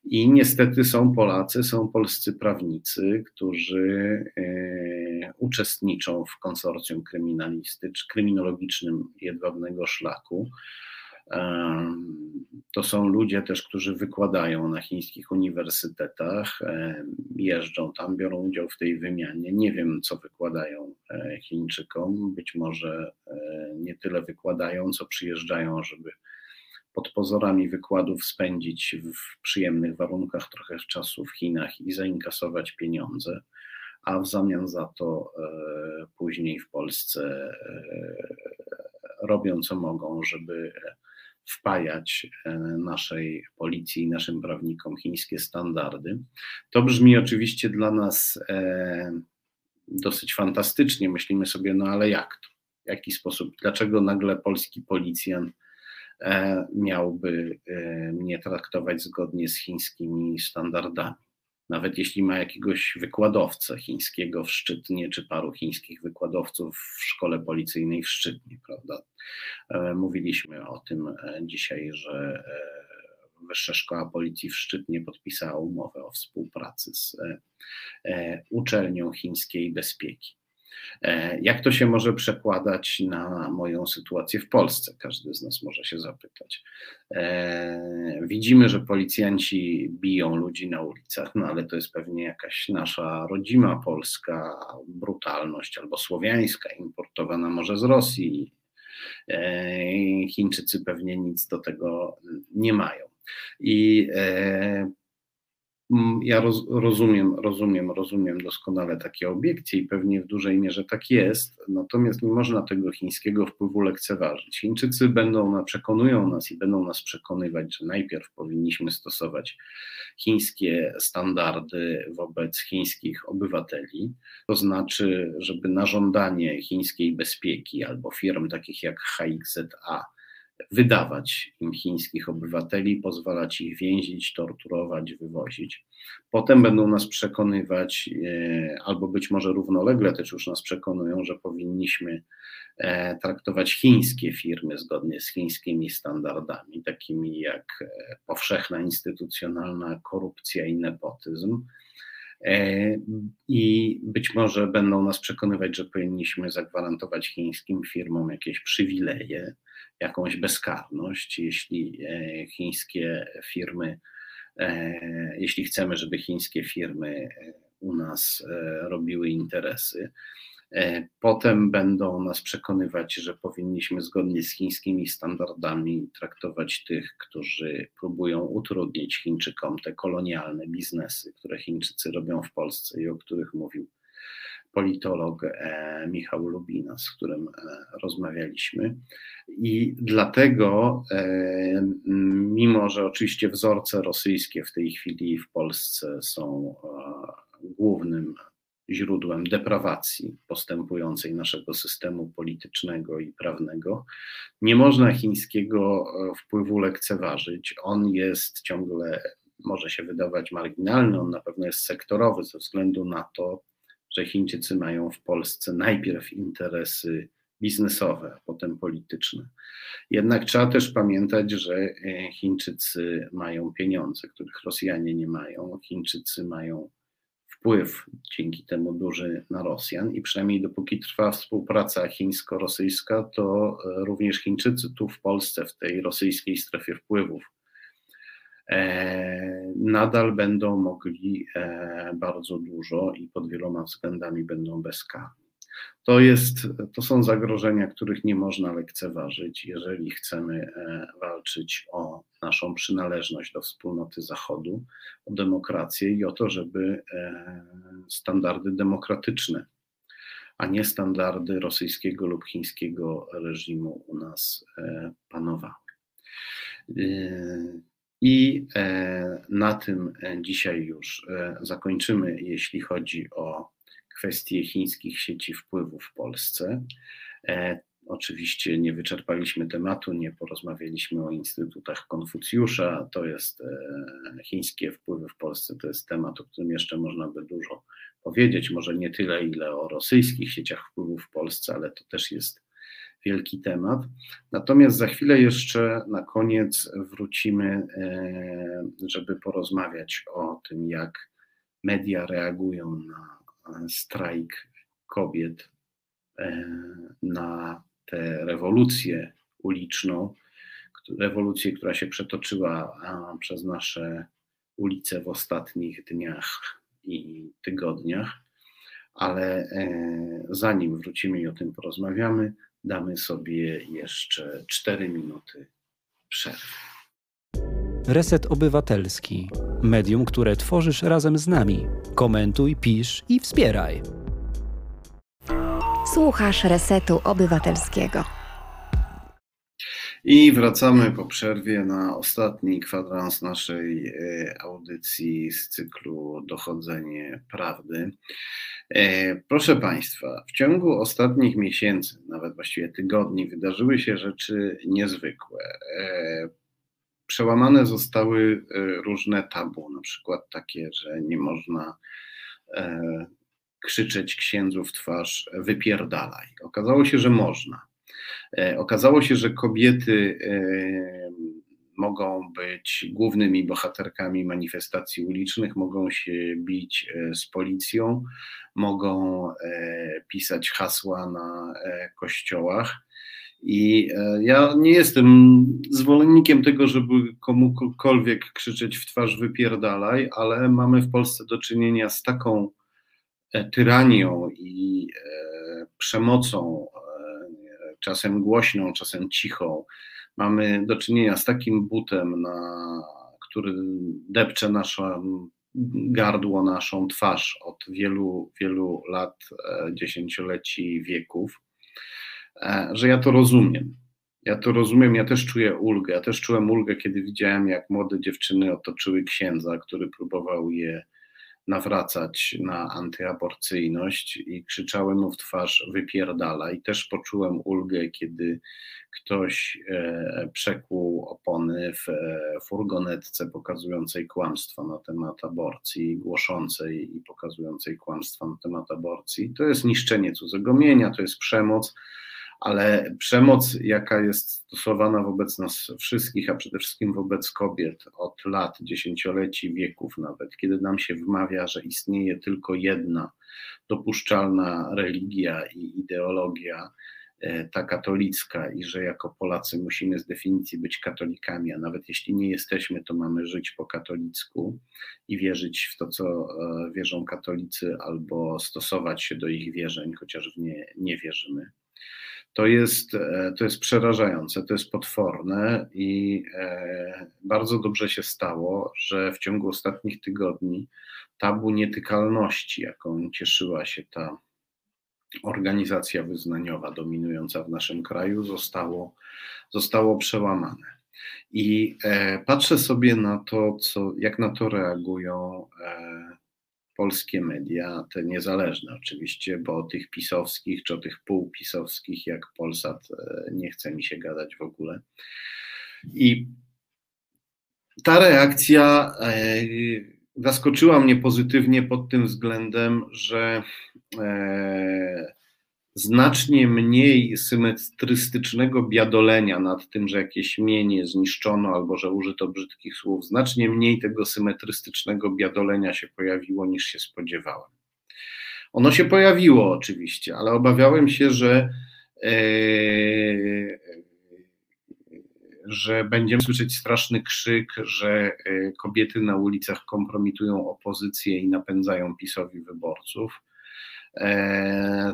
I niestety są Polacy, są polscy prawnicy, którzy e, uczestniczą w konsorcjum kryminologicznym Jedwabnego Szlaku. To są ludzie też, którzy wykładają na chińskich uniwersytetach, jeżdżą tam, biorą udział w tej wymianie. Nie wiem, co wykładają e, Chińczykom. Być może e, nie tyle wykładają, co przyjeżdżają, żeby pod pozorami wykładów spędzić w przyjemnych warunkach trochę czasu w Chinach i zainkasować pieniądze, a w zamian za to e, później w Polsce robią co mogą, żeby wpajać e, naszej policji i naszym prawnikom chińskie standardy. To brzmi oczywiście dla nas e, dosyć fantastycznie. Myślimy sobie, no ale jak to? W jaki sposób? Dlaczego nagle polski policjant e, miałby mnie traktować zgodnie z chińskimi standardami? Nawet jeśli ma jakiegoś wykładowcę chińskiego w Szczytnie, czy paru chińskich wykładowców w szkole policyjnej w Szczytnie, prawda? E, mówiliśmy o tym e, dzisiaj, że e, Wyższa Szkoła Policji w Szczytnie podpisała umowę o współpracy z uczelnią chińskiej bezpieki. E, jak to się może przekładać na moją sytuację w Polsce? Każdy z nas może się zapytać. E, widzimy, że policjanci biją ludzi na ulicach, no ale to jest pewnie jakaś nasza rodzima polska brutalność albo słowiańska, importowana może z Rosji. E, Chińczycy pewnie nic do tego nie mają. I ja roz, rozumiem, rozumiem, rozumiem doskonale takie obiekcje i pewnie w dużej mierze tak jest, natomiast nie można tego chińskiego wpływu lekceważyć. Chińczycy będą przekonują nas i będą nas przekonywać, że najpierw powinniśmy stosować chińskie standardy wobec chińskich obywateli, to znaczy, żeby na żądanie chińskiej bezpieki albo firm takich jak HXZA wydawać im chińskich obywateli, pozwalać ich więzić, torturować, wywozić. Potem będą nas przekonywać, e, albo być może równolegle też już nas przekonują, że powinniśmy e, traktować chińskie firmy zgodnie z chińskimi standardami, takimi jak e, powszechna instytucjonalna korupcja i nepotyzm. I być może będą nas przekonywać, że powinniśmy zagwarantować chińskim firmom jakieś przywileje, jakąś bezkarność, jeśli e, chińskie firmy, e, jeśli chcemy, żeby chińskie firmy e, u nas robiły interesy. Potem będą nas przekonywać, że powinniśmy zgodnie z chińskimi standardami traktować tych, którzy próbują utrudnić Chińczykom te kolonialne biznesy, które Chińczycy robią w Polsce i o których mówił politolog Michał Lubina, z którym rozmawialiśmy. I dlatego, mimo że oczywiście wzorce rosyjskie w tej chwili w Polsce są głównym źródłem deprawacji postępującej naszego systemu politycznego i prawnego. Nie można chińskiego e, wpływu lekceważyć. On jest ciągle, może się wydawać marginalny, on na pewno jest sektorowy ze względu na to, że Chińczycy mają w Polsce najpierw interesy biznesowe, a potem polityczne. Jednak trzeba też pamiętać, że e, Chińczycy mają pieniądze, których Rosjanie nie mają. Chińczycy mają wpływ dzięki temu duży na Rosjan i przynajmniej dopóki trwa współpraca chińsko-rosyjska, to e, również Chińczycy tu w Polsce, w tej rosyjskiej strefie wpływów, nadal będą mogli e, bardzo dużo i pod wieloma względami będą bezkarni. To, jest, to są zagrożenia, których nie można lekceważyć, jeżeli chcemy e, walczyć o naszą przynależność do wspólnoty Zachodu, o demokrację i o to, żeby e, standardy demokratyczne, a nie standardy rosyjskiego lub chińskiego reżimu u nas e, panowały. I na tym dzisiaj już zakończymy, jeśli chodzi o kwestie chińskich sieci wpływu w Polsce. E, oczywiście nie wyczerpaliśmy tematu, nie porozmawialiśmy o instytutach Konfucjusza. To jest e, chińskie wpływy w Polsce, to jest temat, o którym jeszcze można by dużo powiedzieć. Może nie tyle, ile o rosyjskich sieciach wpływu w Polsce, ale to też jest wielki temat. Natomiast za chwilę jeszcze na koniec wrócimy, e, żeby porozmawiać o tym, jak media reagują na strajk kobiet, e, na tę rewolucję uliczną, rewolucję, która się przetoczyła przez nasze ulice w ostatnich dniach i tygodniach. Ale e, zanim wrócimy i o tym porozmawiamy, damy sobie jeszcze 4 minuty przerwy. Reset Obywatelski. Medium, które tworzysz razem z nami. Komentuj, pisz i wspieraj. Słuchasz Resetu Obywatelskiego. I wracamy po przerwie na ostatni kwadrans naszej e, audycji z cyklu Dochodzenie Prawdy. E, proszę Państwa, w ciągu ostatnich miesięcy, nawet właściwie tygodni, wydarzyły się rzeczy niezwykłe. E, przełamane zostały różne tabu, na przykład takie, że nie można krzyczeć księdzu w twarz wypierdalaj. Okazało się, że można. E, okazało się, że kobiety mogą być głównymi bohaterkami manifestacji ulicznych, mogą się bić z policją, mogą pisać hasła na kościołach. I e, ja nie jestem zwolennikiem tego, żeby komukolwiek krzyczeć w twarz wypierdalaj, ale mamy w Polsce do czynienia z taką e, tyranią i e, przemocą, czasem głośną, czasem cichą. Mamy do czynienia z takim butem, na, który depcze naszą gardło, naszą twarz od wielu, wielu lat, dziesięcioleci, wieków E, że ja to rozumiem. Ja to rozumiem, ja też czuję ulgę. Ja też czułem ulgę, kiedy widziałem, jak młode dziewczyny otoczyły księdza, który próbował je nawracać na antyaborcyjność i krzyczały mu w twarz wypierdala i też poczułem ulgę, kiedy ktoś e, przekłuł opony w e, furgonetce pokazującej kłamstwa na temat aborcji, głoszącej i pokazującej kłamstwa na temat aborcji. To jest niszczenie cudzego mienia, to jest przemoc, ale przemoc, jaka jest stosowana wobec nas wszystkich, a przede wszystkim wobec kobiet od lat, dziesięcioleci, wieków nawet, kiedy nam się wmawia, że istnieje tylko jedna dopuszczalna religia i ideologia, e, ta katolicka, i że jako Polacy musimy z definicji być katolikami, a nawet jeśli nie jesteśmy, to mamy żyć po katolicku i wierzyć w to, co e, wierzą katolicy, albo stosować się do ich wierzeń, chociaż w nie nie wierzymy to jest, e, to jest przerażające, to jest potworne i e, bardzo dobrze się stało, że w ciągu ostatnich tygodni tabu nietykalności, jaką cieszyła się ta organizacja wyznaniowa dominująca w naszym kraju, zostało, zostało przełamane. I e, patrzę sobie na to, co, jak na to reagują polskie media, te niezależne oczywiście, bo o tych pisowskich czy o tych półpisowskich, jak Polsat, e, nie chce mi się gadać w ogóle. I ta reakcja e, zaskoczyła mnie pozytywnie pod tym względem, że e, znacznie mniej symetrystycznego biadolenia nad tym, że jakieś mienie zniszczono albo że użyto brzydkich słów, znacznie mniej tego symetrystycznego biadolenia się pojawiło niż się spodziewałem. Ono się pojawiło oczywiście, ale obawiałem się, że, e, że będziemy słyszeć straszny krzyk, że e, kobiety na ulicach kompromitują opozycję i napędzają PiSowi wyborców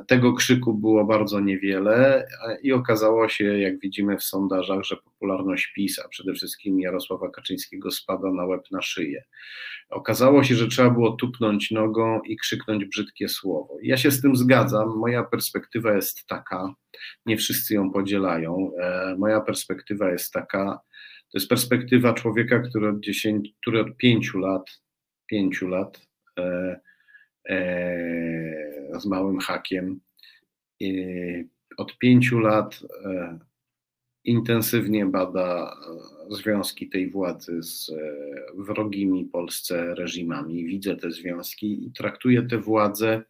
tego krzyku było bardzo niewiele i okazało się, jak widzimy w sondażach, że popularność PiS, a przede wszystkim Jarosława Kaczyńskiego spada na łeb na szyję. Okazało się, że trzeba było tupnąć nogą i krzyknąć brzydkie słowo. Ja się z tym zgadzam. Moja perspektywa jest taka, nie wszyscy ją podzielają. E, moja perspektywa jest taka, to jest perspektywa człowieka, który od, 10, który od pięciu lat, pięciu lat, e, E, z małym hakiem. Od pięciu lat e, intensywnie bada e, związki tej władzy z wrogimi Polsce reżimami. Widzę te związki i traktuję tę władzę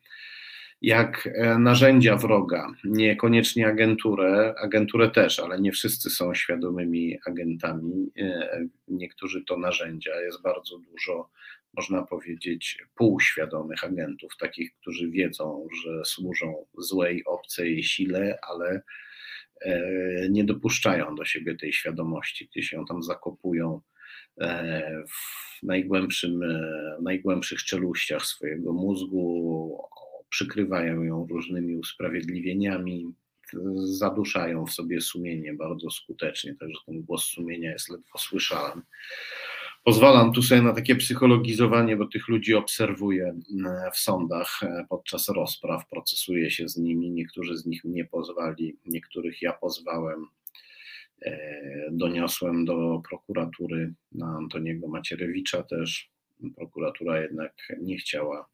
jak narzędzia wroga, niekoniecznie agenturę, agenturę też, ale nie wszyscy są świadomymi agentami. Niektórzy to narzędzia, jest bardzo dużo można powiedzieć, półświadomych agentów, takich, którzy wiedzą, że służą złej, obcej sile, ale e, nie dopuszczają do siebie tej świadomości, gdzieś ją tam zakopują e, w najgłębszym, e, najgłębszych czeluściach swojego mózgu, przykrywają ją różnymi usprawiedliwieniami, zaduszają w sobie sumienie bardzo skutecznie, także ten głos sumienia jest ledwo słyszalny pozwalam tu sobie na takie psychologizowanie, bo tych ludzi obserwuję e, w sądach e, podczas rozpraw, procesuję się z nimi. Niektórzy z nich mnie pozwali, niektórych ja pozwałem. E, doniosłem do prokuratury na Antoniego Macierewicza też. Prokuratura jednak nie chciała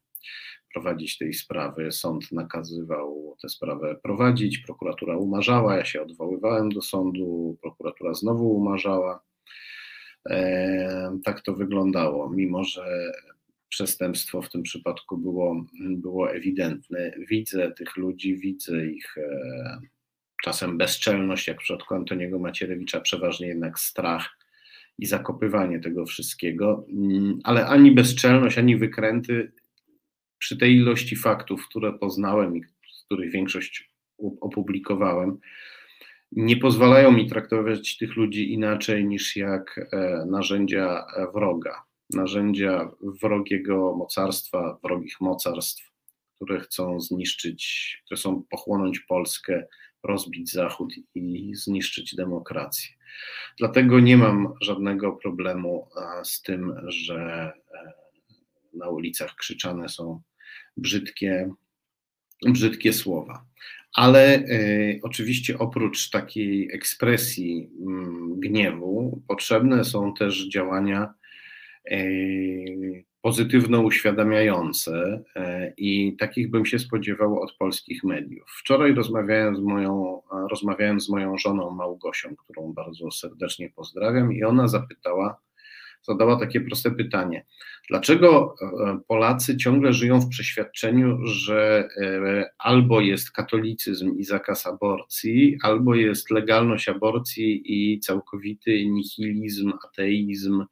prowadzić tej sprawy. Sąd nakazywał tę sprawę prowadzić, prokuratura umarzała, ja się odwoływałem do sądu, prokuratura znowu umarzała. Tak to wyglądało, mimo że przestępstwo w tym przypadku było, było ewidentne. Widzę tych ludzi, widzę ich e, czasem bezczelność, jak w przypadku Antoniego Macierewicza, przeważnie jednak strach i zakopywanie tego wszystkiego, mm, ale ani bezczelność, ani wykręty przy tej ilości faktów, które poznałem i których większość opublikowałem, nie pozwalają mi traktować tych ludzi inaczej niż jak e, narzędzia wroga, narzędzia wrogiego mocarstwa, wrogich mocarstw, które chcą zniszczyć, które chcą pochłonąć Polskę, rozbić Zachód i zniszczyć demokrację. Dlatego nie mam żadnego problemu z tym, że e, na ulicach krzyczane są brzydkie, brzydkie słowa ale y, oczywiście oprócz takiej ekspresji y, gniewu, potrzebne są też działania y, pozytywno uświadamiające e, i takich bym się spodziewał od polskich mediów. Wczoraj rozmawiałem z moją, rozmawiałem z moją żoną Małgosią, którą bardzo serdecznie pozdrawiam i ona zapytała, zadała takie proste pytanie. Dlaczego e, Polacy ciągle żyją w przeświadczeniu, że e, albo jest katolicyzm i zakaz aborcji, albo jest legalność aborcji i całkowity nihilizm, ateizm,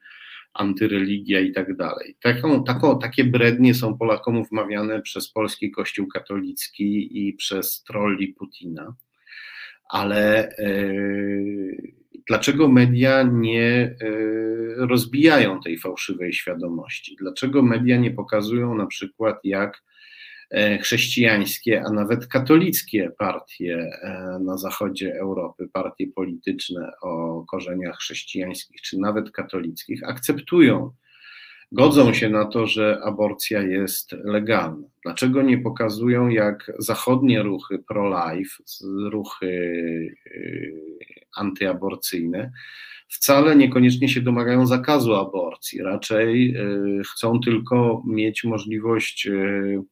antyreligia i tak dalej. Taką, taką, takie brednie są Polakom wmawiane przez polski kościół katolicki i przez trolli Putina. Ale yy, dlaczego media nie e, rozbijają tej fałszywej świadomości? Dlaczego media nie pokazują na przykład, jak e, chrześcijańskie, a nawet katolickie partie e, na zachodzie Europy, partie polityczne o korzeniach chrześcijańskich, czy nawet katolickich, akceptują godzą się na to, że aborcja jest legalna. Dlaczego nie pokazują, jak zachodnie ruchy pro-life, ruchy y, antyaborcyjne, wcale niekoniecznie się domagają zakazu aborcji, raczej y, chcą tylko mieć możliwość y,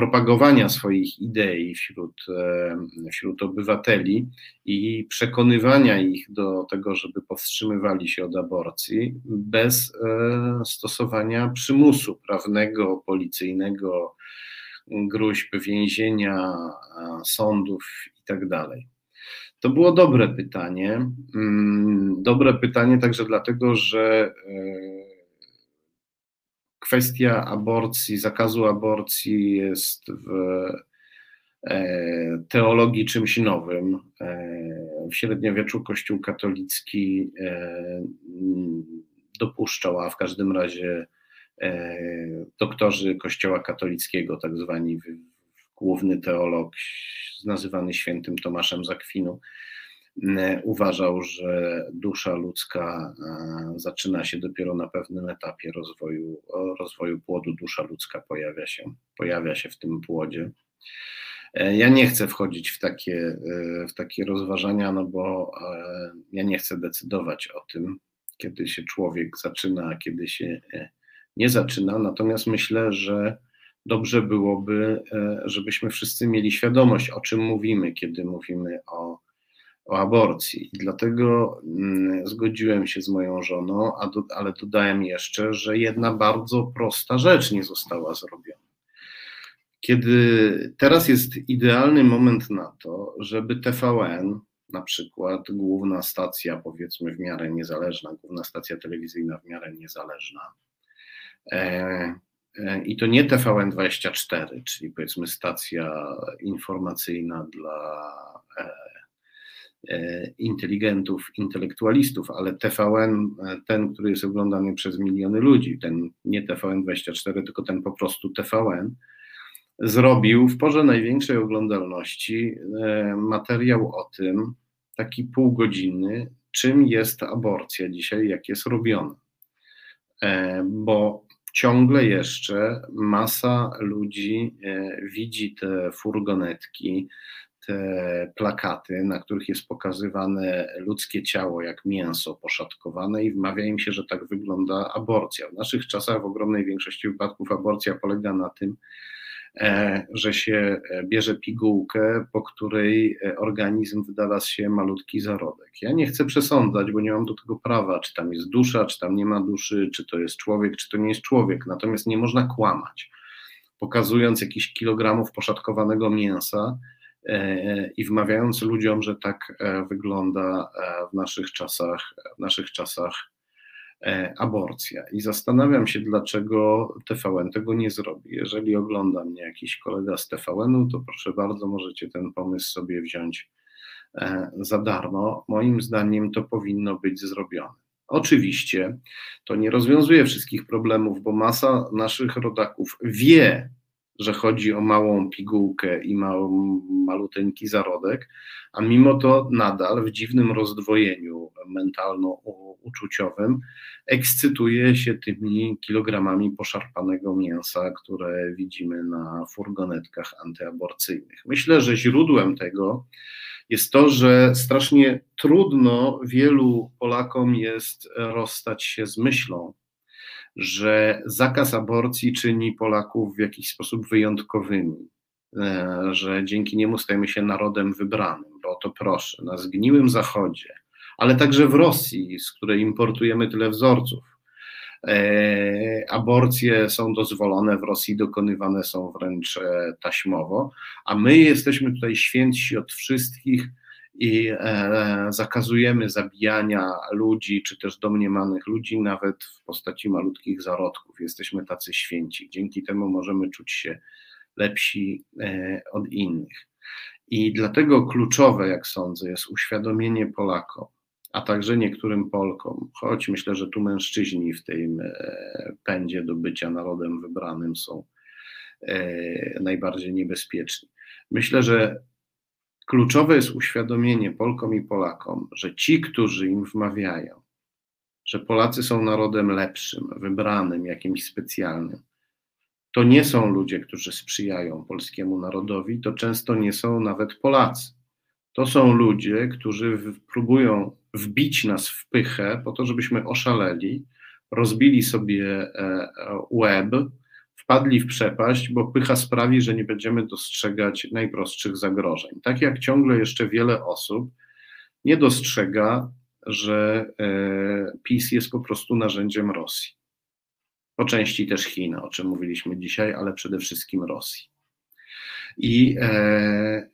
propagowania swoich idei wśród, wśród obywateli i przekonywania ich do tego, żeby powstrzymywali się od aborcji bez e, stosowania przymusu prawnego, policyjnego, gruźb więzienia, sądów itd. Tak to było dobre pytanie. Mm, dobre pytanie także dlatego, że e, kwestia aborcji, zakazu aborcji jest w e, teologii czymś nowym. E, w średniowieczu Kościół katolicki e, dopuszczał, a w każdym razie doktorzy Kościoła katolickiego, tak zwani główny teolog nazywany świętym Tomaszem Zakwinu, uważał, że dusza ludzka e, zaczyna się dopiero na pewnym etapie rozwoju, rozwoju płodu. Dusza ludzka pojawia się, pojawia się w tym płodzie. E, ja nie chcę wchodzić w takie, w takie rozważania, no bo ja nie chcę decydować o tym, kiedy się człowiek zaczyna, a kiedy się nie zaczyna. Natomiast myślę, że dobrze byłoby, żebyśmy wszyscy mieli świadomość, o czym mówimy, kiedy mówimy o o aborcji. I dlatego mm, zgodziłem się z moją żoną, do, ale dodałem jeszcze, że jedna bardzo prosta rzecz nie została zrobiona. Kiedy teraz jest idealny moment na to, żeby TVN, na przykład główna stacja, powiedzmy w miarę niezależna, główna stacja telewizyjna w miarę niezależna, e, e, i to nie TVN24, czyli powiedzmy stacja informacyjna dla E, inteligentów, intelektualistów, ale TVN, e, ten, który jest oglądany przez miliony ludzi, ten nie TVN24, tylko ten po prostu TVN, zrobił w porze największej oglądalności e, materiał o tym, taki półgodzinny, czym jest aborcja dzisiaj, jak jest robiona. Bo ciągle jeszcze masa ludzi widzi te furgonetki, te plakaty, na których jest pokazywane ludzkie ciało jak mięso poszatkowane i wmawia im się, że tak wygląda aborcja. W naszych czasach w ogromnej większości wypadków aborcja polega na tym, e, że się bierze pigułkę, po której organizm wydala się malutki zarodek. Ja nie chcę przesądzać, bo nie mam do tego prawa, czy tam jest dusza, czy tam nie ma duszy, czy to jest człowiek, czy to nie jest człowiek. Natomiast nie można kłamać. Pokazując jakiś kilogramów poszatkowanego mięsa, E, i wmawiając ludziom, że tak e, wygląda e, w naszych czasach, w naszych czasach aborcja. I zastanawiam się, dlaczego TVN tego nie zrobi. Jeżeli ogląda mnie jakiś kolega z TVN-u, to proszę bardzo, możecie ten pomysł sobie wziąć za darmo. Moim zdaniem to powinno być zrobione. Oczywiście to nie rozwiązuje wszystkich problemów, bo masa naszych rodaków wie, że chodzi o małą pigułkę i małą, maluteńki zarodek, a mimo to nadal w dziwnym rozdwojeniu mentalno-uczuciowym ekscytuje się tymi kilogramami poszarpanego mięsa, które widzimy na furgonetkach antyaborcyjnych. Myślę, że źródłem tego jest to, że strasznie trudno wielu Polakom jest rozstać się z myślą, że zakaz aborcji czyni Polaków w jakiś sposób wyjątkowymi, e, że dzięki niemu stajemy się narodem wybranym, bo to proszę, na zgniłym Zachodzie, ale także w Rosji, z której importujemy tyle wzorców. E, aborcje są dozwolone w Rosji, dokonywane są wręcz e, taśmowo, a my jesteśmy tutaj święci od wszystkich i e, zakazujemy zabijania ludzi, czy też domniemanych ludzi, nawet w postaci malutkich zarodków. Jesteśmy tacy święci. Dzięki temu możemy czuć się lepsi e, od innych. I dlatego kluczowe, jak sądzę, jest uświadomienie Polakom, a także niektórym Polkom, choć myślę, że tu mężczyźni w tym e, pędzie do bycia narodem wybranym są najbardziej niebezpieczni. Myślę, że Kluczowe jest uświadomienie Polkom i Polakom, że ci, którzy im wmawiają, że Polacy są narodem lepszym, wybranym, jakimś specjalnym. To nie są ludzie, którzy sprzyjają polskiemu narodowi, to często nie są nawet Polacy. To są ludzie, którzy próbują wbić nas w pychę po to, żebyśmy oszaleli, rozbili sobie e, łeb, wpadli w przepaść, bo pycha sprawi, że nie będziemy dostrzegać najprostszych zagrożeń. Tak jak ciągle jeszcze wiele osób nie dostrzega, że e, PiS jest po prostu narzędziem Rosji. Po części też Chin, o czym mówiliśmy dzisiaj, ale przede wszystkim Rosji. I e,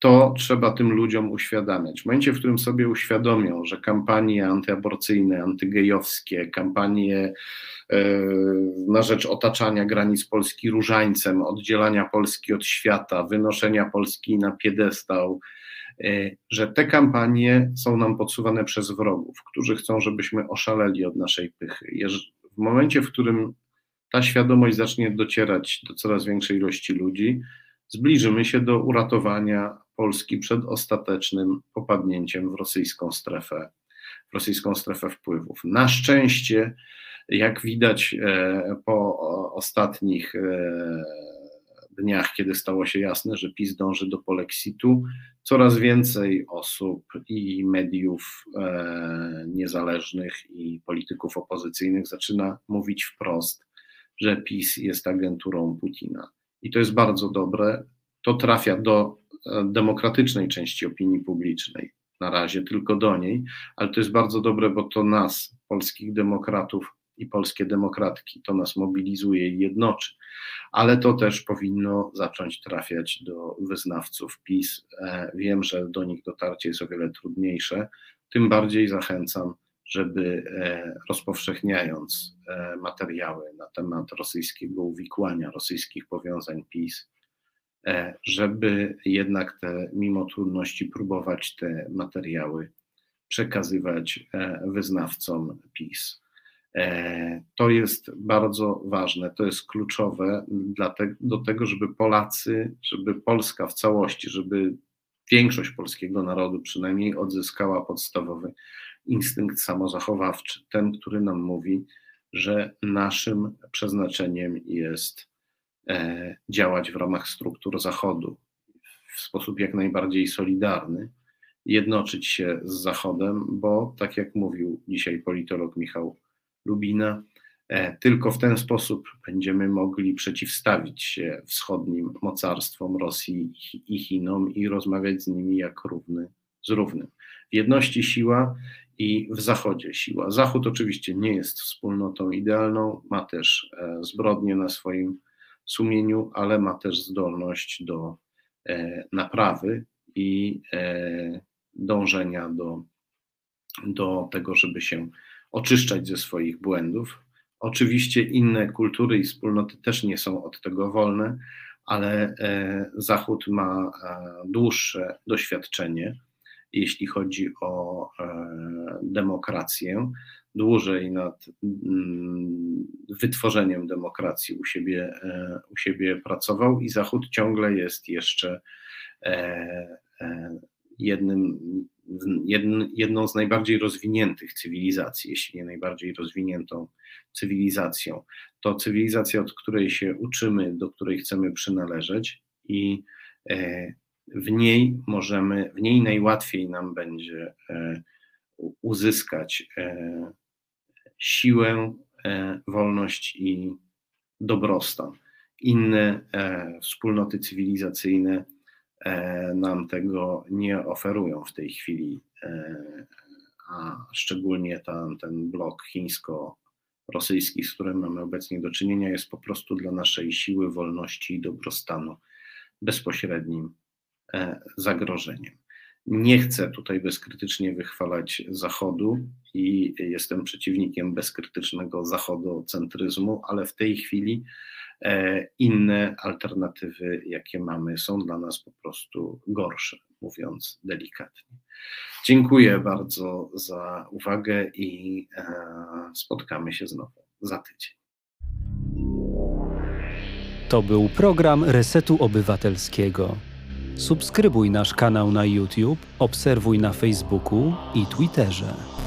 to trzeba tym ludziom uświadamiać. W momencie, w którym sobie uświadomią, że kampanie antyaborcyjne, antygejowskie, kampanie e, na rzecz otaczania granic Polski różańcem, oddzielania Polski od świata, wynoszenia Polski na piedestał, e, że te kampanie są nam podsuwane przez wrogów, którzy chcą, żebyśmy oszaleli od naszej pychy. W momencie, w którym ta świadomość zacznie docierać do coraz większej ilości ludzi, zbliżymy się do uratowania Polski przed ostatecznym popadnięciem w rosyjską strefę, w rosyjską strefę wpływów. Na szczęście, jak widać e, po ostatnich e, dniach, kiedy stało się jasne, że PiS dąży do polexitu, coraz więcej osób i mediów e, niezależnych i polityków opozycyjnych zaczyna mówić wprost, że PiS jest agenturą Putina. I to jest bardzo dobre. To trafia do demokratycznej części opinii publicznej, na razie tylko do niej, ale to jest bardzo dobre, bo to nas, polskich demokratów i polskie demokratki, to nas mobilizuje i jednoczy, ale to też powinno zacząć trafiać do wyznawców PiS. E, wiem, że do nich dotarcie jest o wiele trudniejsze, tym bardziej zachęcam żeby e, rozpowszechniając e, materiały na temat rosyjskiego uwikłania, rosyjskich powiązań PiS, żeby jednak te, mimo trudności, próbować te materiały przekazywać wyznawcom PiS. To jest bardzo ważne, to jest kluczowe te, do tego, żeby Polacy, żeby Polska w całości, żeby większość polskiego narodu przynajmniej odzyskała podstawowy instynkt samozachowawczy, ten, który nam mówi, że naszym przeznaczeniem jest e, działać w ramach struktur Zachodu w sposób jak najbardziej solidarny, jednoczyć się z Zachodem, bo tak jak mówił dzisiaj politolog Michał Lubina, e, tylko w ten sposób będziemy mogli przeciwstawić się wschodnim mocarstwom Rosji i Chinom i rozmawiać z nimi jak równy z równym. W jedności siła i w Zachodzie siła. Zachód oczywiście nie jest wspólnotą idealną, ma też e, zbrodnie na swoim sumieniu, ale ma też zdolność do e, naprawy i e, dążenia do, do tego, żeby się oczyszczać ze swoich błędów. Oczywiście inne kultury i wspólnoty też nie są od tego wolne, ale Zachód ma dłuższe doświadczenie jeśli chodzi o e, demokrację, dłużej nad mm, wytworzeniem demokracji u siebie, e, u siebie pracował i Zachód ciągle jest jeszcze e, jednym, jedną z najbardziej rozwiniętych cywilizacji, jeśli nie najbardziej rozwiniętą cywilizacją. To cywilizacja, od której się uczymy, do której chcemy przynależeć i w niej możemy, w niej najłatwiej nam będzie e, uzyskać e, siłę, e, wolność i dobrostan. Inne wspólnoty cywilizacyjne nam tego nie oferują w tej chwili, a szczególnie ten, ten blok chińsko-rosyjski, z którym mamy obecnie do czynienia, jest po prostu dla naszej siły, wolności i dobrostanu bezpośrednim E, zagrożeniem. Nie chcę tutaj bezkrytycznie wychwalać Zachodu i jestem przeciwnikiem bezkrytycznego zachodocentryzmu, ale w tej chwili e, inne alternatywy, jakie mamy, są dla nas po prostu gorsze, mówiąc delikatnie. Dziękuję bardzo za uwagę i e, spotkamy się znowu za tydzień. To był program Resetu Obywatelskiego. Subskrybuj nasz kanał na YouTube, obserwuj na Facebooku i Twitterze.